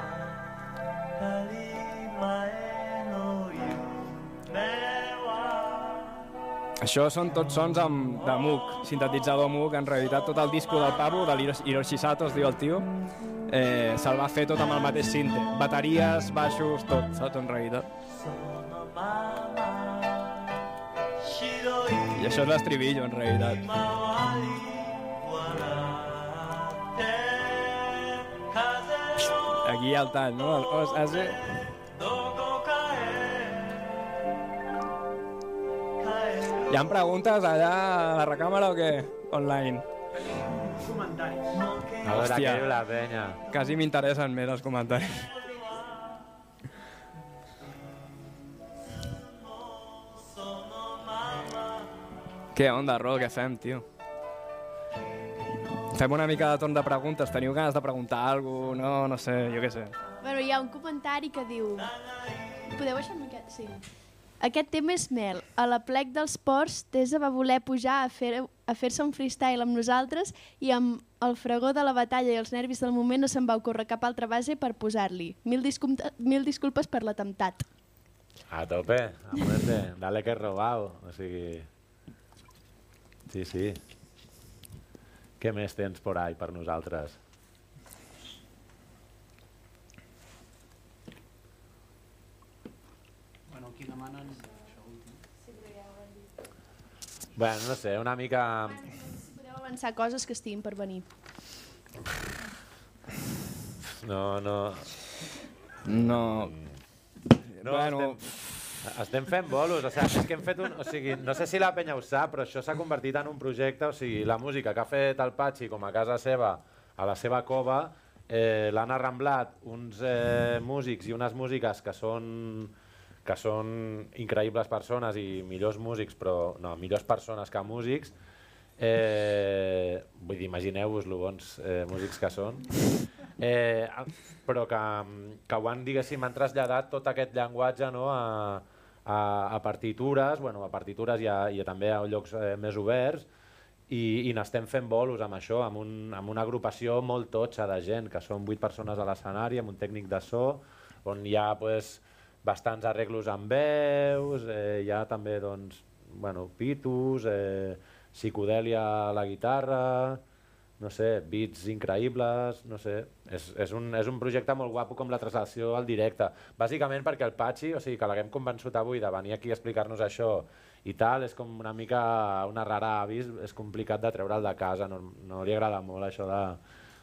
Això són tots sons amb, de Moog, sintetitzador Moog, en realitat tot el disco del Pablo, de l'Hiroshi Hiroshi Sato, es diu el tio, eh, se'l va fer tot amb el mateix cinte, bateries, baixos, tot, saps, en realitat. I això és l'estribillo, en realitat. Aquí hi ha el tall, no? El, os, ase... Hi ha preguntes allà a la recàmera o què? Online. Comentaris. A veure, Hòstia. què diu la penya? Quasi m'interessen més els comentaris. Què onda, Ro? Què fem, tio? Fem una mica de torn de preguntes. Teniu ganes de preguntar alguna cosa? No, no sé, jo què sé. Bueno, hi ha un comentari que diu... Podeu baixar una miqueta? Sí. Aquest tema és mel. A la plec dels ports, Tesa va voler pujar a fer- a fer-se un freestyle amb nosaltres i amb el fregó de la batalla i els nervis del moment no se'n va ocórrer cap altra base per posar-li. Mil, discul mil disculpes per l'atemptat. A tope, a muerte, dale que he robado. O sigui... Sí, sí. Què més tens por ahí per nosaltres? Bueno, aquí demanen això últim. Bueno, no sé, una mica... Podeu avançar coses que estiguin per venir. No, no... No... No, Bueno. estem, estem fent bolos, o sigui, és que hem fet un... O sigui, no sé si la penya ho sap, però això s'ha convertit en un projecte, o sigui, la música que ha fet el Patxi com a casa seva, a la seva cova, eh, l'han arramblat uns eh, músics i unes músiques que són que són increïbles persones i millors músics, però no, millors persones que músics, eh, vull dir, imagineu-vos-lo bons eh, músics que són, eh, però que, que ho han, diguéssim, han traslladat tot aquest llenguatge no, a, a, a partitures, bueno, a partitures i, a, i a també a llocs eh, més oberts, i, i n'estem fent bolos amb això, amb, un, amb una agrupació molt totxa de gent, que són vuit persones a l'escenari, amb un tècnic de so, on hi ha pues, bastants arreglos amb veus, eh, hi ha també doncs, bueno, pitos, eh, psicodèlia a la guitarra, no sé, beats increïbles, no sé, és, és, un, és un projecte molt guapo com la traslació al directe. Bàsicament perquè el Patxi, o sigui, que l'haguem convençut avui de venir aquí a explicar-nos això i tal, és com una mica una rara avis, és complicat de treure'l de casa, no, no li agrada molt això de,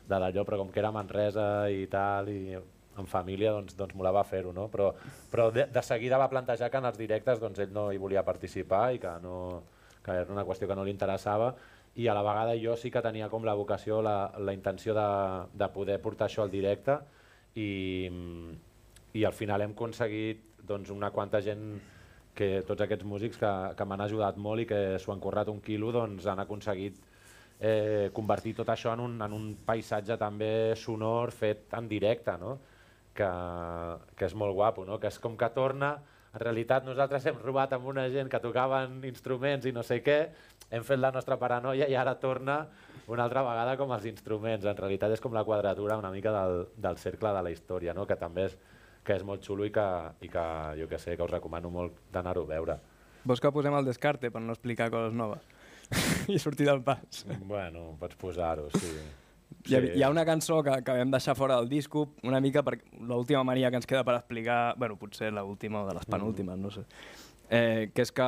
de d'allò, però com que era Manresa i tal, i en família, doncs, doncs molava fer-ho, no? Però, però de, de seguida va plantejar que en els directes doncs, ell no hi volia participar i que, no, que era una qüestió que no li interessava i a la vegada jo sí que tenia com la vocació, la, la intenció de, de poder portar això al directe i, i al final hem aconseguit doncs, una quanta gent que tots aquests músics que, que m'han ajudat molt i que s'ho han currat un quilo doncs, han aconseguit eh, convertir tot això en un, en un paisatge també sonor fet en directe, no? que, que és molt guapo, no? que és com que torna, en realitat nosaltres hem robat amb una gent que tocaven instruments i no sé què, hem fet la nostra paranoia i ara torna una altra vegada com els instruments. En realitat és com la quadratura una mica del, del cercle de la història, no? que també és, que és molt xulo i que, i que jo que sé, que us recomano molt d'anar-ho a veure. Vols que posem el descarte per no explicar coses noves? *laughs* I sortir del pas. Bueno, pots posar-ho, sí. Hi, ha, hi ha una cançó que, que vam deixar fora del disco, una mica per l'última mania que ens queda per explicar, bueno, potser l'última o de les penúltimes, no sé, eh, que és que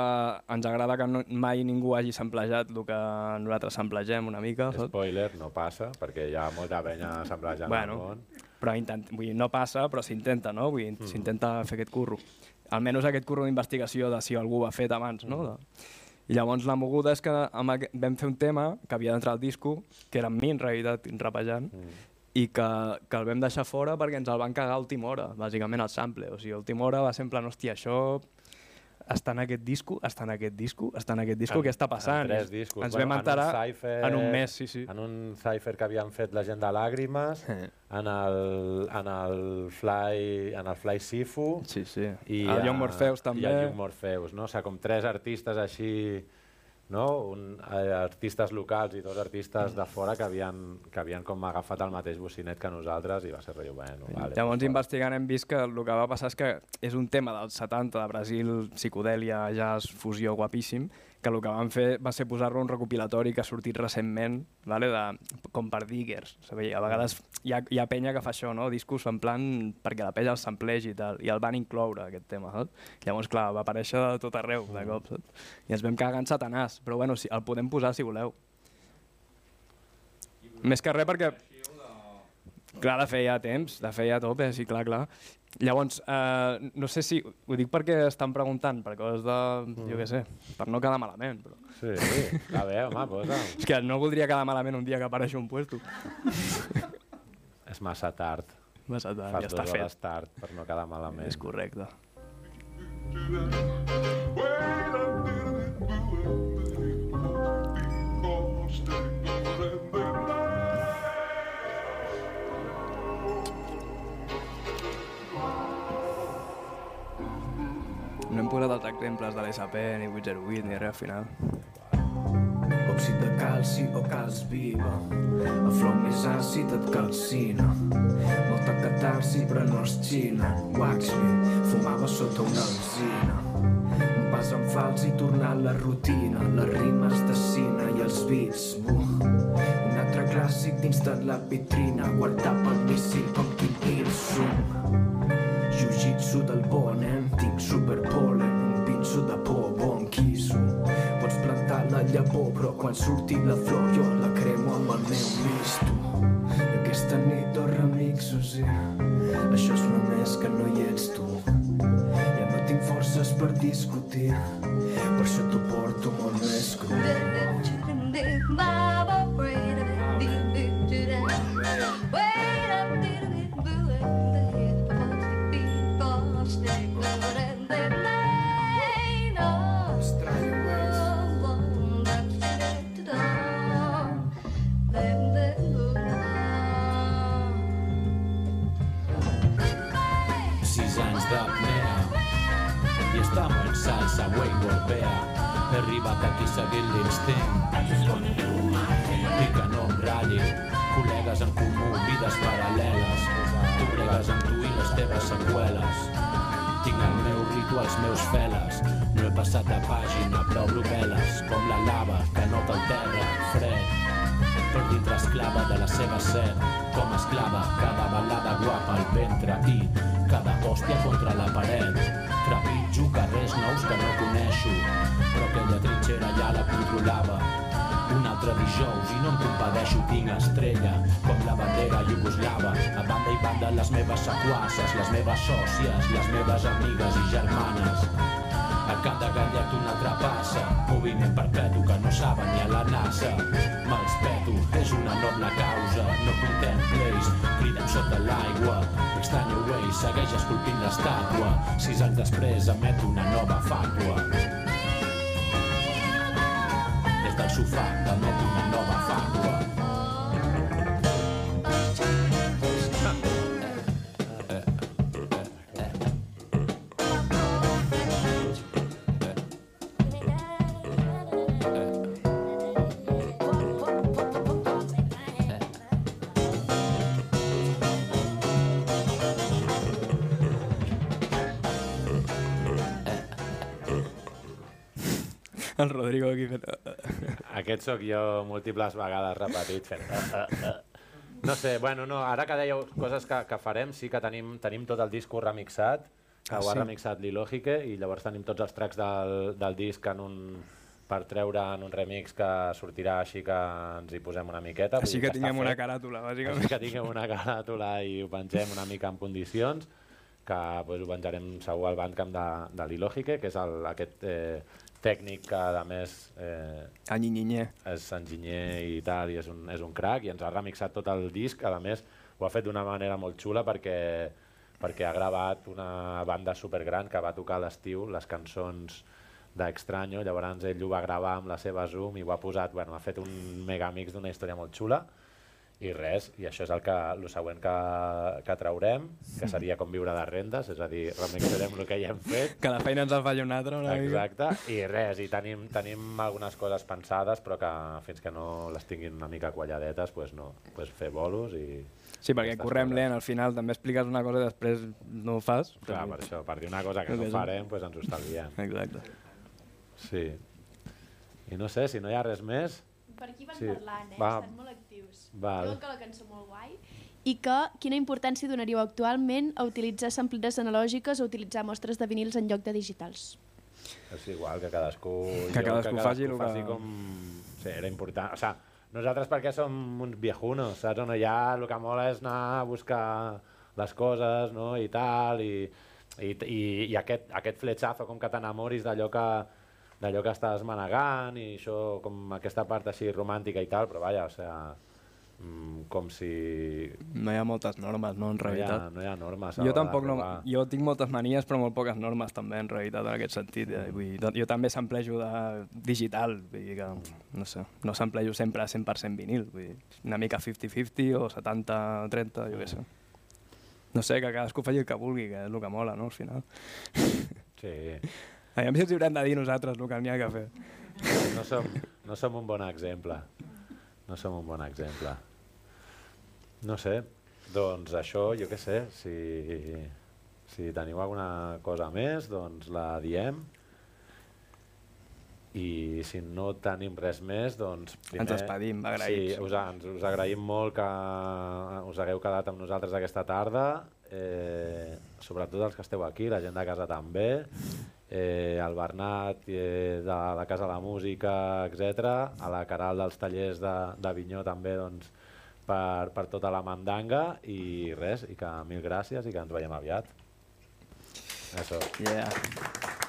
ens agrada que no, mai ningú hagi samplejat el que nosaltres samplegem una mica. saps? Spoiler, no passa, perquè hi ha molta penya assemblejant Bueno, al món. però intent, vull dir, no passa, però s'intenta, no? Vull dir, Mm. s'intenta fer aquest curro. Almenys aquest curro d'investigació de si algú ho ha fet abans, no? De... I llavors la moguda és que amb vam fer un tema que havia d'entrar al disco, que era amb mi en realitat, rapejant, Mm. i que, que el vam deixar fora perquè ens el van cagar a última hora, bàsicament el sample. O sigui, a última hora va ser en plan, hòstia, això està en aquest disco, està en aquest disco, està en aquest disco, En- què està passant? En tres discos. Ens vam en un enterar cypher- en un mes, sí, sí. En un cipher que havien fet la gent de Làgrimes, en el, en el Fly, en el Fly Sifu, sí, sí. i El a- Young Morpheus també. I el Young Morpheus, no? O sigui, com tres artistes així, no? Un, eh, artistes locals i dos artistes de fora que havien, que havien com agafat el mateix bocinet que nosaltres i va ser rotllo, bueno, vale. Llavors, investigant, hem vist que el que va passar és que és un tema dels 70 de Brasil, psicodèlia, jazz, fusió guapíssim, que el que van fer va ser posar-lo un recopilatori que ha sortit recentment, vale, de, com per diggers. Saber, a vegades hi ha, hi ha penya que fa això, no? discos en plan perquè la penya els samplegi i tal, i el van incloure, aquest tema. Saps? Llavors, clar, va aparèixer de tot arreu, de cop. Saps? I ens vam cagar en satanàs, però bueno, sí, el podem posar si voleu. Més que res perquè Clar, de fer ja temps, de fer ja a tope, sí, clar, clar. Llavors, eh, no sé si... Ho dic perquè estan preguntant per coses de... Mm. Jo què sé, per no quedar malament, però... Sí, a veure, home, posa. *laughs* És que no voldria quedar malament un dia que apareixi un puesto. *laughs* És massa tard. Massa tard, Fas ja està fet. hores tard per no quedar malament. És correcte. No posat els exemples de l'SAP, ni 808, ni res al final. Òxid de calci o calç viva El flow més àcid et calcina Molta catarsi però no és xina Wax me, fumava sota una alzina Un pas en fals i tornar a la rutina Les rimes de cine i els beats buh. Un altre clàssic dins de la vitrina Guardar pel míssil com Il-sung Jiu-jitsu del bon? Tinc superpolen, un pinso de por, bon quiso. Pots plantar la llavor, però quan surti la flor jo la cremo amb el meu misto. Aquesta nit dos remixos i això és només que no hi ets tu. Ja no tinc forces per discutir, per això t'ho porto molt més cru. Sis aquí seguint l'instint que no em ratllin. Col·legues en comú, vides paral·leles. Tu bregues amb tu i les teves seqüeles. Tinc el meu ritu, els meus feles. No he passat de pàgina, però obro veles, com la lava que nota el terra, fred. Per dintre esclava de la seva set, com esclava, cada balada guapa al ventre i cada hòstia contra la paret. Carrers nous que no coneixo, però aquella trinxera ja la controlava. Un altre dijous i no em compadeixo, tinc estrella, com la bandera iugoslava. A banda i banda les meves sequasses, les meves sòcies, les meves amigues i germanes. A cada gallet una altra passa, moviment perpetu que no saben ni a la NASA. Me'ls peto, és una noble causa, no contempleis, cridem sota l'aigua. Extraño Way segueix esculpint l'estàtua, sis anys després emet una nova fàtua. Des del sofà emet una El Rodrigo aquí fent... Aquest sóc jo múltiples vegades repetit fent... Uh, uh. No sé, bueno, no, ara que dèieu coses que, que farem, sí que tenim, tenim tot el disc remixat, que Ah, ho ha sí? remixat Lilogique, i llavors tenim tots els tracks del, del disc en un, per treure en un remix que sortirà així que ens hi posem una miqueta. Així que està tinguem una caràtula, bàsicament. Així que tinguem una caràtula i ho pengem una mica en condicions, que pues, ho penjarem segur al Bandcamp de, de l'Ilogique, que és el, aquest eh, tècnic que a més eh, Enginyer. és enginyer i tal, i és un, és un crack, i ens ha remixat tot el disc, a més ho ha fet d'una manera molt xula perquè, perquè ha gravat una banda supergran que va tocar a l'estiu les cançons d'Extraño, llavors ell ho va gravar amb la seva Zoom i ho ha posat, bueno, ha fet un megamix d'una història molt xula, i res, i això és el, que, el següent que, que traurem, que seria com viure de rendes, és a dir, remixarem el que ja hem fet, Que la feina ens en faci un altre una mica. Exacte, i res, i tenim, tenim algunes coses pensades, però que fins que no les tinguin una mica qualladetes, pues no, pues fer bolos i... Sí, perquè correm coses. lent, al final també expliques una cosa i després no ho fas. Clar, per això, per dir una cosa que no farem, pues ens ho estalviem. Exacte. Sí. I no sé, si no hi ha res més... Per aquí van Sí. parlant, eh? Va. Estan molt actius. Val. Diuen que la cançó molt guai. I que quina importància donaríeu actualment a utilitzar samplides analògiques o utilitzar mostres de vinils en lloc de digitals? És igual, que cadascú... Que jo- cadascú faci el que- faci com... Sí, era important. O sigui, nosaltres perquè som uns viejunos, saps? On ja el que mola és anar a buscar les coses, no? I tal, i, i, i, i aquest, aquest fletxazo com que t'enamoris d'allò que, d'allò que estàs manegant i això, com aquesta part així romàntica i tal, però vaja, o sea, com si... No hi ha moltes normes, no, en No hi ha, realitat. no hi ha normes. Jo tampoc no, jo tinc moltes manies però molt poques normes també en realitat en aquest sentit. Mm. Eh? Vull dir, jo també samplejo de digital, vull dir que no sé, no samplejo sempre 100% vinil, vull dir, una mica 50-50 o 70-30, jo què sé. No sé, que cadascú faci el que vulgui, que és el que mola, no, al final. Sí. Aviam si ens haurem de dir nosaltres el que n'hi ha que fer. No som, no som un bon exemple. No som un bon exemple. No sé, doncs això, jo què sé, si, si teniu alguna cosa més, doncs la diem. I si no tenim res més, doncs... Ens despedim, agraïts. Sí, us, ens, us agraïm molt que us hagueu quedat amb nosaltres aquesta tarda, eh, sobretot els que esteu aquí, la gent de casa també, eh, el Bernat eh, de la Casa de la Música, etc, a la Caral dels tallers de, de Vinyó també doncs, per, per tota la mandanga i res, i que mil gràcies i que ens veiem aviat. Això. Yeah.